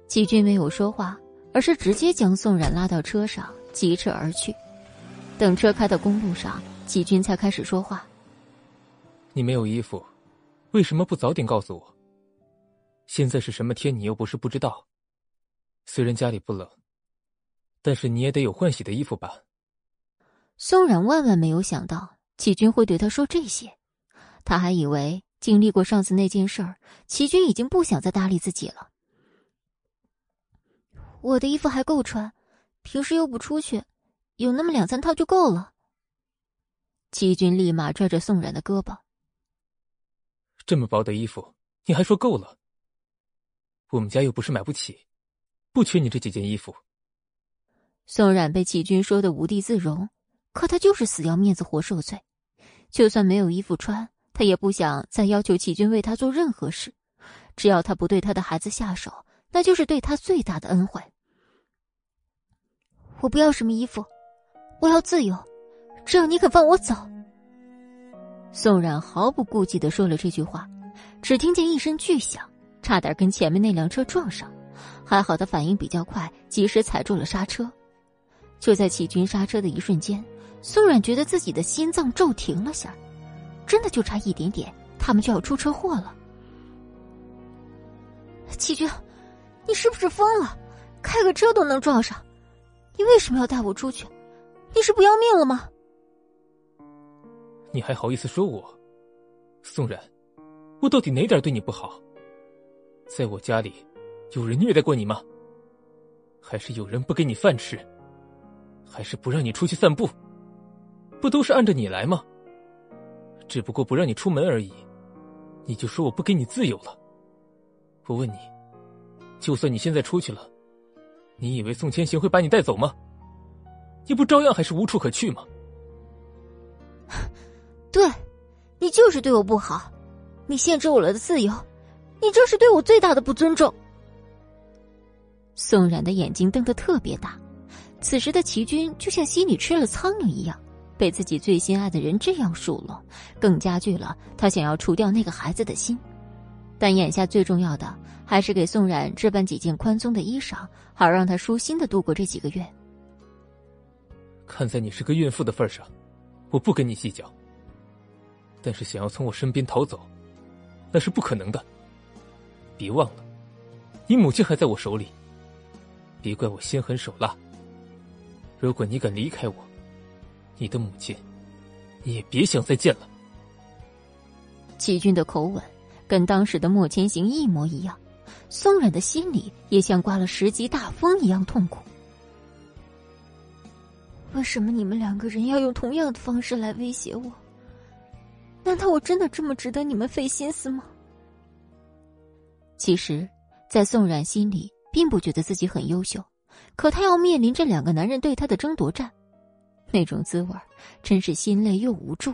齐军没有说话，而是直接将宋冉拉到车上，疾驰而去。等车开到公路上，季军才开始说话：“你没有衣服，为什么不早点告诉我？现在是什么天，你又不是不知道。虽然家里不冷，但是你也得有换洗的衣服吧？”宋冉万万没有想到齐军会对他说这些，他还以为经历过上次那件事儿，齐军已经不想再搭理自己了。我的衣服还够穿，平时又不出去。有那么两三套就够了。齐军立马拽着宋冉的胳膊。这么薄的衣服，你还说够了？我们家又不是买不起，不缺你这几件衣服。宋冉被齐军说的无地自容，可他就是死要面子活受罪。就算没有衣服穿，他也不想再要求齐军为他做任何事，只要他不对他的孩子下手，那就是对他最大的恩惠。我不要什么衣服，我要自由，只要你肯放我走。宋冉毫不顾忌的说了这句话，只听见一声巨响，差点跟前面那辆车撞上，还好他反应比较快，及时踩住了刹车。就在齐军刹车的一瞬间，宋冉觉得自己的心脏骤停了下，真的就差一点点，他们就要出车祸了。齐军，你是不是疯了？开个车都能撞上，你为什么要带我出去？你是不要命了吗？你还好意思说我，宋冉，我到底哪点对你不好？在我家里，有人虐待过你吗？还是有人不给你饭吃？还是不让你出去散步？不都是按着你来吗？只不过不让你出门而已，你就说我不给你自由了？我问你，就算你现在出去了，你以为宋千行会把你带走吗？你不照样还是无处可去吗？对，你就是对我不好，你限制我了的自由，你这是对我最大的不尊重。宋冉的眼睛瞪得特别大，此时的齐军就像心里吃了苍蝇一样，被自己最心爱的人这样数落，更加剧了他想要除掉那个孩子的心。但眼下最重要的还是给宋冉置办几件宽松的衣裳，好让他舒心的度过这几个月。看在你是个孕妇的份上，我不跟你计较。但是想要从我身边逃走，那是不可能的。别忘了，你母亲还在我手里。别怪我心狠手辣。如果你敢离开我，你的母亲，你也别想再见了。齐军的口吻跟当时的莫千行一模一样，宋冉的心里也像刮了十级大风一样痛苦。为什么你们两个人要用同样的方式来威胁我？难道我真的这么值得你们费心思吗？其实，在宋冉心里，并不觉得自己很优秀，可她要面临这两个男人对她的争夺战，那种滋味真是心累又无助。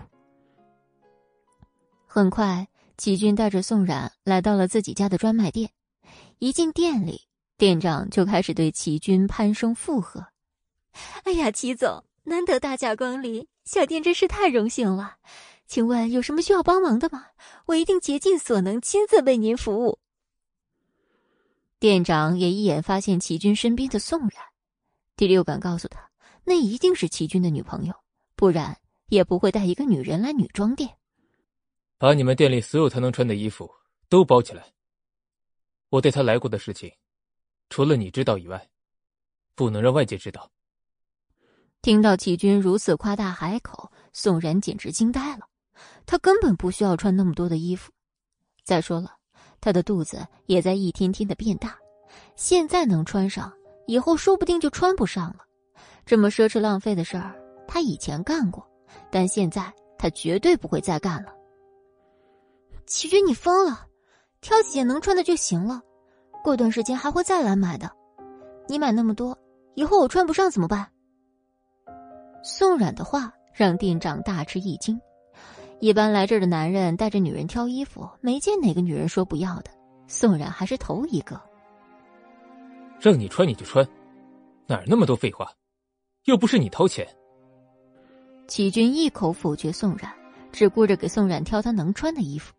很快，齐军带着宋冉来到了自己家的专卖店，一进店里，店长就开始对齐军攀声附和：“哎呀，齐总，难得大驾光临，小店真是太荣幸了。”请问有什么需要帮忙的吗？我一定竭尽所能，亲自为您服务。店长也一眼发现齐军身边的宋冉，第六感告诉他，那一定是齐军的女朋友，不然也不会带一个女人来女装店。把你们店里所有他能穿的衣服都包起来。我带他来过的事情，除了你知道以外，不能让外界知道。听到齐军如此夸大海口，宋然简直惊呆了。他根本不需要穿那么多的衣服，再说了，他的肚子也在一天天的变大，现在能穿上，以后说不定就穿不上了。这么奢侈浪费的事儿，他以前干过，但现在他绝对不会再干了。齐军，你疯了？挑几件能穿的就行了，过段时间还会再来买的。你买那么多，以后我穿不上怎么办？宋冉的话让店长大吃一惊。一般来这儿的男人带着女人挑衣服，没见哪个女人说不要的。宋冉还是头一个。让你穿你就穿，哪儿那么多废话？又不是你掏钱。齐军一口否决宋冉，只顾着给宋冉挑他能穿的衣服，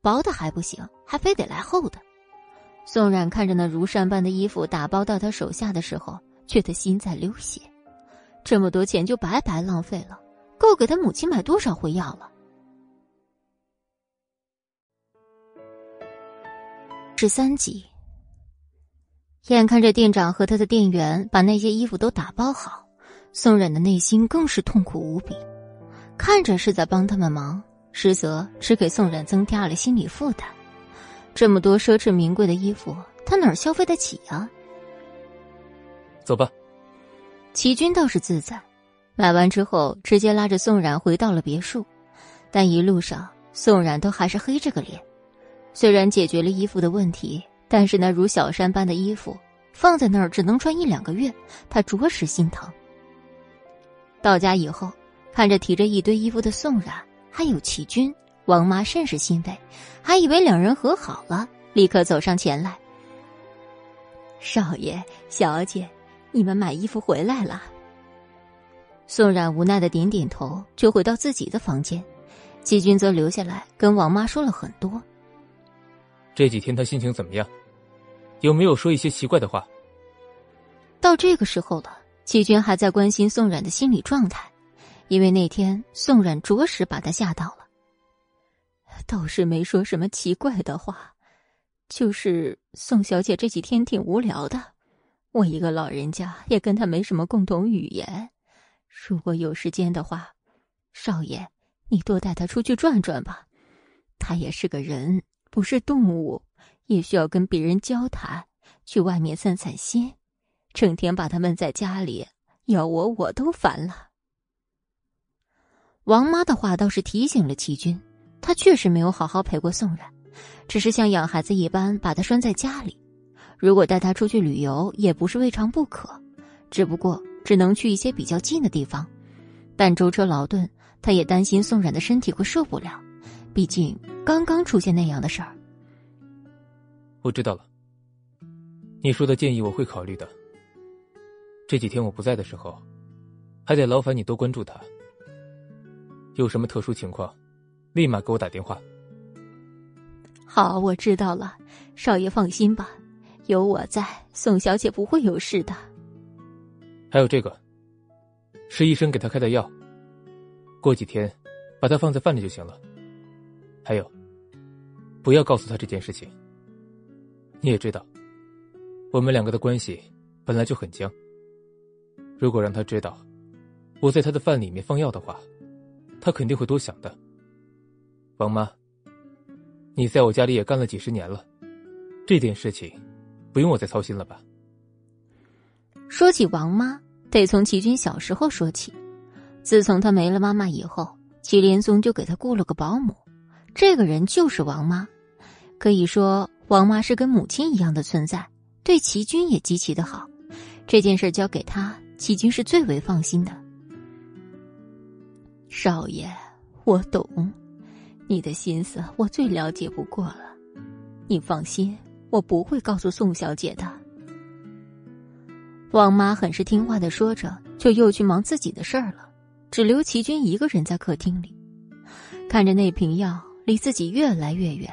薄的还不行，还非得来厚的。宋冉看着那如山般的衣服打包到他手下的时候，觉得心在流血，这么多钱就白白浪费了。够给他母亲买多少回药了？十三集，眼看着店长和他的店员把那些衣服都打包好，宋冉的内心更是痛苦无比。看着是在帮他们忙，实则只给宋冉增加了心理负担。这么多奢侈名贵的衣服，他哪儿消费得起啊？走吧。齐军倒是自在。买完之后，直接拉着宋冉回到了别墅，但一路上宋冉都还是黑着个脸。虽然解决了衣服的问题，但是那如小山般的衣服放在那儿只能穿一两个月，他着实心疼。到家以后，看着提着一堆衣服的宋冉，还有齐军，王妈甚是欣慰，还以为两人和好了，立刻走上前来。少爷、小姐，你们买衣服回来了。宋冉无奈的点点头，就回到自己的房间。季军则留下来跟王妈说了很多。这几天他心情怎么样？有没有说一些奇怪的话？到这个时候了，齐军还在关心宋冉的心理状态，因为那天宋冉着实把他吓到了。倒是没说什么奇怪的话。就是宋小姐这几天挺无聊的，我一个老人家也跟她没什么共同语言。如果有时间的话，少爷，你多带她出去转转吧。她也是个人，不是动物，也需要跟别人交谈，去外面散散心。整天把他闷在家里，要我我都烦了。王妈的话倒是提醒了齐军，他确实没有好好陪过宋冉。只是像养孩子一般把他拴在家里，如果带他出去旅游也不是未尝不可，只不过只能去一些比较近的地方。但舟车劳顿，他也担心宋冉的身体会受不了，毕竟刚刚出现那样的事儿。我知道了，你说的建议我会考虑的。这几天我不在的时候，还得劳烦你多关注他。有什么特殊情况，立马给我打电话。好，我知道了，少爷放心吧，有我在，宋小姐不会有事的。还有这个，是医生给他开的药，过几天把它放在饭里就行了。还有，不要告诉他这件事情。你也知道，我们两个的关系本来就很僵。如果让他知道我在他的饭里面放药的话，他肯定会多想的。王妈。你在我家里也干了几十年了，这件事情不用我再操心了吧？说起王妈，得从齐军小时候说起。自从他没了妈妈以后，齐连松就给他雇了个保姆，这个人就是王妈。可以说，王妈是跟母亲一样的存在，对齐军也极其的好。这件事交给他，齐军是最为放心的。少爷，我懂。你的心思我最了解不过了，你放心，我不会告诉宋小姐的。王妈很是听话的说着，就又去忙自己的事儿了，只留齐军一个人在客厅里，看着那瓶药离自己越来越远，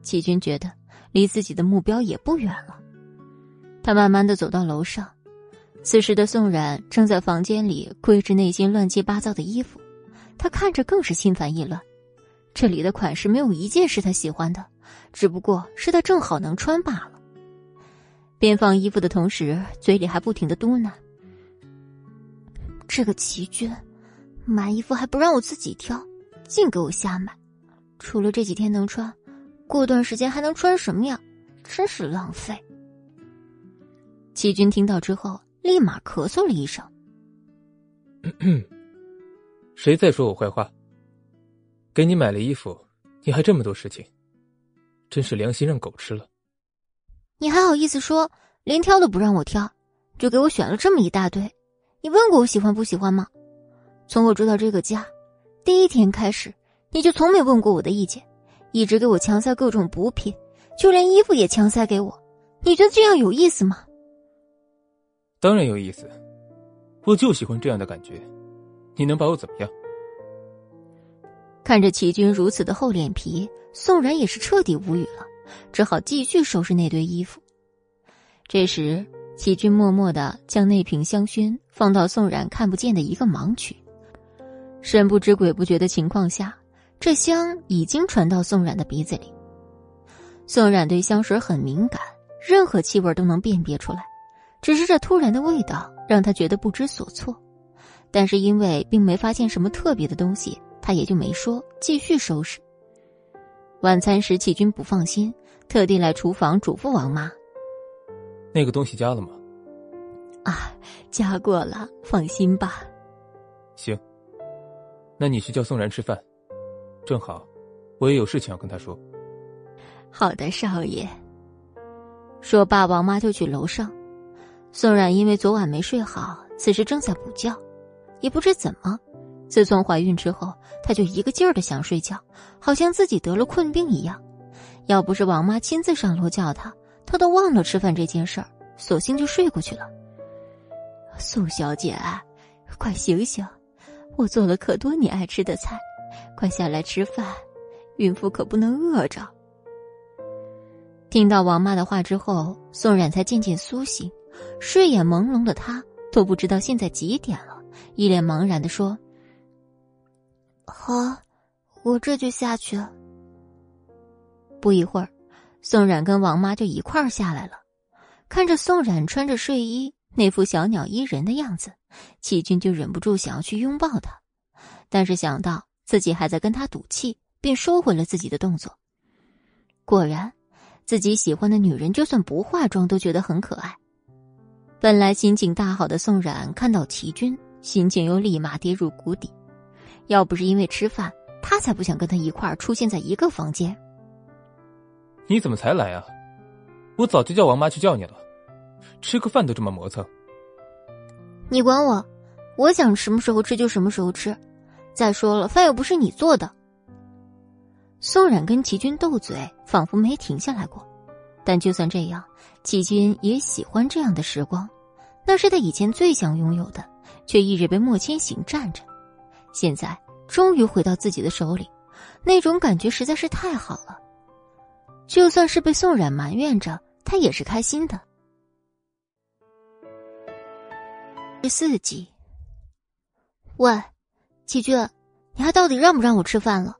齐军觉得离自己的目标也不远了。他慢慢的走到楼上，此时的宋冉正在房间里归置那些乱七八糟的衣服，他看着更是心烦意乱。这里的款式没有一件是他喜欢的，只不过是他正好能穿罢了。边放衣服的同时，嘴里还不停的嘟囔：“这个齐军，买衣服还不让我自己挑，净给我瞎买。除了这几天能穿，过段时间还能穿什么呀？真是浪费。”齐军听到之后，立马咳嗽了一声：“ 谁在说我坏话？”给你买了衣服，你还这么多事情，真是良心让狗吃了。你还好意思说，连挑都不让我挑，就给我选了这么一大堆。你问过我喜欢不喜欢吗？从我住到这个家，第一天开始，你就从没问过我的意见，一直给我强塞各种补品，就连衣服也强塞给我。你觉得这样有意思吗？当然有意思，我就喜欢这样的感觉。你能把我怎么样？看着齐军如此的厚脸皮，宋然也是彻底无语了，只好继续收拾那堆衣服。这时，齐军默默的将那瓶香薰放到宋然看不见的一个盲区，神不知鬼不觉的情况下，这香已经传到宋冉的鼻子里。宋冉对香水很敏感，任何气味都能辨别出来，只是这突然的味道让他觉得不知所措，但是因为并没发现什么特别的东西。他也就没说，继续收拾。晚餐时，启军不放心，特地来厨房嘱咐王妈：“那个东西加了吗？”“啊，加过了，放心吧。”“行，那你去叫宋然吃饭，正好，我也有事情要跟他说。”“好的，少爷。”说罢，王妈就去楼上。宋冉因为昨晚没睡好，此时正在补觉，也不知怎么。自从怀孕之后，她就一个劲儿的想睡觉，好像自己得了困病一样。要不是王妈亲自上楼叫她，她都忘了吃饭这件事儿，索性就睡过去了。宋小姐，快醒醒！我做了可多你爱吃的菜，快下来吃饭，孕妇可不能饿着。听到王妈的话之后，宋冉才渐渐苏醒，睡眼朦胧的她都不知道现在几点了，一脸茫然的说：“好，我这就下去。”不一会儿，宋冉跟王妈就一块儿下来了，看着宋冉穿着睡衣。那副小鸟依人的样子，齐军就忍不住想要去拥抱她，但是想到自己还在跟他赌气，便收回了自己的动作。果然，自己喜欢的女人就算不化妆都觉得很可爱。本来心情大好的宋冉看到齐军，心情又立马跌入谷底。要不是因为吃饭，他才不想跟他一块儿出现在一个房间。你怎么才来啊？我早就叫王妈去叫你了。吃个饭都这么磨蹭，你管我！我想什么时候吃就什么时候吃。再说了，饭又不是你做的。宋冉跟齐军斗嘴，仿佛没停下来过。但就算这样，齐军也喜欢这样的时光，那是他以前最想拥有的，却一直被莫千行占着。现在终于回到自己的手里，那种感觉实在是太好了。就算是被宋冉埋怨着，他也是开心的。第四集。喂，齐军，你还到底让不让我吃饭了？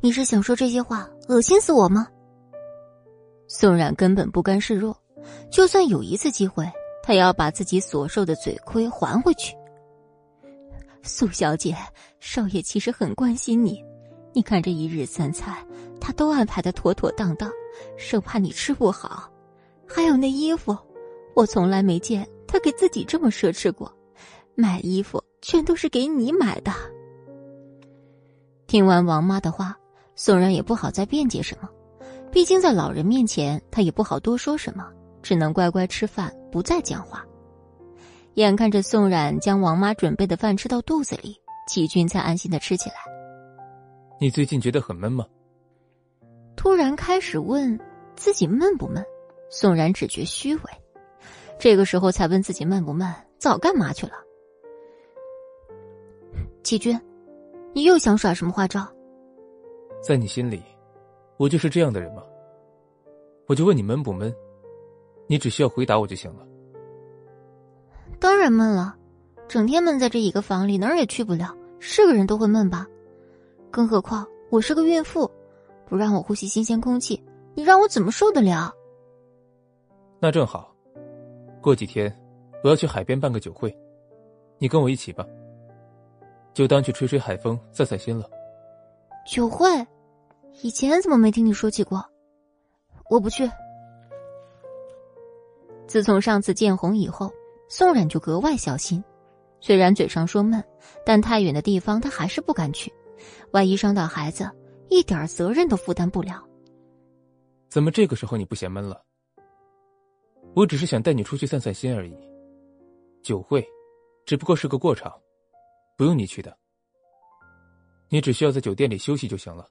你是想说这些话恶心死我吗？宋冉根本不甘示弱，就算有一次机会，他也要把自己所受的嘴亏还回去。苏小姐，少爷其实很关心你，你看这一日三餐，他都安排的妥妥当当，生怕你吃不好。还有那衣服，我从来没见。他给自己这么奢侈过，买衣服全都是给你买的。听完王妈的话，宋然也不好再辩解什么，毕竟在老人面前，他也不好多说什么，只能乖乖吃饭，不再讲话。眼看着宋冉将王妈准备的饭吃到肚子里，齐军才安心的吃起来。你最近觉得很闷吗？突然开始问自己闷不闷，宋冉只觉虚伪。这个时候才问自己闷不闷，早干嘛去了？齐军，你又想耍什么花招？在你心里，我就是这样的人吗？我就问你闷不闷，你只需要回答我就行了。当然闷了，整天闷在这一个房里，哪儿也去不了，是个人都会闷吧？更何况我是个孕妇，不让我呼吸新鲜空气，你让我怎么受得了？那正好。过几天，我要去海边办个酒会，你跟我一起吧。就当去吹吹海风、散散心了。酒会，以前怎么没听你说起过？我不去。自从上次见红以后，宋冉就格外小心。虽然嘴上说闷，但太远的地方他还是不敢去，万一伤到孩子，一点责任都负担不了。怎么这个时候你不嫌闷了？我只是想带你出去散散心而已，酒会只不过是个过场，不用你去的。你只需要在酒店里休息就行了，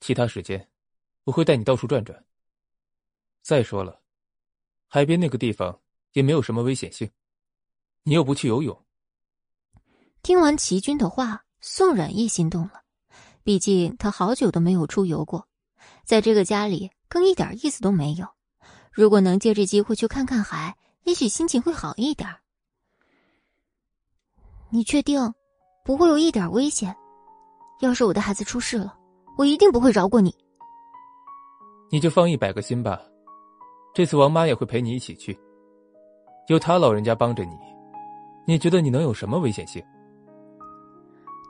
其他时间我会带你到处转转。再说了，海边那个地方也没有什么危险性，你又不去游泳。听完齐军的话，宋冉也心动了，毕竟他好久都没有出游过，在这个家里更一点意思都没有。如果能借这机会去看看海，也许心情会好一点。你确定不会有一点危险？要是我的孩子出事了，我一定不会饶过你。你就放一百个心吧，这次王妈也会陪你一起去。有她老人家帮着你，你觉得你能有什么危险性？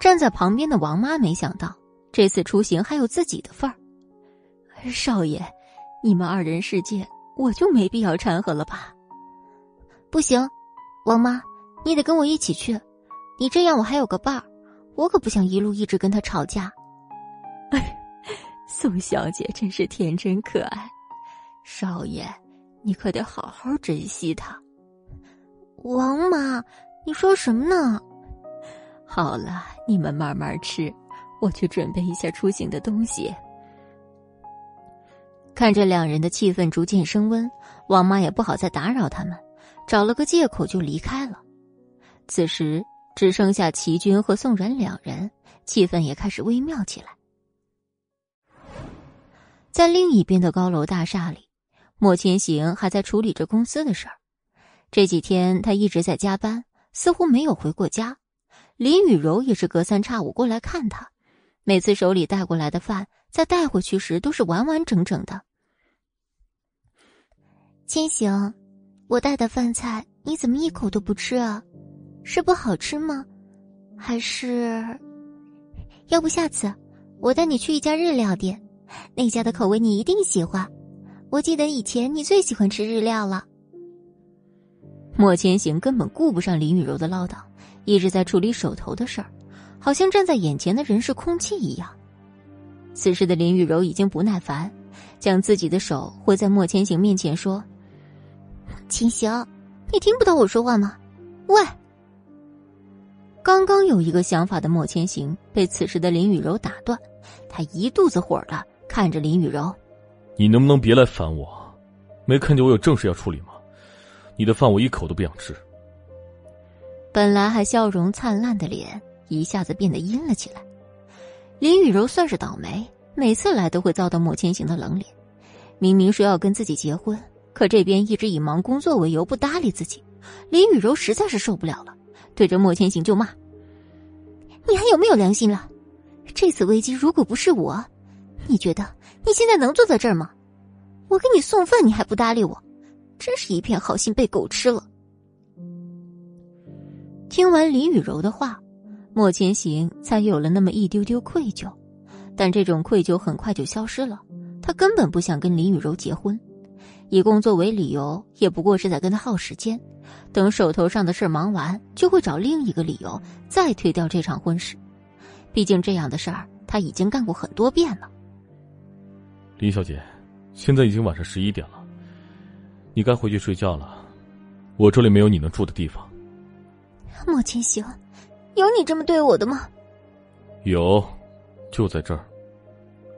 站在旁边的王妈没想到这次出行还有自己的份儿。少爷，你们二人世界。我就没必要掺和了吧？不行，王妈，你得跟我一起去。你这样我还有个伴儿，我可不想一路一直跟他吵架。哎，宋小姐真是天真可爱，少爷，你可得好好珍惜她。王妈，你说什么呢？好。好了，你们慢慢吃，我去准备一下出行的东西。看着两人的气氛逐渐升温，王妈也不好再打扰他们，找了个借口就离开了。此时只剩下齐军和宋然两人，气氛也开始微妙起来。在另一边的高楼大厦里，莫千行还在处理着公司的事儿。这几天他一直在加班，似乎没有回过家。林雨柔也是隔三差五过来看他，每次手里带过来的饭，在带回去时都是完完整整的。千行，我带的饭菜你怎么一口都不吃啊？是不好吃吗？还是？要不下次我带你去一家日料店，那家的口味你一定喜欢。我记得以前你最喜欢吃日料了。莫千行根本顾不上林雨柔的唠叨，一直在处理手头的事儿，好像站在眼前的人是空气一样。此时的林雨柔已经不耐烦，将自己的手挥在莫千行面前说。秦行，你听不到我说话吗？喂！刚刚有一个想法的莫千行被此时的林雨柔打断，他一肚子火的看着林雨柔：“你能不能别来烦我？没看见我有正事要处理吗？你的饭我一口都不想吃。”本来还笑容灿烂的脸一下子变得阴了起来。林雨柔算是倒霉，每次来都会遭到莫千行的冷脸。明明说要跟自己结婚。可这边一直以忙工作为由不搭理自己，林雨柔实在是受不了了，对着莫千行就骂：“你还有没有良心了？这次危机如果不是我，你觉得你现在能坐在这儿吗？我给你送饭你还不搭理我，真是一片好心被狗吃了。”听完林雨柔的话，莫千行才有了那么一丢丢愧疚，但这种愧疚很快就消失了，他根本不想跟林雨柔结婚。以工作为理由，也不过是在跟他耗时间。等手头上的事忙完，就会找另一个理由再推掉这场婚事。毕竟这样的事儿他已经干过很多遍了。林小姐，现在已经晚上十一点了，你该回去睡觉了。我这里没有你能住的地方。莫千行，有你这么对我的吗？有，就在这儿。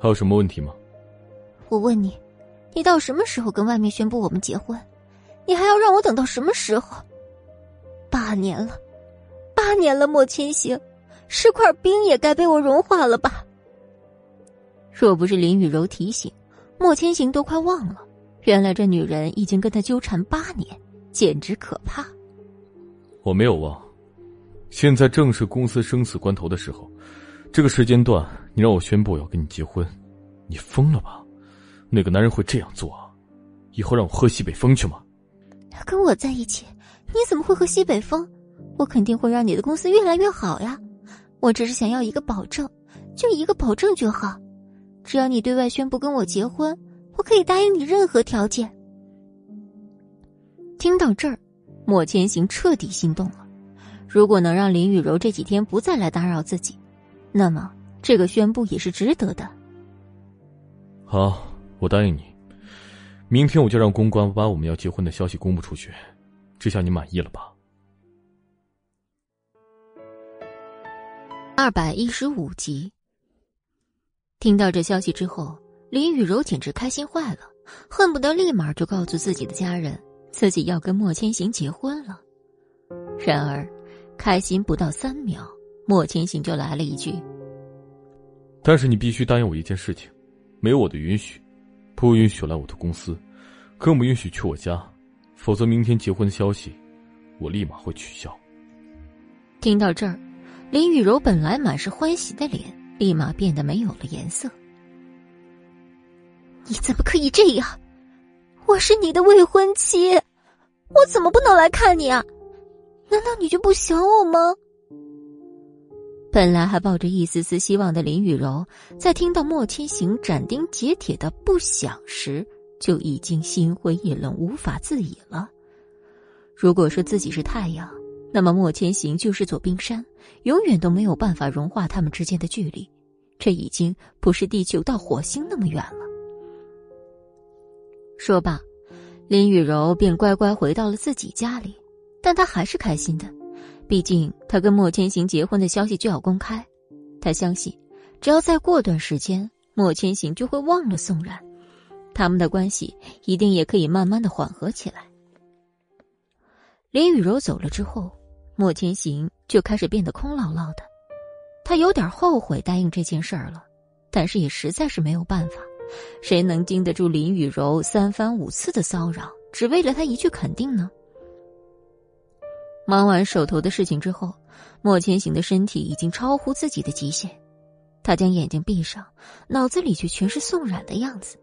还有什么问题吗？我问你。你到什么时候跟外面宣布我们结婚？你还要让我等到什么时候？八年了，八年了，莫千行，是块冰也该被我融化了吧？若不是林雨柔提醒，莫千行都快忘了，原来这女人已经跟他纠缠八年，简直可怕。我没有忘，现在正是公司生死关头的时候，这个时间段你让我宣布我要跟你结婚，你疯了吧？那个男人会这样做？以后让我喝西北风去吗？跟我在一起，你怎么会喝西北风？我肯定会让你的公司越来越好呀！我只是想要一个保证，就一个保证就好。只要你对外宣布跟我结婚，我可以答应你任何条件。听到这儿，莫千行彻底心动了。如果能让林雨柔这几天不再来打扰自己，那么这个宣布也是值得的。好。我答应你，明天我就让公关把我们要结婚的消息公布出去，这下你满意了吧？二百一十五集。听到这消息之后，林雨柔简直开心坏了，恨不得立马就告诉自己的家人，自己要跟莫千行结婚了。然而，开心不到三秒，莫千行就来了一句：“但是你必须答应我一件事情，没有我的允许。”不允许来我的公司，更不允许去我家，否则明天结婚的消息，我立马会取消。听到这儿，林雨柔本来满是欢喜的脸，立马变得没有了颜色。你怎么可以这样？我是你的未婚妻，我怎么不能来看你啊？难道你就不想我吗？本来还抱着一丝丝希望的林雨柔，在听到莫千行斩钉截铁的不想时，就已经心灰意冷、无法自已了。如果说自己是太阳，那么莫千行就是座冰山，永远都没有办法融化他们之间的距离。这已经不是地球到火星那么远了。说罢，林雨柔便乖乖回到了自己家里，但她还是开心的。毕竟他跟莫千行结婚的消息就要公开，他相信，只要再过段时间，莫千行就会忘了宋冉，他们的关系一定也可以慢慢的缓和起来。林雨柔走了之后，莫千行就开始变得空落落的，他有点后悔答应这件事儿了，但是也实在是没有办法，谁能经得住林雨柔三番五次的骚扰，只为了他一句肯定呢？忙完手头的事情之后，莫千行的身体已经超乎自己的极限。他将眼睛闭上，脑子里却全是宋冉的样子。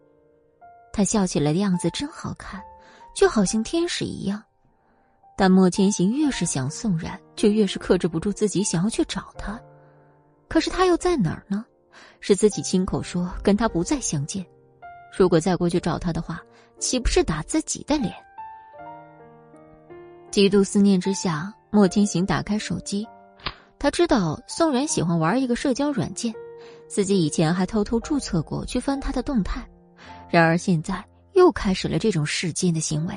他笑起来的样子真好看，就好像天使一样。但莫千行越是想宋冉，就越是克制不住自己想要去找他。可是他又在哪儿呢？是自己亲口说跟他不再相见。如果再过去找他的话，岂不是打自己的脸？极度思念之下，莫千行打开手机，他知道宋冉喜欢玩一个社交软件，自己以前还偷偷注册过去翻他的动态，然而现在又开始了这种世间的行为。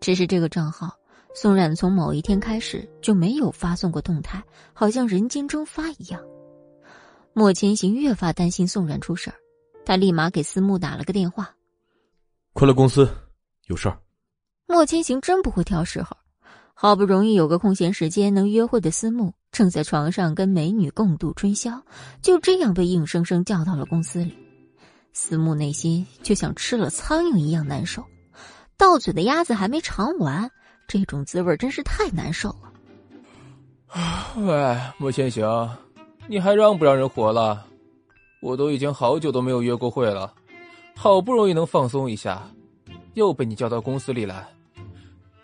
只是这个账号，宋冉从某一天开始就没有发送过动态，好像人间蒸发一样。莫千行越发担心宋冉出事儿，他立马给思慕打了个电话：“快来公司，有事儿。”莫千行真不会挑时候，好不容易有个空闲时间能约会的思慕，正在床上跟美女共度春宵，就这样被硬生生叫到了公司里。思慕内心就像吃了苍蝇一样难受，到嘴的鸭子还没尝完，这种滋味真是太难受了。喂，莫千行，你还让不让人活了？我都已经好久都没有约过会了，好不容易能放松一下，又被你叫到公司里来。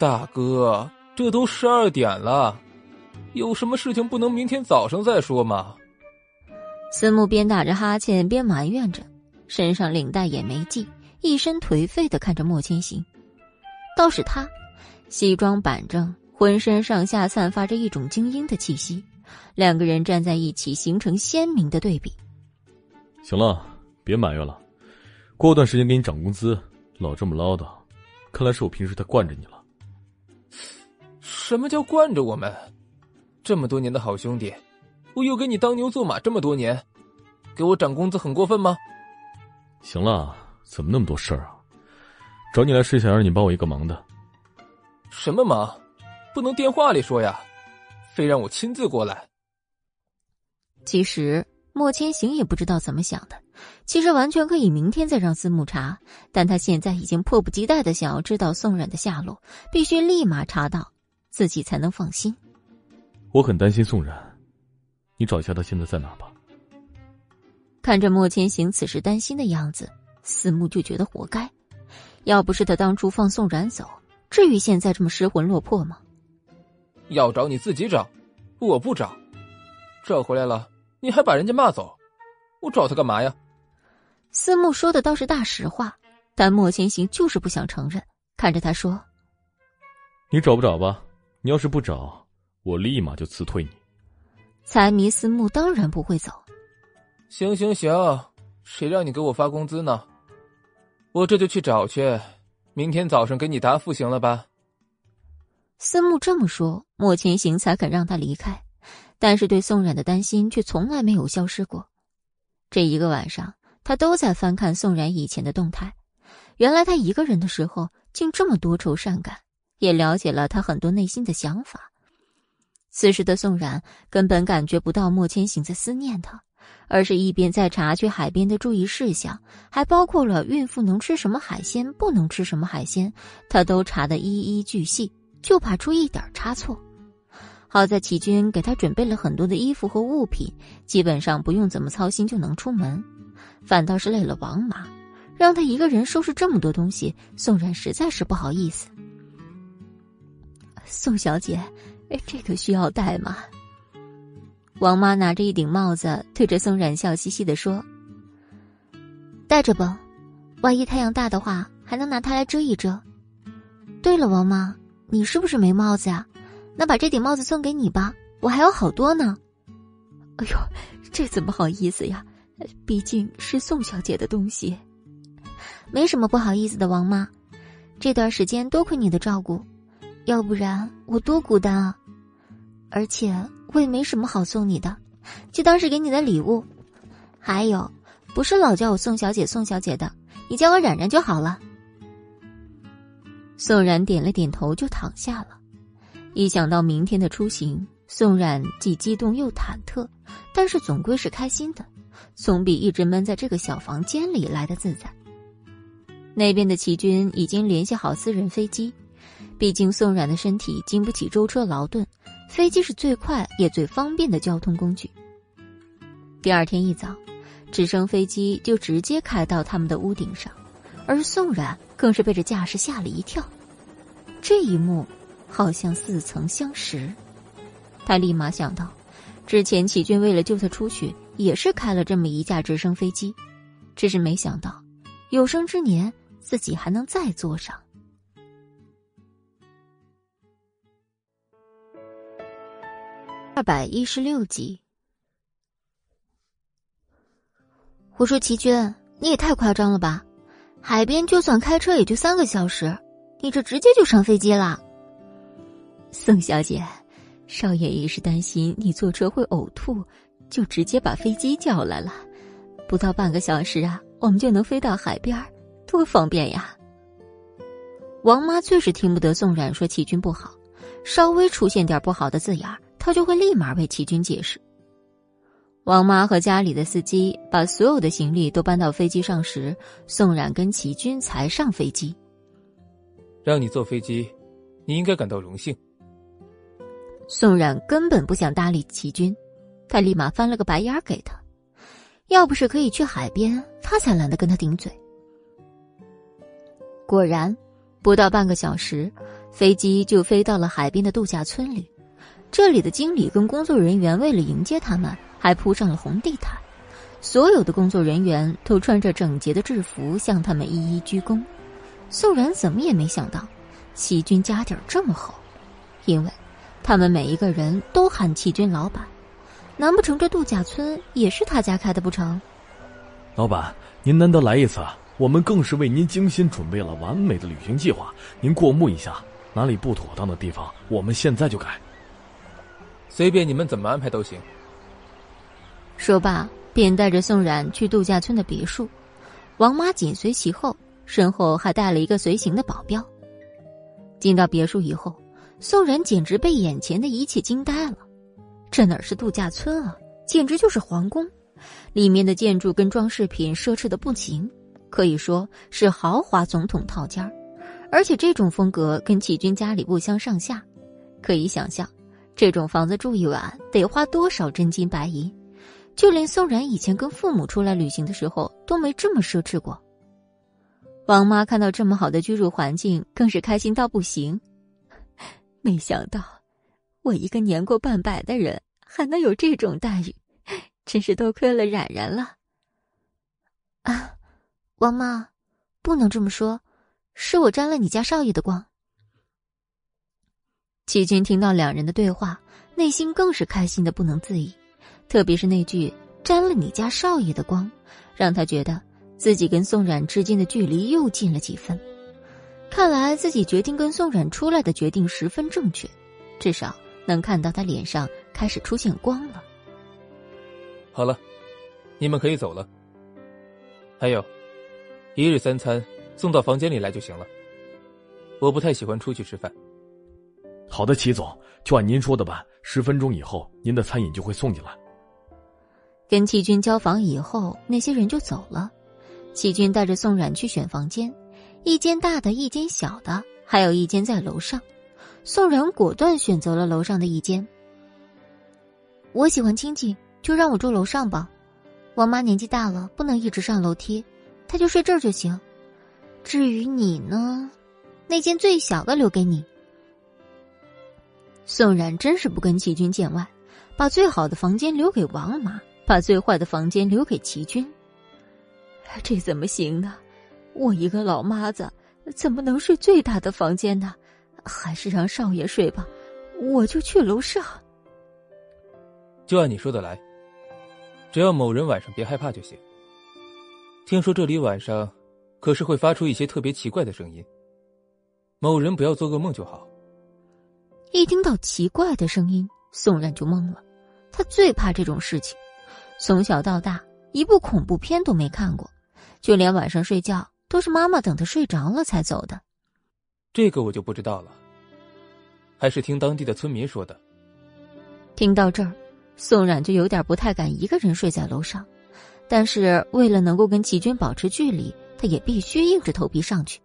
大哥，这都十二点了，有什么事情不能明天早上再说吗？思慕边打着哈欠边埋怨着，身上领带也没系，一身颓废的看着莫千行。倒是他，西装板正，浑身上下散发着一种精英的气息，两个人站在一起，形成鲜明的对比。行了，别埋怨了，过段时间给你涨工资。老这么唠叨，看来是我平时太惯着你了。什么叫惯着我们？这么多年的好兄弟，我又给你当牛做马这么多年，给我涨工资很过分吗？行了，怎么那么多事儿啊？找你来是想让你帮我一个忙的。什么忙？不能电话里说呀，非让我亲自过来。其实莫千行也不知道怎么想的，其实完全可以明天再让司慕查，但他现在已经迫不及待的想要知道宋冉的下落，必须立马查到。自己才能放心。我很担心宋然，你找一下他现在在哪吧。看着莫千行此时担心的样子，思慕就觉得活该。要不是他当初放宋然走，至于现在这么失魂落魄吗？要找你自己找，我不找。找回来了，你还把人家骂走，我找他干嘛呀？思慕说的倒是大实话，但莫千行就是不想承认。看着他说：“你找不找吧。”你要是不找，我立马就辞退你。财迷思慕当然不会走。行行行，谁让你给我发工资呢？我这就去找去，明天早上给你答复，行了吧？思慕这么说，莫千行才肯让他离开。但是对宋冉的担心却从来没有消失过。这一个晚上，他都在翻看宋冉以前的动态。原来他一个人的时候，竟这么多愁善感。也了解了他很多内心的想法。此时的宋冉根本感觉不到莫千行在思念他，而是一边在查去海边的注意事项，还包括了孕妇能吃什么海鲜，不能吃什么海鲜，他都查得一一俱细，就怕出一点差错。好在齐军给他准备了很多的衣服和物品，基本上不用怎么操心就能出门，反倒是累了王麻，让他一个人收拾这么多东西，宋冉实在是不好意思。宋小姐，这个需要戴吗？王妈拿着一顶帽子，对着宋冉笑嘻嘻的说：“戴着吧，万一太阳大的话，还能拿它来遮一遮。”对了，王妈，你是不是没帽子呀？那把这顶帽子送给你吧，我还有好多呢。哎呦，这怎么好意思呀？毕竟是宋小姐的东西，没什么不好意思的。王妈，这段时间多亏你的照顾。要不然我多孤单啊！而且我也没什么好送你的，就当是给你的礼物。还有，不是老叫我宋小姐宋小姐的，你叫我冉冉就好了。宋冉点了点头，就躺下了。一想到明天的出行，宋冉既激动又忐忑，但是总归是开心的，总比一直闷在这个小房间里来的自在。那边的齐军已经联系好私人飞机，毕竟宋冉的身体经不起舟车劳顿，飞机是最快也最方便的交通工具。第二天一早，直升飞机就直接开到他们的屋顶上，而宋冉更是被这架势吓了一跳。这一幕好像似曾相识，他立马想到，之前齐军为了救他出去，也是开了这么一架直升飞机，只是没想到，有生之年。自己还能再坐上。二百一十六集，我说齐军，你也太夸张了吧！海边就算开车也就三个小时，你这直接就上飞机了。宋小姐，少爷一时担心你坐车会呕吐，就直接把飞机叫来了。不到半个小时啊，我们就能飞到海边多方便呀！王妈最是听不得宋冉说齐军不好，稍微出现点不好的字眼儿她就会立马为齐军解释。王妈和家里的司机把所有的行李都搬到飞机上时，宋冉跟齐军才上飞机。让你坐飞机，你应该感到荣幸。宋冉根本不想搭理齐军，他立马翻了个白眼给他。要不是可以去海边，他才懒得跟他顶嘴。果然，不到半个小时，飞机就飞到了海边的度假村里。这里的经理跟工作人员为了迎接他们，还铺上了红地毯。所有的工作人员都穿着整洁的制服，向他们一一鞠躬。宋然怎么也没想到，齐军家底儿这么厚，因为他们每一个人都喊齐军老板。难不成这度假村也是他家开的不成？老板，您难得来一次。我们更是为您精心准备了完美的旅行计划，您过目一下，哪里不妥当的地方，我们现在就改。随便你们怎么安排都行。说罢，便带着宋冉去度假村的别墅，王妈紧随其后，身后还带了一个随行的保镖。进到别墅以后，宋冉简直被眼前的一切惊呆了，这哪是度假村啊，简直就是皇宫，里面的建筑跟装饰品奢侈的不行。可以说是豪华总统套间而且这种风格跟启军家里不相上下。可以想象，这种房子住一晚得花多少真金白银。就连宋然以前跟父母出来旅行的时候都没这么奢侈过。王妈看到这么好的居住环境，更是开心到不行。没想到，我一个年过半百的人还能有这种待遇，真是多亏了冉冉了。啊！王妈，不能这么说，是我沾了你家少爷的光。齐军听到两人的对话，内心更是开心的不能自已，特别是那句“沾了你家少爷的光”，让他觉得自己跟宋冉之间的距离又近了几分。看来自己决定跟宋冉出来的决定十分正确，至少能看到他脸上开始出现光了。好了，你们可以走了。还有。一日三餐送到房间里来就行了。我不太喜欢出去吃饭。好的，齐总，就按您说的办。十分钟以后，您的餐饮就会送进来。跟齐军交房以后，那些人就走了。齐军带着宋冉去选房间，一间大的，一间小的，还有一间在楼上。宋冉果断选择了楼上的一间。我喜欢清静，就让我住楼上吧。王妈年纪大了，不能一直上楼梯。她就睡这儿就行，至于你呢，那间最小的留给你。宋冉真是不跟齐军见外，把最好的房间留给王妈，把最坏的房间留给齐军。这怎么行呢？我一个老妈子，怎么能睡最大的房间呢？还是让少爷睡吧，我就去楼上。就按你说的来，只要某人晚上别害怕就行。听说这里晚上，可是会发出一些特别奇怪的声音。某人不要做噩梦就好。一听到奇怪的声音，宋冉就懵了。他最怕这种事情，从小到大一部恐怖片都没看过，就连晚上睡觉都是妈妈等他睡着了才走的。这个我就不知道了，还是听当地的村民说的。听到这儿，宋冉就有点不太敢一个人睡在楼上，但是为了能够跟齐军保持距离，他也必须硬着头皮上去。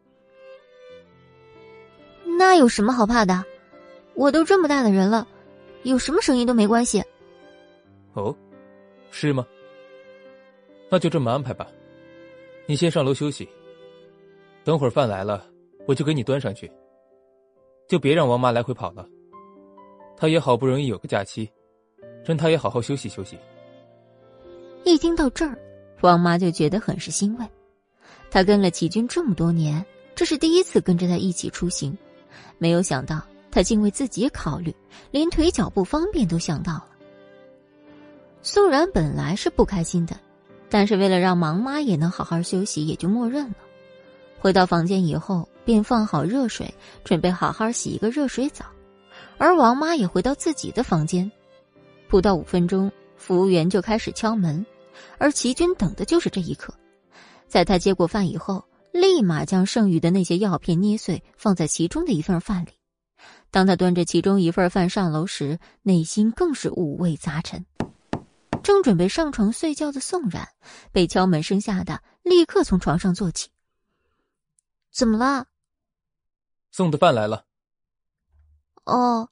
那有什么好怕的？我都这么大的人了，有什么声音都没关系。哦，是吗？那就这么安排吧。你先上楼休息，等会儿饭来了。我就给你端上去，就别让王妈来回跑了。她也好不容易有个假期，让她也好好休息休息。一听到这儿，王妈就觉得很是欣慰。她跟了齐军这么多年，这是第一次跟着他一起出行，没有想到他竟为自己考虑，连腿脚不方便都想到了。苏然本来是不开心的，但是为了让王妈也能好好休息，也就默认了。回到房间以后，便放好热水，准备好好洗一个热水澡。而王妈也回到自己的房间。不到五分钟，服务员就开始敲门，而齐军等的就是这一刻。在他接过饭以后，立马将剩余的那些药片捏碎，放在其中的一份饭里。当他端着其中一份饭上楼时，内心更是五味杂陈。正准备上床睡觉的宋冉，被敲门声吓得立刻从床上坐起。怎么了？送的饭来了。哦，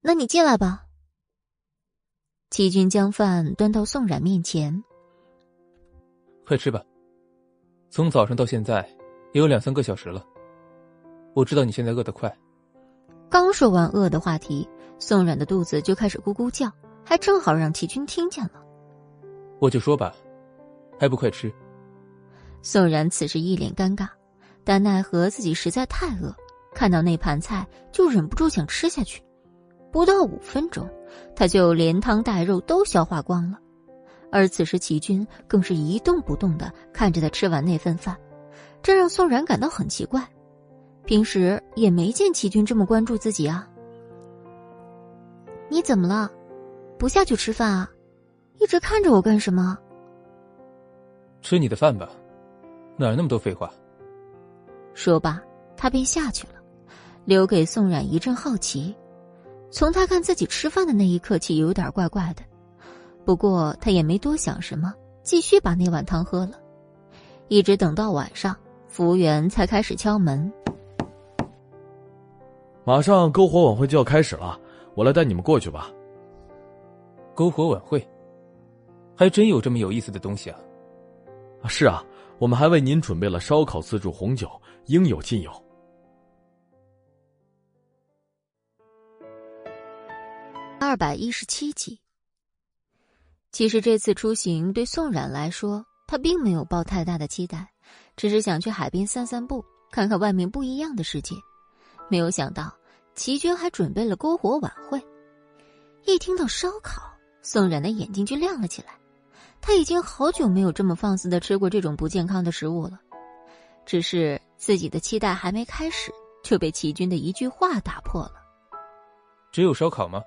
那你进来吧。齐军将饭端到宋冉面前，快吃吧。从早上到现在也有两三个小时了。我知道你现在饿得快。刚说完饿的话题，宋冉的肚子就开始咕咕叫，还正好让齐军听见了。我就说吧，还不快吃？宋冉此时一脸尴尬。但奈何自己实在太饿，看到那盘菜就忍不住想吃下去。不到五分钟，他就连汤带肉都消化光了。而此时齐军更是一动不动的看着他吃完那份饭，这让宋冉感到很奇怪。平时也没见齐军这么关注自己啊。你怎么了？不下去吃饭啊？一直看着我干什么？吃你的饭吧，哪那么多废话？说罢，他便下去了，留给宋冉一阵好奇。从他看自己吃饭的那一刻起，有点怪怪的。不过他也没多想什么，继续把那碗汤喝了。一直等到晚上，服务员才开始敲门。马上篝火晚会就要开始了，我来带你们过去吧。篝火晚会，还真有这么有意思的东西啊！是啊，我们还为您准备了烧烤、自助红酒。应有尽有。二百一十七集。其实这次出行对宋冉来说，他并没有抱太大的期待，只是想去海边散散步，看看外面不一样的世界。没有想到齐军还准备了篝火晚会。一听到烧烤，宋冉的眼睛就亮了起来。他已经好久没有这么放肆的吃过这种不健康的食物了，只是。自己的期待还没开始，就被齐军的一句话打破了。只有烧烤吗？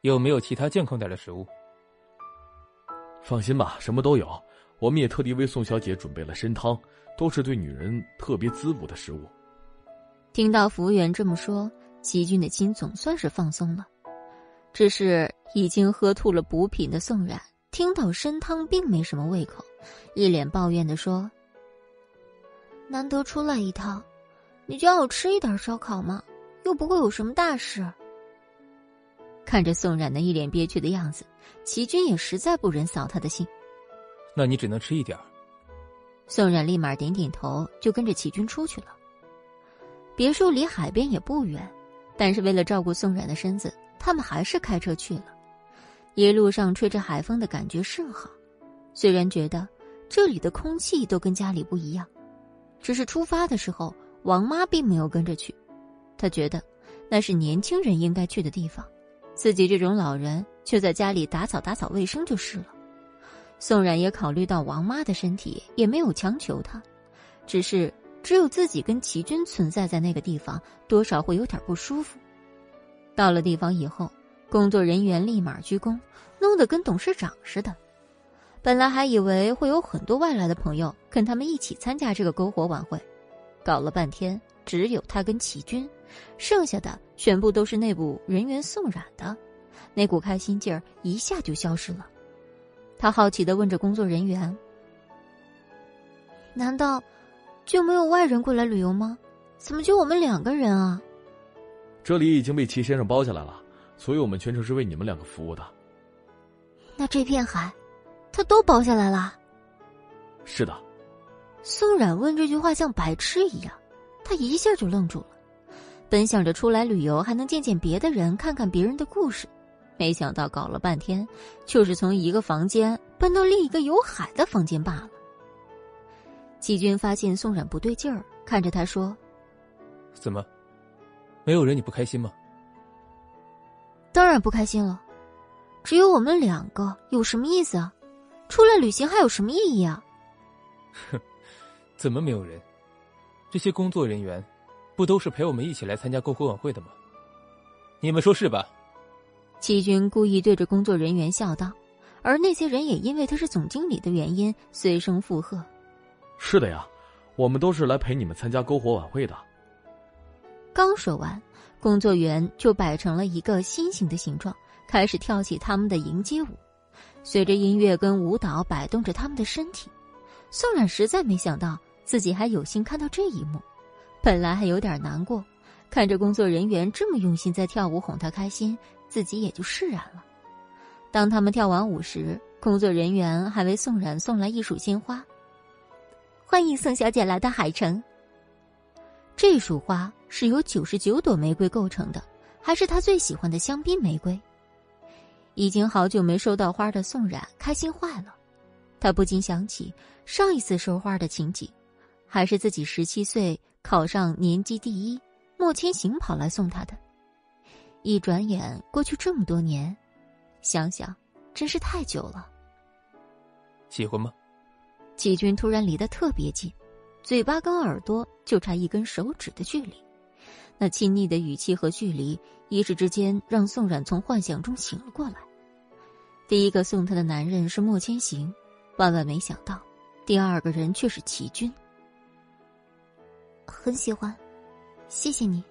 有没有其他健康点的食物？放心吧，什么都有。我们也特地为宋小姐准备了参汤，都是对女人特别滋补的食物。听到服务员这么说，齐军的心总算是放松了。只是已经喝吐了补品的宋冉，听到参汤并没什么胃口，一脸抱怨的说。难得出来一趟，你就让我吃一点烧烤吗？又不会有什么大事。看着宋冉那一脸憋屈的样子，齐军也实在不忍扫他的兴。那你只能吃一点。宋冉立马点点头，就跟着齐军出去了。别墅离海边也不远，但是为了照顾宋冉的身子，他们还是开车去了。一路上吹着海风的感觉甚好，虽然觉得这里的空气都跟家里不一样。只是出发的时候，王妈并没有跟着去，她觉得那是年轻人应该去的地方，自己这种老人就在家里打扫打扫卫生就是了。宋冉也考虑到王妈的身体，也没有强求她，只是只有自己跟齐军存在在那个地方，多少会有点不舒服。到了地方以后，工作人员立马鞠躬，弄得跟董事长似的。本来还以为会有很多外来的朋友跟他们一起参加这个篝火晚会，搞了半天只有他跟齐军，剩下的全部都是内部人员送染的，那股开心劲儿一下就消失了。他好奇的问着工作人员：“难道就没有外人过来旅游吗？怎么就我们两个人啊？”这里已经被齐先生包下来了，所以我们全程是为你们两个服务的。那这片海？他都包下来了，是的。宋冉问这句话像白痴一样，他一下就愣住了。本想着出来旅游还能见见别的人，看看别人的故事，没想到搞了半天，就是从一个房间搬到另一个有海的房间罢了。季军发现宋冉不对劲儿，看着他说：“怎么，没有人你不开心吗？”当然不开心了，只有我们两个，有什么意思啊？出来旅行还有什么意义啊？哼，怎么没有人？这些工作人员不都是陪我们一起来参加篝火晚会的吗？你们说是吧？齐军故意对着工作人员笑道，而那些人也因为他是总经理的原因，随声附和。是的呀，我们都是来陪你们参加篝火晚会的。刚说完，工作员就摆成了一个心形的形状，开始跳起他们的迎接舞。随着音乐跟舞蹈摆动着他们的身体，宋冉实在没想到自己还有幸看到这一幕，本来还有点难过，看着工作人员这么用心在跳舞哄他开心，自己也就释然了。当他们跳完舞时，工作人员还为宋冉送来一束鲜花，欢迎宋小姐来到海城。这束花是由九十九朵玫瑰构成的，还是他最喜欢的香槟玫瑰。已经好久没收到花的宋冉开心坏了，他不禁想起上一次收花的情景，还是自己十七岁考上年级第一，莫千行跑来送他的。一转眼过去这么多年，想想真是太久了。喜欢吗？季军突然离得特别近，嘴巴跟耳朵就差一根手指的距离，那亲昵的语气和距离。一时之间，让宋冉从幻想中醒了过来。第一个送她的男人是莫千行，万万没想到，第二个人却是齐军。很喜欢，谢谢你。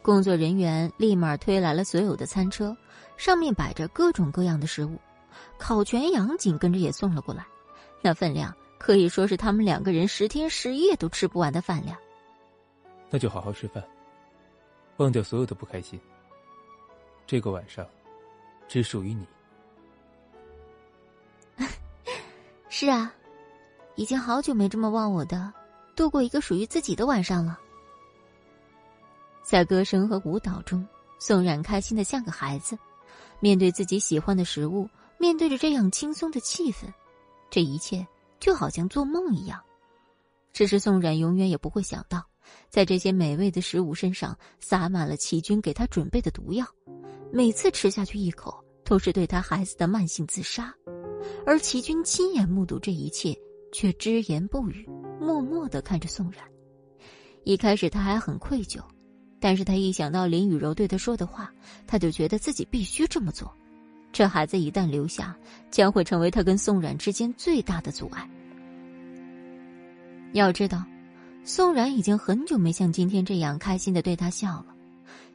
工作人员立马推来了所有的餐车，上面摆着各种各样的食物，烤全羊紧跟着也送了过来，那分量可以说是他们两个人十天十夜都吃不完的饭量。那就好好吃饭。忘掉所有的不开心。这个晚上，只属于你。是啊，已经好久没这么忘我的，度过一个属于自己的晚上了。在歌声和舞蹈中，宋冉开心的像个孩子，面对自己喜欢的食物，面对着这样轻松的气氛，这一切就好像做梦一样。只是宋冉永远也不会想到。在这些美味的食物身上撒满了齐军给他准备的毒药，每次吃下去一口都是对他孩子的慢性自杀，而齐军亲眼目睹这一切，却只言不语，默默的看着宋冉。一开始他还很愧疚，但是他一想到林雨柔对他说的话，他就觉得自己必须这么做。这孩子一旦留下，将会成为他跟宋冉之间最大的阻碍。要知道。宋冉已经很久没像今天这样开心的对他笑了，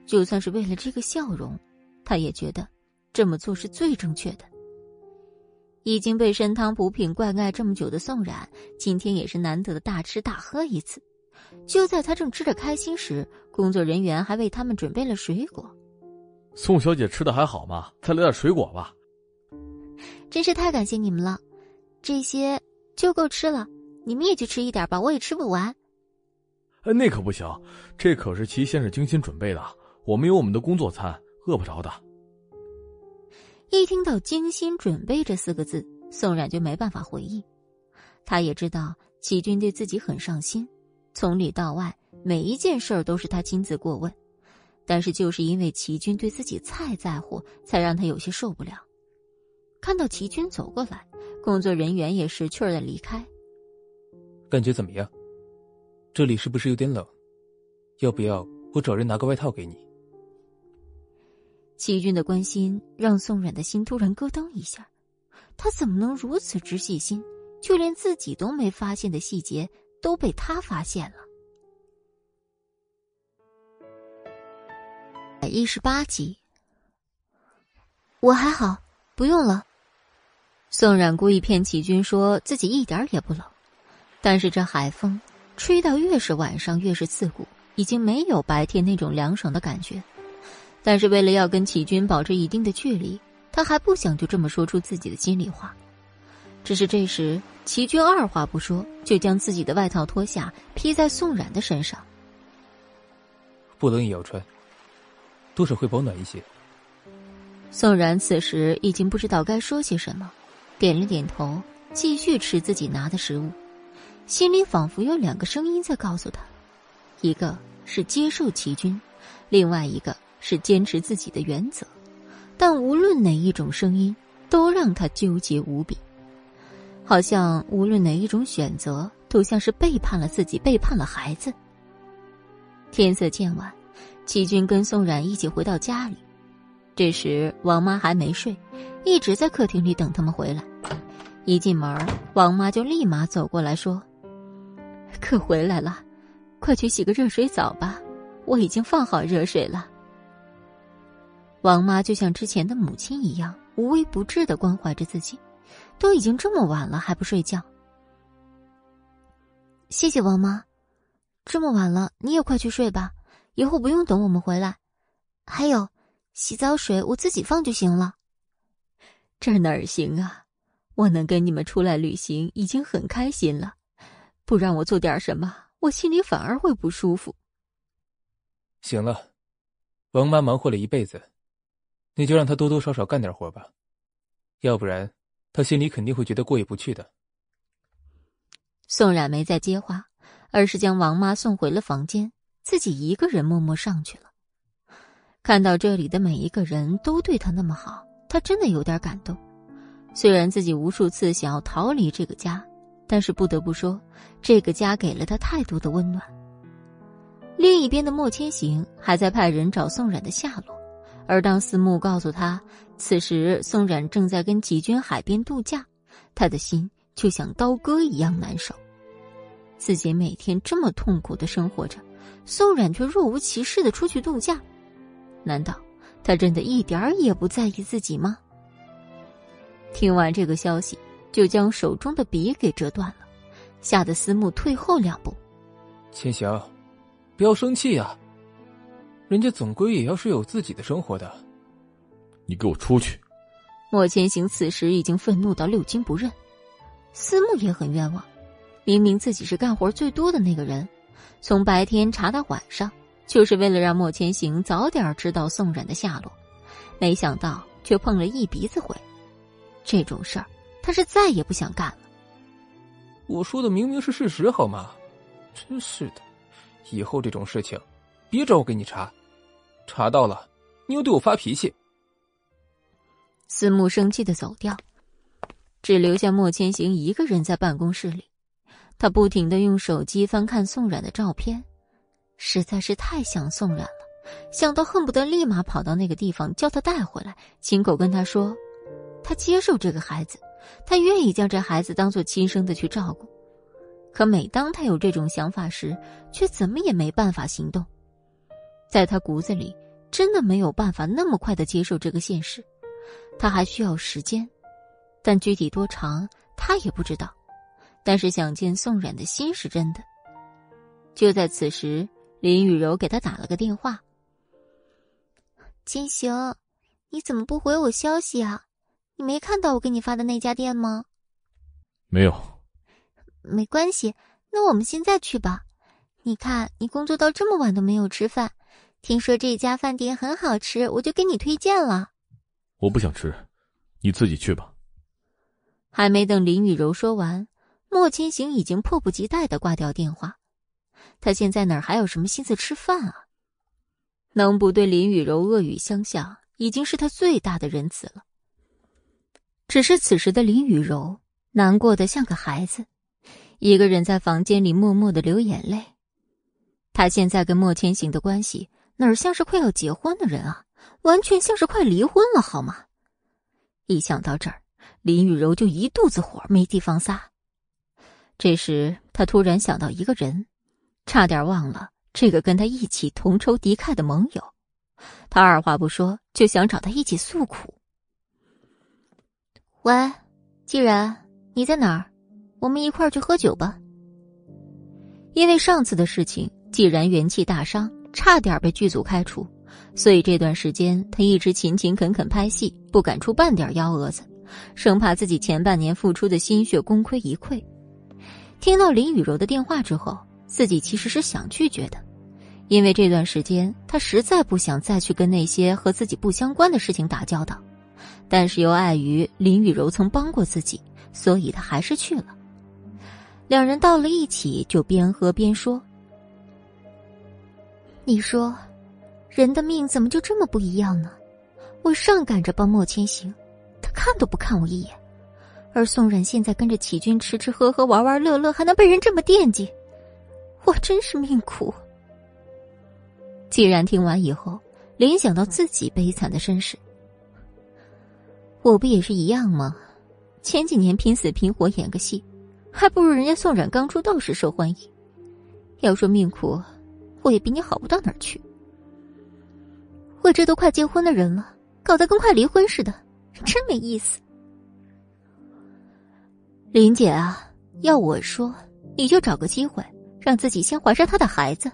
就算是为了这个笑容，他也觉得这么做是最正确的。已经被参汤补品灌溉这么久的宋冉，今天也是难得的大吃大喝一次。就在他正吃着开心时，工作人员还为他们准备了水果。宋小姐吃的还好吗？再来点水果吧。真是太感谢你们了，这些就够吃了，你们也去吃一点吧，我也吃不完。那可不行，这可是齐先生精心准备的，我们有我们的工作餐，饿不着的。一听到“精心准备”这四个字，宋冉就没办法回应。他也知道齐军对自己很上心，从里到外每一件事儿都是他亲自过问，但是就是因为齐军对自己太在乎，才让他有些受不了。看到齐军走过来，工作人员也识趣的离开。感觉怎么样？这里是不是有点冷？要不要我找人拿个外套给你？齐军的关心让宋冉的心突然咯噔一下，他怎么能如此之细心？就连自己都没发现的细节都被他发现了。一十八集，我还好，不用了。宋冉故意骗齐军说自己一点也不冷，但是这海风吹到越是晚上越是刺骨，已经没有白天那种凉爽的感觉。但是为了要跟齐军保持一定的距离，他还不想就这么说出自己的心里话。只是这时，齐军二话不说就将自己的外套脱下披在宋冉的身上。不冷也要穿，多少会保暖一些。宋然此时已经不知道该说些什么，点了点头，继续吃自己拿的食物，心里仿佛有两个声音在告诉他：一个是接受齐军，另外一个是坚持自己的原则。但无论哪一种声音，都让他纠结无比。好像无论哪一种选择，都像是背叛了自己，背叛了孩子。天色渐晚，齐军跟宋冉一起回到家里。这时，王妈还没睡，一直在客厅里等他们回来。一进门，王妈就立马走过来说：“可回来了，快去洗个热水澡吧，我已经放好热水了。”王妈就像之前的母亲一样，无微不至的关怀着自己。都已经这么晚了还不睡觉，谢谢王妈。这么晚了你也快去睡吧，以后不用等我们回来。还有，洗澡水我自己放就行了。这哪儿行啊？我能跟你们出来旅行已经很开心了，不让我做点什么，我心里反而会不舒服。行了，王妈忙活了一辈子，你就让她多多少少干点活吧，要不然。她心里肯定会觉得过意不去的。宋冉没再接话，而是将王妈送回了房间，自己一个人默默上去了。看到这里的每一个人都对他那么好，他真的有点感动。虽然自己无数次想要逃离这个家，但是不得不说，这个家给了他太多的温暖。另一边的莫千行还在派人找宋冉的下落。而当思慕告诉他，此时宋冉正在跟齐军海边度假，他的心就像刀割一样难受。自己每天这么痛苦的生活着，宋冉却若无其事的出去度假，难道他真的一点儿也不在意自己吗？听完这个消息，就将手中的笔给折断了，吓得思慕退后两步。千行，不要生气呀。人家总归也要是有自己的生活的。你给我出去！莫千行此时已经愤怒到六亲不认，思慕也很冤枉。明明自己是干活最多的那个人，从白天查到晚上，就是为了让莫千行早点知道宋冉的下落，没想到却碰了一鼻子灰。这种事儿，他是再也不想干了。我说的明明是事实，好吗？真是的，以后这种事情，别找我给你查。查到了，你又对我发脾气。司慕生气的走掉，只留下莫千行一个人在办公室里。他不停的用手机翻看宋冉的照片，实在是太想宋冉了，想到恨不得立马跑到那个地方叫他带回来，亲口跟他说，他接受这个孩子，他愿意将这孩子当做亲生的去照顾。可每当他有这种想法时，却怎么也没办法行动。在他骨子里，真的没有办法那么快的接受这个现实，他还需要时间，但具体多长他也不知道。但是想见宋冉的心是真的。就在此时，林雨柔给他打了个电话：“金行，你怎么不回我消息啊？你没看到我给你发的那家店吗？”“没有。”“没关系，那我们现在去吧。你看，你工作到这么晚都没有吃饭。”听说这家饭店很好吃，我就给你推荐了。我不想吃，你自己去吧。还没等林雨柔说完，莫千行已经迫不及待的挂掉电话。他现在哪还有什么心思吃饭啊？能不对林雨柔恶语相向，已经是他最大的仁慈了。只是此时的林雨柔难过的像个孩子，一个人在房间里默默的流眼泪。他现在跟莫千行的关系。哪儿像是快要结婚的人啊？完全像是快离婚了，好吗？一想到这儿，林雨柔就一肚子火，没地方撒。这时，他突然想到一个人，差点忘了这个跟他一起同仇敌忾的盟友。他二话不说，就想找他一起诉苦。喂，既然你在哪儿？我们一块儿去喝酒吧。因为上次的事情，既然元气大伤，差点被剧组开除，所以这段时间他一直勤勤恳恳拍戏，不敢出半点幺蛾子，生怕自己前半年付出的心血功亏一篑。听到林雨柔的电话之后，自己其实是想拒绝的，因为这段时间他实在不想再去跟那些和自己不相关的事情打交道，但是又碍于林雨柔曾帮过自己，所以他还是去了。两人到了一起，就边喝边说：“你说，人的命怎么就这么不一样呢？我上赶着帮莫千行，他看都不看我一眼。”而宋冉现在跟着启军吃吃喝喝玩玩乐乐，还能被人这么惦记，我真是命苦。既然听完以后，联想到自己悲惨的身世，我不也是一样吗？前几年拼死拼活演个戏，还不如人家宋冉刚出道时受欢迎。要说命苦，我也比你好不到哪儿去。我这都快结婚的人了，搞得跟快离婚似的，真没意思。林姐啊，要我说，你就找个机会，让自己先怀上他的孩子，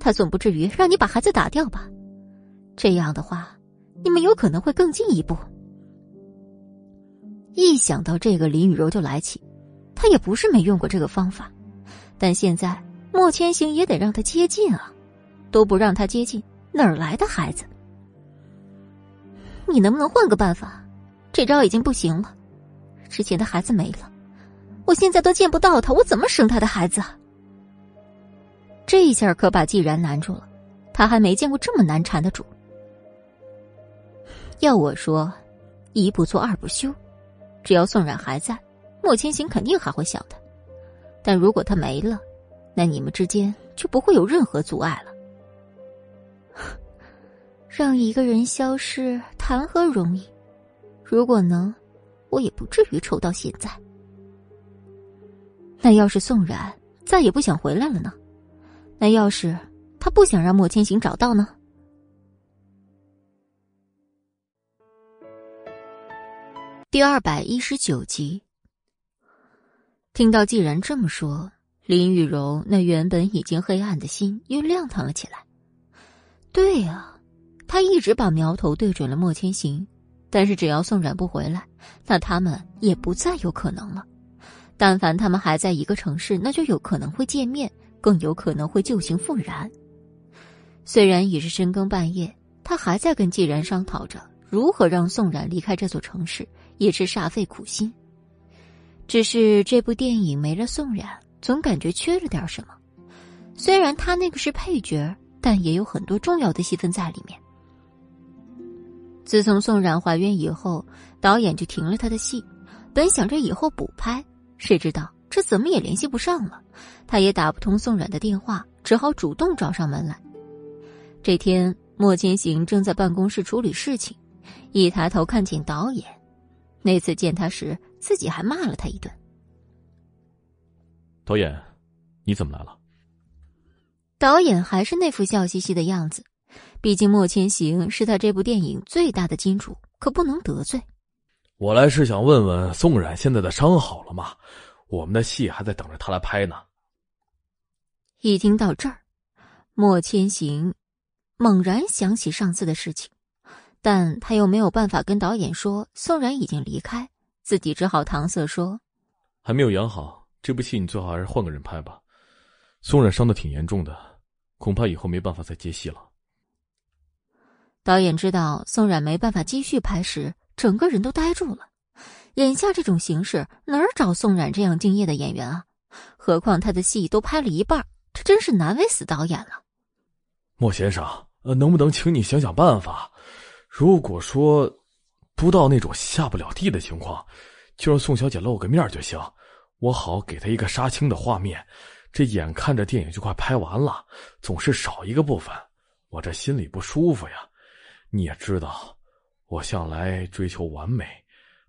他总不至于让你把孩子打掉吧？这样的话，你们有可能会更进一步。一想到这个，林雨柔就来气。她也不是没用过这个方法，但现在莫千行也得让她接近啊，都不让她接近，哪儿来的孩子？你能不能换个办法？这招已经不行了，之前的孩子没了。我现在都见不到他，我怎么生他的孩子？这一下可把季然难住了，他还没见过这么难缠的主。要我说，一不做二不休，只要宋冉还在，莫千行肯定还会想他。但如果他没了，那你们之间就不会有任何阻碍了。让一个人消失，谈何容易？如果能，我也不至于愁到现在。那要是宋冉再也不想回来了呢？那要是他不想让莫千行找到呢？第二百一十九集，听到既然这么说，林雨柔那原本已经黑暗的心又亮堂了起来。对啊，他一直把苗头对准了莫千行，但是只要宋冉不回来，那他们也不再有可能了。但凡他们还在一个城市，那就有可能会见面，更有可能会旧情复燃。虽然已是深更半夜，他还在跟季然商讨着如何让宋冉离开这座城市，也是煞费苦心。只是这部电影没了宋冉，总感觉缺了点什么。虽然他那个是配角，但也有很多重要的戏份在里面。自从宋冉怀孕以后，导演就停了他的戏，本想着以后补拍。谁知道这怎么也联系不上了，他也打不通宋冉的电话，只好主动找上门来。这天，莫千行正在办公室处理事情，一抬头看见导演。那次见他时，自己还骂了他一顿。导演，你怎么来了？导演还是那副笑嘻嘻的样子，毕竟莫千行是他这部电影最大的金主，可不能得罪。我来是想问问宋冉现在的伤好了吗？我们的戏还在等着他来拍呢。一听到这儿，莫千行猛然想起上次的事情，但他又没有办法跟导演说宋冉已经离开，自己只好搪塞说：“还没有养好，这部戏你最好还是换个人拍吧。宋冉伤的挺严重的，恐怕以后没办法再接戏了。”导演知道宋冉没办法继续拍时。整个人都呆住了，眼下这种形势哪儿找宋冉这样敬业的演员啊？何况他的戏都拍了一半，这真是难为死导演了。莫先生，呃，能不能请你想想办法？如果说不到那种下不了地的情况，就让宋小姐露个面就行，我好给她一个杀青的画面。这眼看着电影就快拍完了，总是少一个部分，我这心里不舒服呀。你也知道，我向来追求完美，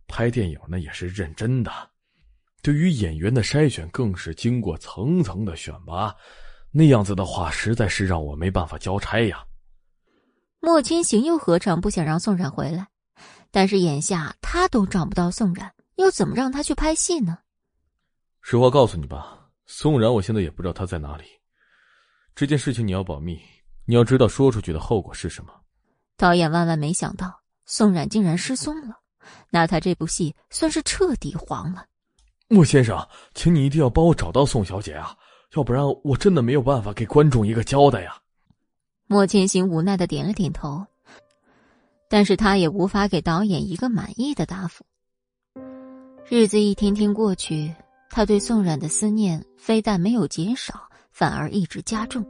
拍电影呢也是认真的。对于演员的筛选，更是经过层层的选拔。那样子的话，实在是让我没办法交差呀。莫千行又何尝不想让宋冉回来？但是眼下他都找不到宋冉，又怎么让他去拍戏呢？实话告诉你吧，宋冉，我现在也不知道他在哪里。这件事情你要保密，你要知道说出去的后果是什么。导演万万没想到，宋冉竟然失踪了，那他这部戏算是彻底黄了。莫先生，请你一定要帮我找到宋小姐啊，要不然我真的没有办法给观众一个交代呀。莫千行无奈的点了点头，但是他也无法给导演一个满意的答复。日子一天天过去，他对宋冉的思念非但没有减少，反而一直加重。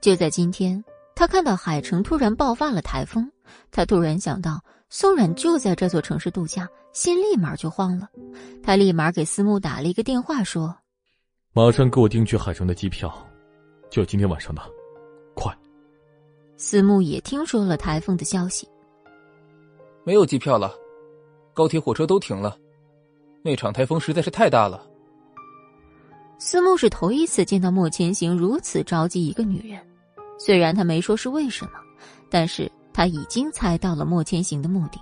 就在今天，他看到海城突然爆发了台风，他突然想到。宋冉就在这座城市度假，心立马就慌了。他立马给思慕打了一个电话，说：“马上给我订去海城的机票，就今天晚上的，快。”思慕也听说了台风的消息，没有机票了，高铁、火车都停了。那场台风实在是太大了。思慕是头一次见到莫千行如此着急一个女人，虽然他没说是为什么，但是。他已经猜到了莫千行的目的。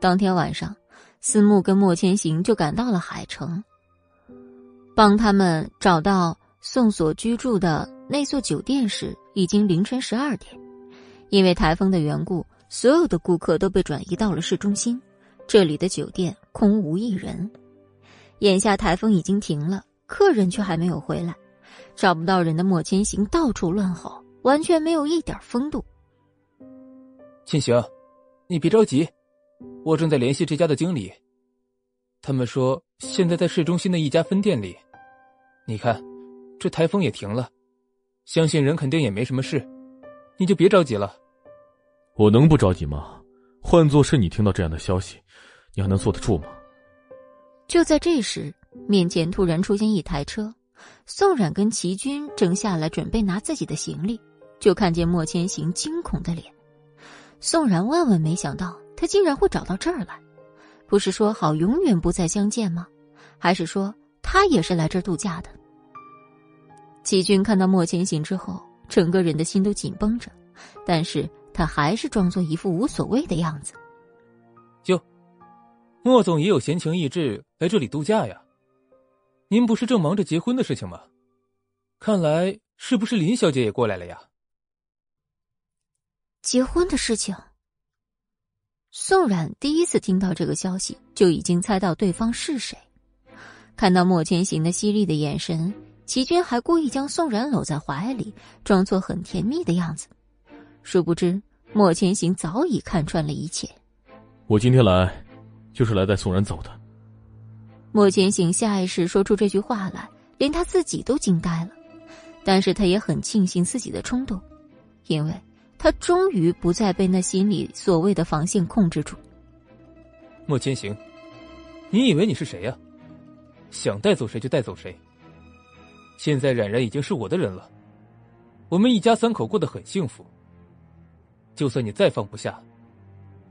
当天晚上，思慕跟莫千行就赶到了海城，帮他们找到宋所居住的那座酒店时，已经凌晨十二点。因为台风的缘故，所有的顾客都被转移到了市中心，这里的酒店空无一人。眼下台风已经停了，客人却还没有回来，找不到人的莫千行到处乱吼，完全没有一点风度。千行，你别着急，我正在联系这家的经理。他们说现在在市中心的一家分店里。你看，这台风也停了，相信人肯定也没什么事，你就别着急了。我能不着急吗？换做是你听到这样的消息，你还能坐得住吗？就在这时，面前突然出现一台车，宋冉跟齐军正下来准备拿自己的行李，就看见莫千行惊恐的脸。宋然万万没想到，他竟然会找到这儿来。不是说好永远不再相见吗？还是说他也是来这儿度假的？齐军看到莫千行之后，整个人的心都紧绷着，但是他还是装作一副无所谓的样子。就，莫总也有闲情逸致来这里度假呀？您不是正忙着结婚的事情吗？看来是不是林小姐也过来了呀？结婚的事情，宋冉第一次听到这个消息，就已经猜到对方是谁。看到莫千行的犀利的眼神，齐军还故意将宋冉搂在怀里，装作很甜蜜的样子。殊不知，莫千行早已看穿了一切。我今天来，就是来带宋冉走的。莫千行下意识说出这句话来，连他自己都惊呆了。但是他也很庆幸自己的冲动，因为。他终于不再被那心里所谓的防线控制住。莫千行，你以为你是谁呀？想带走谁就带走谁。现在冉冉已经是我的人了，我们一家三口过得很幸福。就算你再放不下，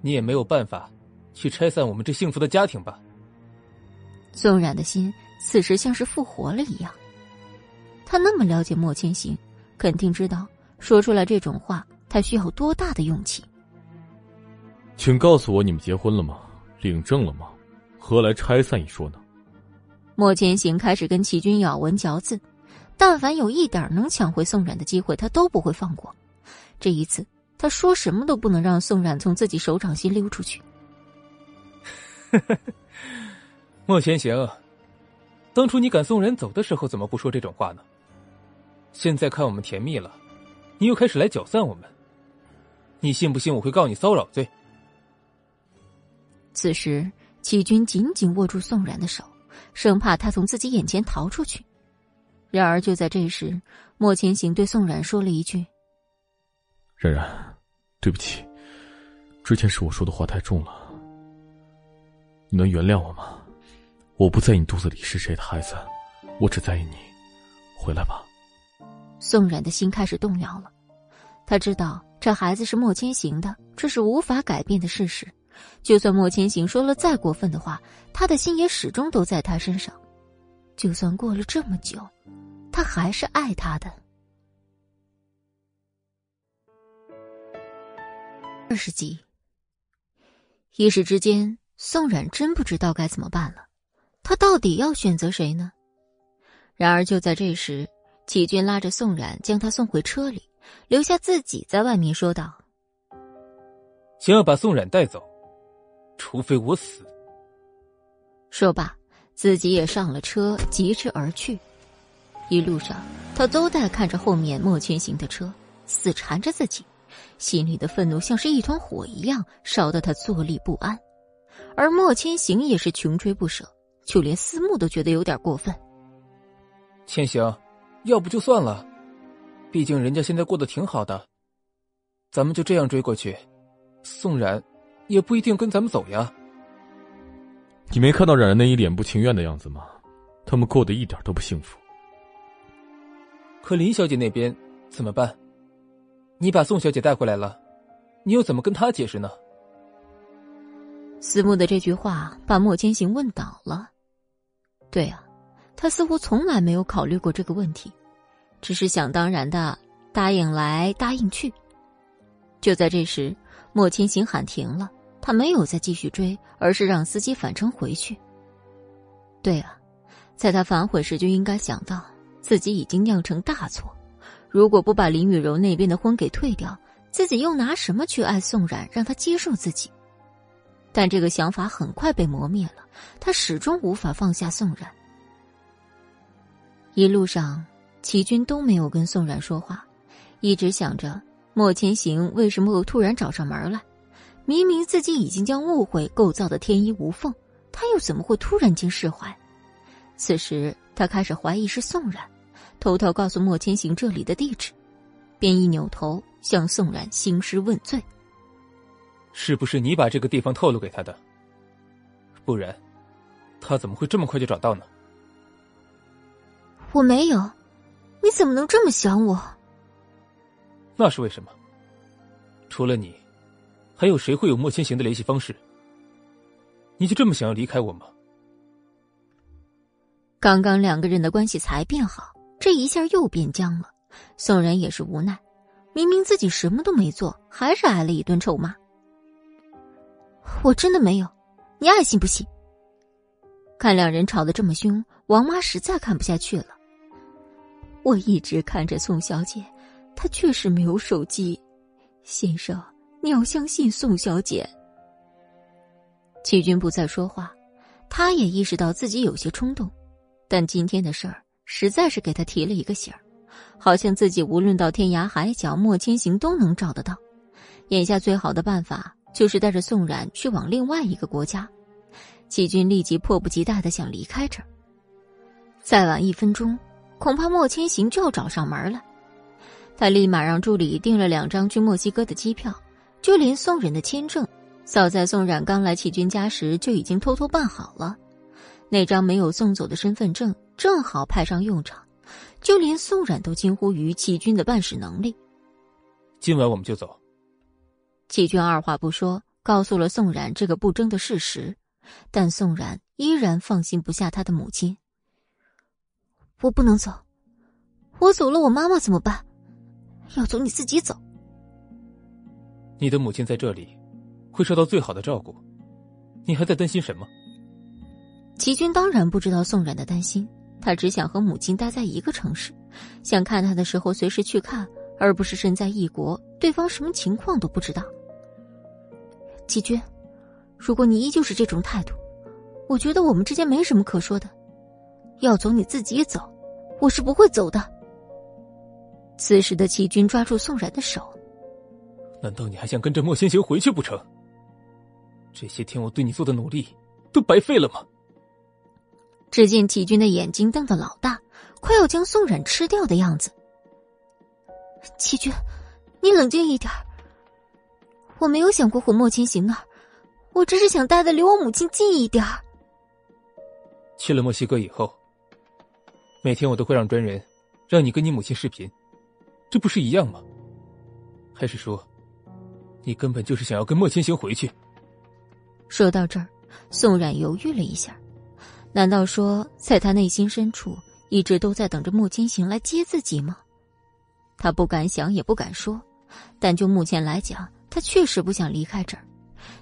你也没有办法去拆散我们这幸福的家庭吧？宋冉的心此时像是复活了一样。他那么了解莫千行，肯定知道说出来这种话。他需要多大的勇气？请告诉我，你们结婚了吗？领证了吗？何来拆散一说呢？莫千行开始跟齐军咬文嚼字，但凡有一点能抢回宋冉的机会，他都不会放过。这一次，他说什么都不能让宋冉从自己手掌心溜出去。莫千行，当初你赶宋冉走的时候，怎么不说这种话呢？现在看我们甜蜜了，你又开始来搅散我们。你信不信我会告你骚扰罪？此时，齐军紧紧握住宋然的手，生怕他从自己眼前逃出去。然而，就在这时，莫千行对宋冉说了一句：“冉冉，对不起，之前是我说的话太重了，你能原谅我吗？我不在意你肚子里是谁的孩子，我只在意你。回来吧。”宋冉的心开始动摇了，他知道。这孩子是莫千行的，这是无法改变的事实。就算莫千行说了再过分的话，他的心也始终都在他身上。就算过了这么久，他还是爱他的。二十集，一时之间，宋冉真不知道该怎么办了。他到底要选择谁呢？然而就在这时，启军拉着宋冉将他送回车里，留下自己在外面说道：“想要把宋冉带走。”除非我死。说罢，自己也上了车，疾驰而去。一路上，他都在看着后面莫千行的车，死缠着自己，心里的愤怒像是一团火一样，烧得他坐立不安。而莫千行也是穷追不舍，就连思慕都觉得有点过分。千行，要不就算了，毕竟人家现在过得挺好的，咱们就这样追过去，宋冉。也不一定跟咱们走呀。你没看到冉冉那一脸不情愿的样子吗？他们过得一点都不幸福。可林小姐那边怎么办？你把宋小姐带回来了，你又怎么跟她解释呢？思慕的这句话把莫千行问倒了。对啊，他似乎从来没有考虑过这个问题，只是想当然的答应来答应去。就在这时。莫千行喊停了，他没有再继续追，而是让司机返程回去。对啊，在他反悔时就应该想到自己已经酿成大错。如果不把林雨柔那边的婚给退掉，自己又拿什么去爱宋冉，让他接受自己？但这个想法很快被磨灭了，他始终无法放下宋冉。一路上，齐军都没有跟宋冉说话，一直想着。莫千行为什么会突然找上门来？明明自己已经将误会构造的天衣无缝，他又怎么会突然间释怀？此时他开始怀疑是宋冉，偷偷告诉莫千行这里的地址，便一扭头向宋冉兴师问罪：“是不是你把这个地方透露给他的？不然，他怎么会这么快就找到呢？”我没有，你怎么能这么想我？那是为什么？除了你，还有谁会有莫千行的联系方式？你就这么想要离开我吗？刚刚两个人的关系才变好，这一下又变僵了。宋然也是无奈，明明自己什么都没做，还是挨了一顿臭骂。我真的没有，你爱信不信？看两人吵得这么凶，王妈实在看不下去了。我一直看着宋小姐。她确实没有手机，先生，你要相信宋小姐。齐军不再说话，他也意识到自己有些冲动，但今天的事儿实在是给他提了一个醒儿，好像自己无论到天涯海角，莫千行都能找得到。眼下最好的办法就是带着宋冉去往另外一个国家。齐军立即迫不及待的想离开这儿，再晚一分钟，恐怕莫千行就要找上门了。他立马让助理订了两张去墨西哥的机票，就连宋冉的签证，早在宋冉刚来齐军家时就已经偷偷办好了。那张没有送走的身份证正好派上用场，就连宋冉都惊呼于齐军的办事能力。今晚我们就走。齐军二话不说，告诉了宋冉这个不争的事实，但宋冉依然放心不下他的母亲。我不能走，我走了，我妈妈怎么办？要走你自己走。你的母亲在这里，会受到最好的照顾，你还在担心什么？齐军当然不知道宋冉的担心，他只想和母亲待在一个城市，想看他的时候随时去看，而不是身在异国，对方什么情况都不知道。齐军，如果你依旧是这种态度，我觉得我们之间没什么可说的。要走你自己走，我是不会走的。此时的齐军抓住宋冉的手，难道你还想跟着莫千行回去不成？这些天我对你做的努力都白费了吗？只见齐军的眼睛瞪得老大，快要将宋冉吃掉的样子。齐军，你冷静一点我没有想过回莫千行那儿，我只是想待的离我母亲近一点去了墨西哥以后，每天我都会让专人让你跟你母亲视频。这不是一样吗？还是说，你根本就是想要跟莫千行回去。说到这儿，宋冉犹豫了一下，难道说在他内心深处一直都在等着莫千行来接自己吗？他不敢想，也不敢说，但就目前来讲，他确实不想离开这儿。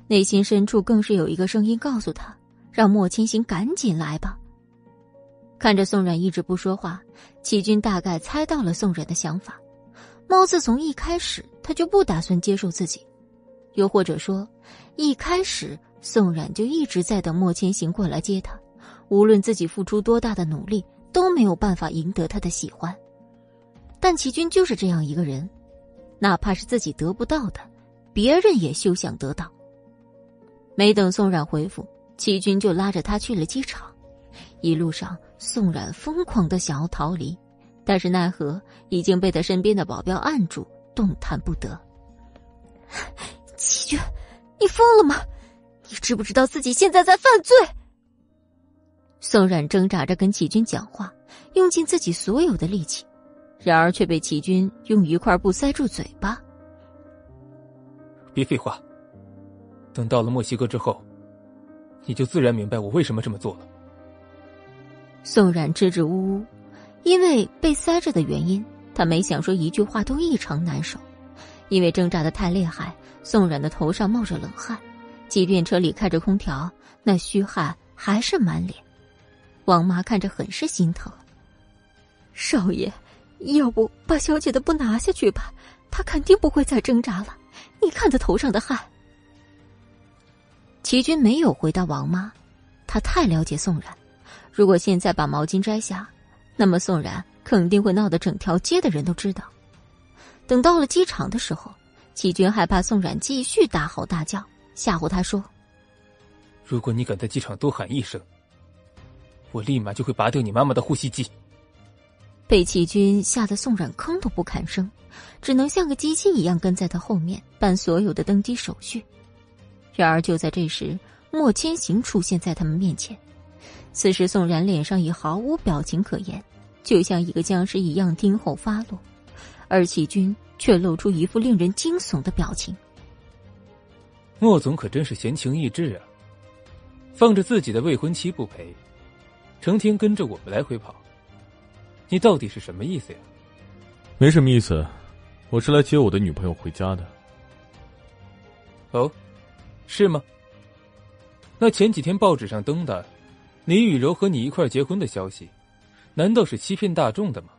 内心深处更是有一个声音告诉他：“让莫千行赶紧来吧。”看着宋冉一直不说话，齐军大概猜到了宋冉的想法。貌似从一开始他就不打算接受自己，又或者说，一开始宋冉就一直在等莫千行过来接他。无论自己付出多大的努力，都没有办法赢得他的喜欢。但齐军就是这样一个人，哪怕是自己得不到的，别人也休想得到。没等宋冉回复，齐军就拉着他去了机场。一路上，宋冉疯狂的想要逃离。但是奈何已经被他身边的保镖按住，动弹不得。齐军，你疯了吗？你知不知道自己现在在犯罪？宋冉挣扎着跟齐军讲话，用尽自己所有的力气，然而却被齐军用一块布塞住嘴巴。别废话，等到了墨西哥之后，你就自然明白我为什么这么做了。宋冉支支吾吾。因为被塞着的原因，他没想说一句话都异常难受。因为挣扎的太厉害，宋冉的头上冒着冷汗，即便车里开着空调，那虚汗还是满脸。王妈看着很是心疼。少爷，要不把小姐的布拿下去吧？她肯定不会再挣扎了。你看她头上的汗。齐军没有回答王妈，他太了解宋冉，如果现在把毛巾摘下。那么宋冉肯定会闹得整条街的人都知道。等到了机场的时候，齐军害怕宋冉继续大吼大叫，吓唬他说：“如果你敢在机场多喊一声，我立马就会拔掉你妈妈的呼吸机。”被齐军吓得宋冉吭都不吭声，只能像个机器一样跟在他后面办所有的登机手续。然而就在这时，莫千行出现在他们面前。此时宋然脸上已毫无表情可言。就像一个僵尸一样听候发落，而齐军却露出一副令人惊悚的表情。莫总可真是闲情逸致啊！放着自己的未婚妻不陪，成天跟着我们来回跑，你到底是什么意思呀？没什么意思，我是来接我的女朋友回家的。哦，是吗？那前几天报纸上登的，林雨柔和你一块结婚的消息。难道是欺骗大众的吗？